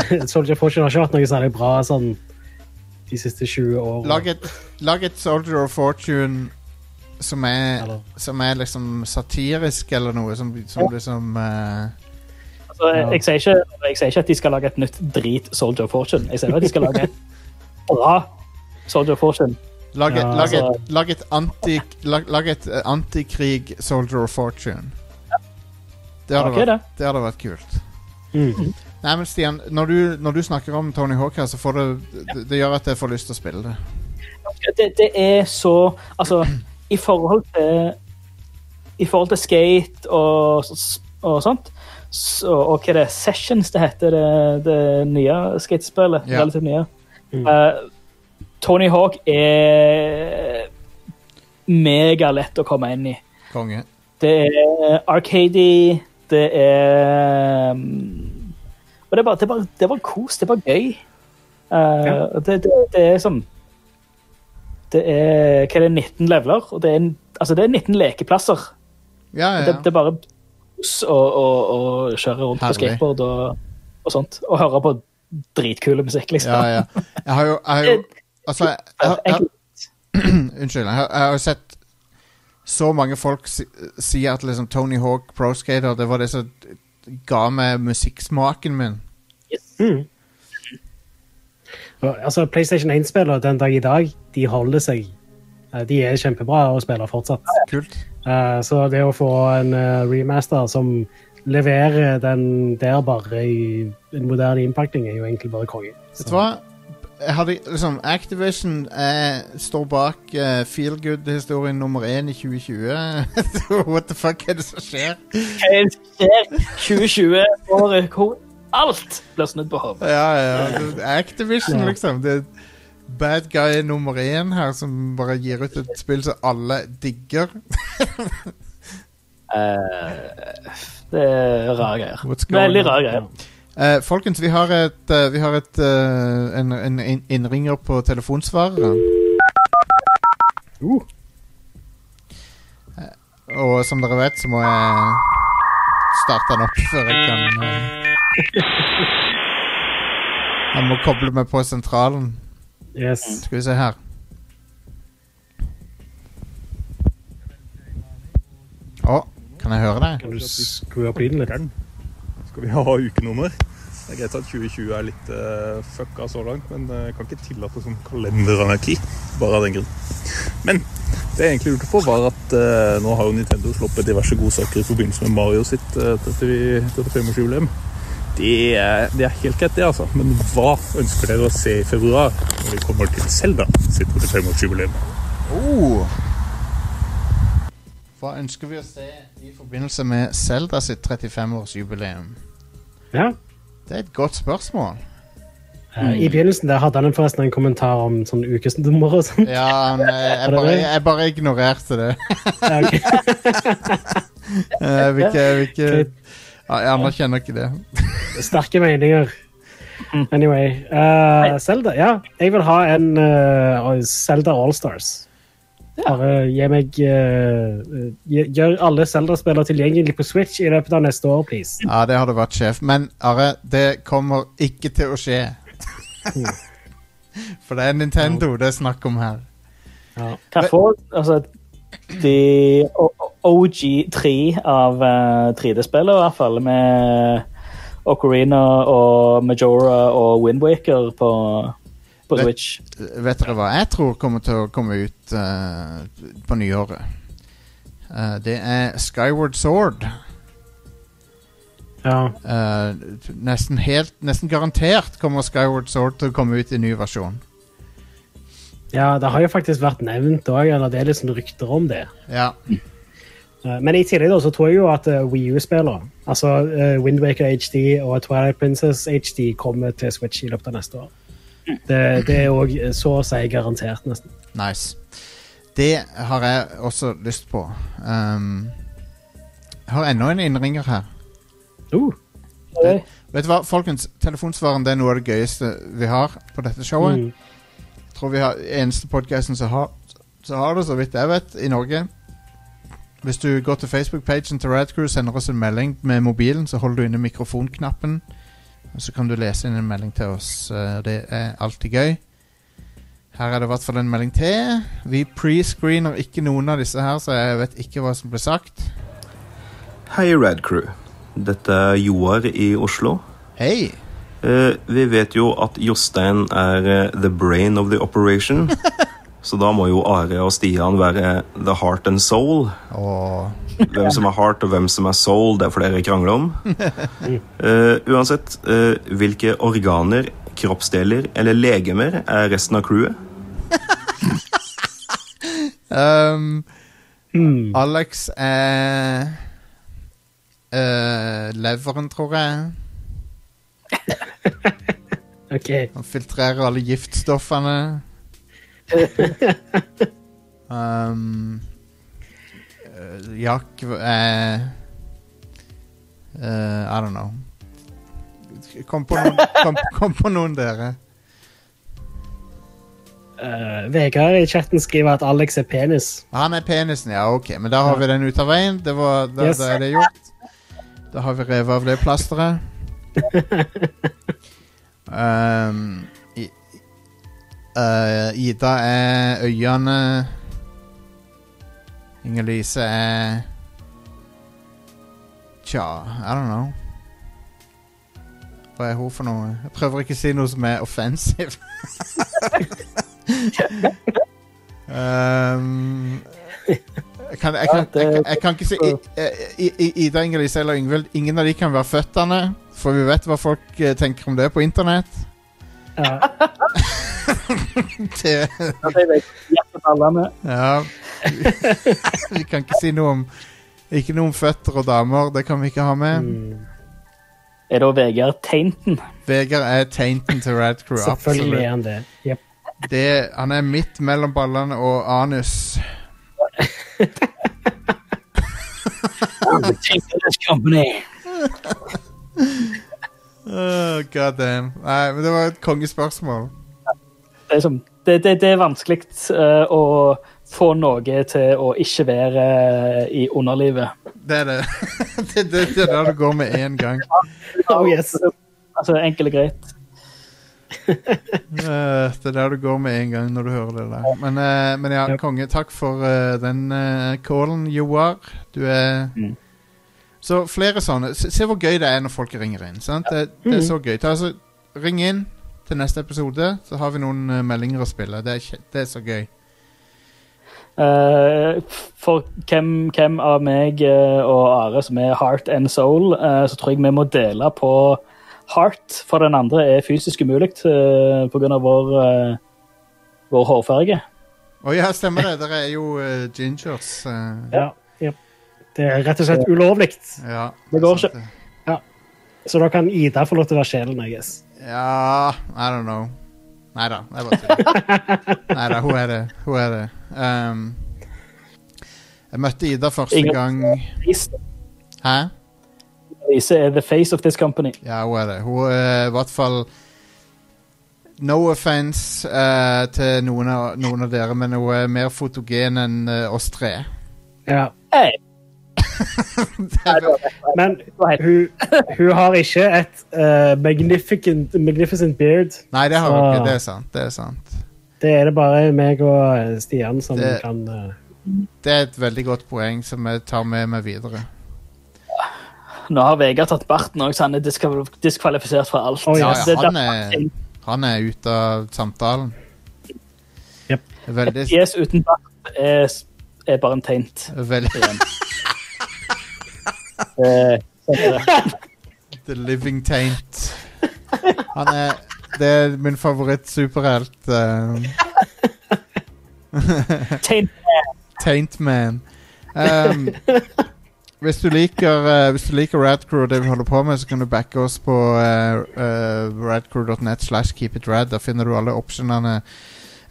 Soldier Fortune har ikke hatt noe særlig bra sånn de siste 20 årene. Lag et, lag et Soldier of Fortune som er, Eller- som er liksom satirisk eller noe, som, som liksom uh, Altså, jeg, jeg, sier ikke, jeg sier ikke at de skal lage et nytt drit Soldier of Fortune. Jeg sier at de skal lage et bra Soldier of Fortune. Lag, et, Ja, altså- lag et lag, et antikrig antikrig Soldier of Fortune. Det hadde, okay, vært, det. det hadde vært kult. Mm. Nei, men Stian, når du, når du snakker om Tony Hawk her, så får det, det Det gjør at jeg får lyst til å spille det. det, det er så Altså, i forhold til I forhold til skate og, og sånt, så, og hva det er Sessions det heter, det, det nye skatespillet. Ja. Relativt nye. Mm. Uh, Tony Hawk er megalett å komme inn i. Konge. Det er arcady, det er um, Og det bare, det bare, det bare kos, det bare gøy. Uh, Ja. det, det, det er sånn Det er hva er det, 19 leveler, og det er, altså det er 19 lekeplasser. Ja, ja. Det, det er bare kos å, kjøre rundt Herlig. på skateboard og, og sånt. Og høre på dritkule musikk, liksom. ja, ja. Jeg har jo, jeg har jo Altså, jeg, jeg, jeg. Unnskyld. Jeg har jo sett så mange folk si, si at liksom Tony Hawk Pro Skater Det var det som ga meg musikksmaken min. Mm. Altså, PlayStation 1-spillere den dag i dag, de holder seg. Eh, De er kjempebra og spiller fortsatt. Kult. Eh, Så det å få en eh, remaster som leverer den der bare i en moderne innpakning, er jo egentlig bare konge. Vet du hva? Hadde, liksom, Activision eh, står bak eh, Feel Good-historien nummer én i 2020. What the fuck er det som skjer? Hva er det som skjer? 2020 året hvor alt blir snudd på hodet. Ja, ja. Activision, Ja. liksom. Det er bad guy nummer én her, som bare gir ut et spill som alle digger. uh, det er rare greier. Veldig rare greier. Eh, folkens, vi har et, uh, vi har et uh, en, en innringer på telefonsvareren. Uh. Eh, og som dere vet, så må jeg starte den opp før jeg kan Jeg må koble meg på sentralen. Yes. Skal vi se her. Å, kan jeg høre deg? Kan du skru opp lyden litt? Skal vi ha ukenummer? Det er greit at 2020 er litt uh, fucka så langt, men eh, jeg kan ikke tillate som kalenderanarki. Bare av den grunn. Men det jeg egentlig lurte på, var at uh, nå har jo Nintendo sluppet diverse godsaker i forbindelse med Mario sitt uh, 35-årsjubileum. Det, det er helt greit, det, altså. Men hva ønsker dere å se i februar når vi kommer til Selda sitt 35-årsjubileum? Oh. Hva ønsker vi å se i forbindelse med Zelda sitt 35-årsjubileum? Ja. Det er et godt spørsmål. Mm. I begynnelsen der hadde han forresten en kommentar om sånn ukesnummer og sånt. Ja, han, eh, jeg, bare, jeg bare ignorerte det. Ja, ok. Jeg ikke, jeg ikke ja, Jeg anerkjenner ikke det. Sterke meninger. Anyway. Uh, Zelda, ja. Jeg vil ha en uh, Zelda Allstars. Bare gi meg uh, Gjør alle Zelda-spillere tilgjengelig på Switch i løpet av neste år, please. Ja, det hadde vært sjef. Men Are, det kommer ikke til å skje. For det er Nintendo det er snakk om her. Ja. Hva får altså, de OG3 av uh, 3D-spillet, i hvert fall, med Ocarina og Majora og Windwaker på, på Vet- Switch. Vet dere hva jeg tror kommer til å komme ut uh, på nyåret? Uh, det er Skyward Sword. Ja. Uh, nesten helt Nesten garantert kommer Skyward Sword til å komme ut i ny versjon. ja, det har jo faktisk vært nevnt òg, eller det er sånn rykter om det. Ja. Eh, Men i tillegg da, så tror jeg jo at uh, Wii U-spillere, altså uh, Windwaker HD og Twilight Princess HD, kommer til Switch i løpet av neste år. Det, det er òg så å si garantert, nesten. Nice. Det har jeg også lyst på. Um, jeg har enda en innringer her. Uh, Det, Vet du hva, folkens? Telefonsvaren det er noe av det gøyeste vi har på dette showet. mm. Jeg tror vi har eneste podcasten som har, så har det, så vidt jeg vet, i Norge. Hvis du går til Facebook-pagen til Radcrew, sender oss en melding med mobilen, så holder du inne mikrofonknappen. Og så kan du lese inn en melding til oss. eh, Det er alltid gøy. Her er det i hvert fall en melding til. Vi prescreener ikke noen av disse her, så jeg vet ikke hva som ble sagt. Hei, Radcrew. Dette er Joar i Oslo. Hei! Eh, vi vet jo at Jostein er eh, the brain of the operation. Så da må jo Are og Stian være the heart and soul. Og Hvem som er heart og hvem som er soul, det får dere krangle om. Uh, uansett, uh, hvilke organer, kroppsdeler eller legemer er resten av crewet? um, Hmm. Alex er uh, Leveren, tror jeg. OK. Han filtrerer alle giftstoffene. Um, eh, Jack uh, uh, I don't know. Kom på noen, kom, kom på noen dere. Uh, Vegard i chatten skriver at Alex er penis. Han er penisen, ja, ok. Men da har vi den ut av veien. Det var, da, Yes. da er det gjort. Da har vi revet av det plasteret. um, eh, Ida er øyene. Inger-Lise er Tja, I don't know. Hva er hun for noe? Jeg prøver ikke å si noe som er offensive. um, jeg, kan, jeg, kan, jeg, jeg kan ikke si Ida, Inger-Lise eller Yngvild. Ingen av de kan være føttene, for vi vet hva folk eh, tenker om det på internett. Ja. Det, ja. vi kan ikke si noe om Ikke noe om føtter og damer. Det kan vi ikke ha med. Mm. Er da Vegard Tainton? Vegard er tainten til Rad Crew. Selvfølgelig er han det. Yep. Det, han er midt mellom ballene og anus. Company. Oh, God damn. Nei, men det var et kongespørsmål. Det er, som, det, det, det er vanskelig uh, å få noe til å ikke være eh, i underlivet. Det er det. det, det, det er der det går med én gang. Oh, yes. Altså, enkelt og greit. Det er der det går med en gang når du hører det der. Men, eh, men ja, konge, takk for den callen, Joar. Du er Mm. Så flere sånne. Se, se hvor gøy det er når folk ringer inn. Sant? Det, det er så gøy. Ta, altså, ring inn til neste episode, så har vi noen uh, meldinger å spille. Det er, det er så gøy. Uh, for hvem, hvem av meg eh, og Are som er heart and soul, så tror jeg vi må dele på heart, for den andre er fysisk umulig uh, pga. vår, vår hårfarge. Å ja, stemmer det. Dere er jo gingers. ja, Ja. Det er rett og slett ulovlig. ja, Det går ikke. Ja. Så da kan Ida få lov til å være sjelen, I guess. Ja I don't know. Nei da, er bare det. Nei da, hun er det. Hun er det. Um, jeg møtte Ida første Ingen- gang Hæ? Lise er the face of this company. Ja, hun er det. Hun er i hvert fall No offence uh, til noen av, noen av dere, men hun er mer fotogen enn uh, oss tre. Ja. Hey, Men hun, hun har ikke et uh, magnificent, magnificent beard. Nei, det har hun ikke. Det er sant. Det er sant. Det er det bare meg og Stian som Det- kan uh... Det er et veldig godt poeng som jeg tar med meg videre. nå har Vegard tatt barten òg, så han er disk diskvalifisert fra alt. Oh, Ja. Ja, han, er, han er ute av samtalen. Yep. Veldig, Fjes uten bart er, er bare en teint. veldig igjen. Eh, sånn er det. The Living Taint. Han er Det er min favoritt-superhelt. Taint Man. Taint Man. Um, hvis du liker uh, Hvis du liker Radcrew og det vi holder på med, så kan du backe oss på uh, uh, radcrew.net slash keepitrad. Der finner du alle optionene.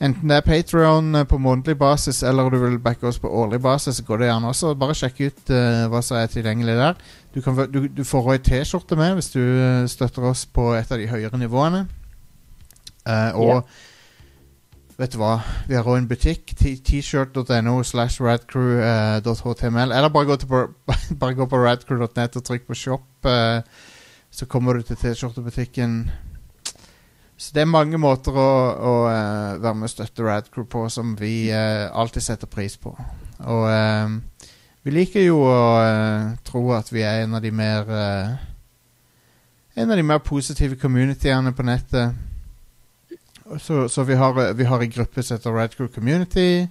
Enten det er Patreon uh, på månedlig basis, eller du vil backe oss på årlig basis, så går det gjerne også. Bare sjekk ut uh, hva som er tilgjengelig der. Du, kan, du, du får ei T-skjorte med hvis du uh, støtter oss på et av de høyere nivåene. Uh, og Vet du hva, vi har også en butikk. T-shirt.no slash radcrew.html. Eller bare gå, på- bare gå på radcrew.net og trykk på shop, uh, så kommer du til T-skjortebutikken. Så det er mange måter å, å uh, være med og støtte Radcrew på som vi uh, alltid setter pris på. Og uh, vi liker jo å tro at vi er en av de mer En av de mer positive communityene på nettet. Så, så vi har vi har en gruppe som heter Radcrew Community.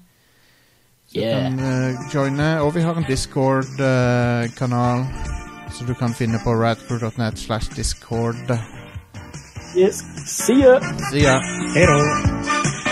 Så du Yeah. kan eh, joine. Og vi har en Discord-kanal så du kan finne på radcrew.net slash discord. Yes. See ya. See ya. Hello.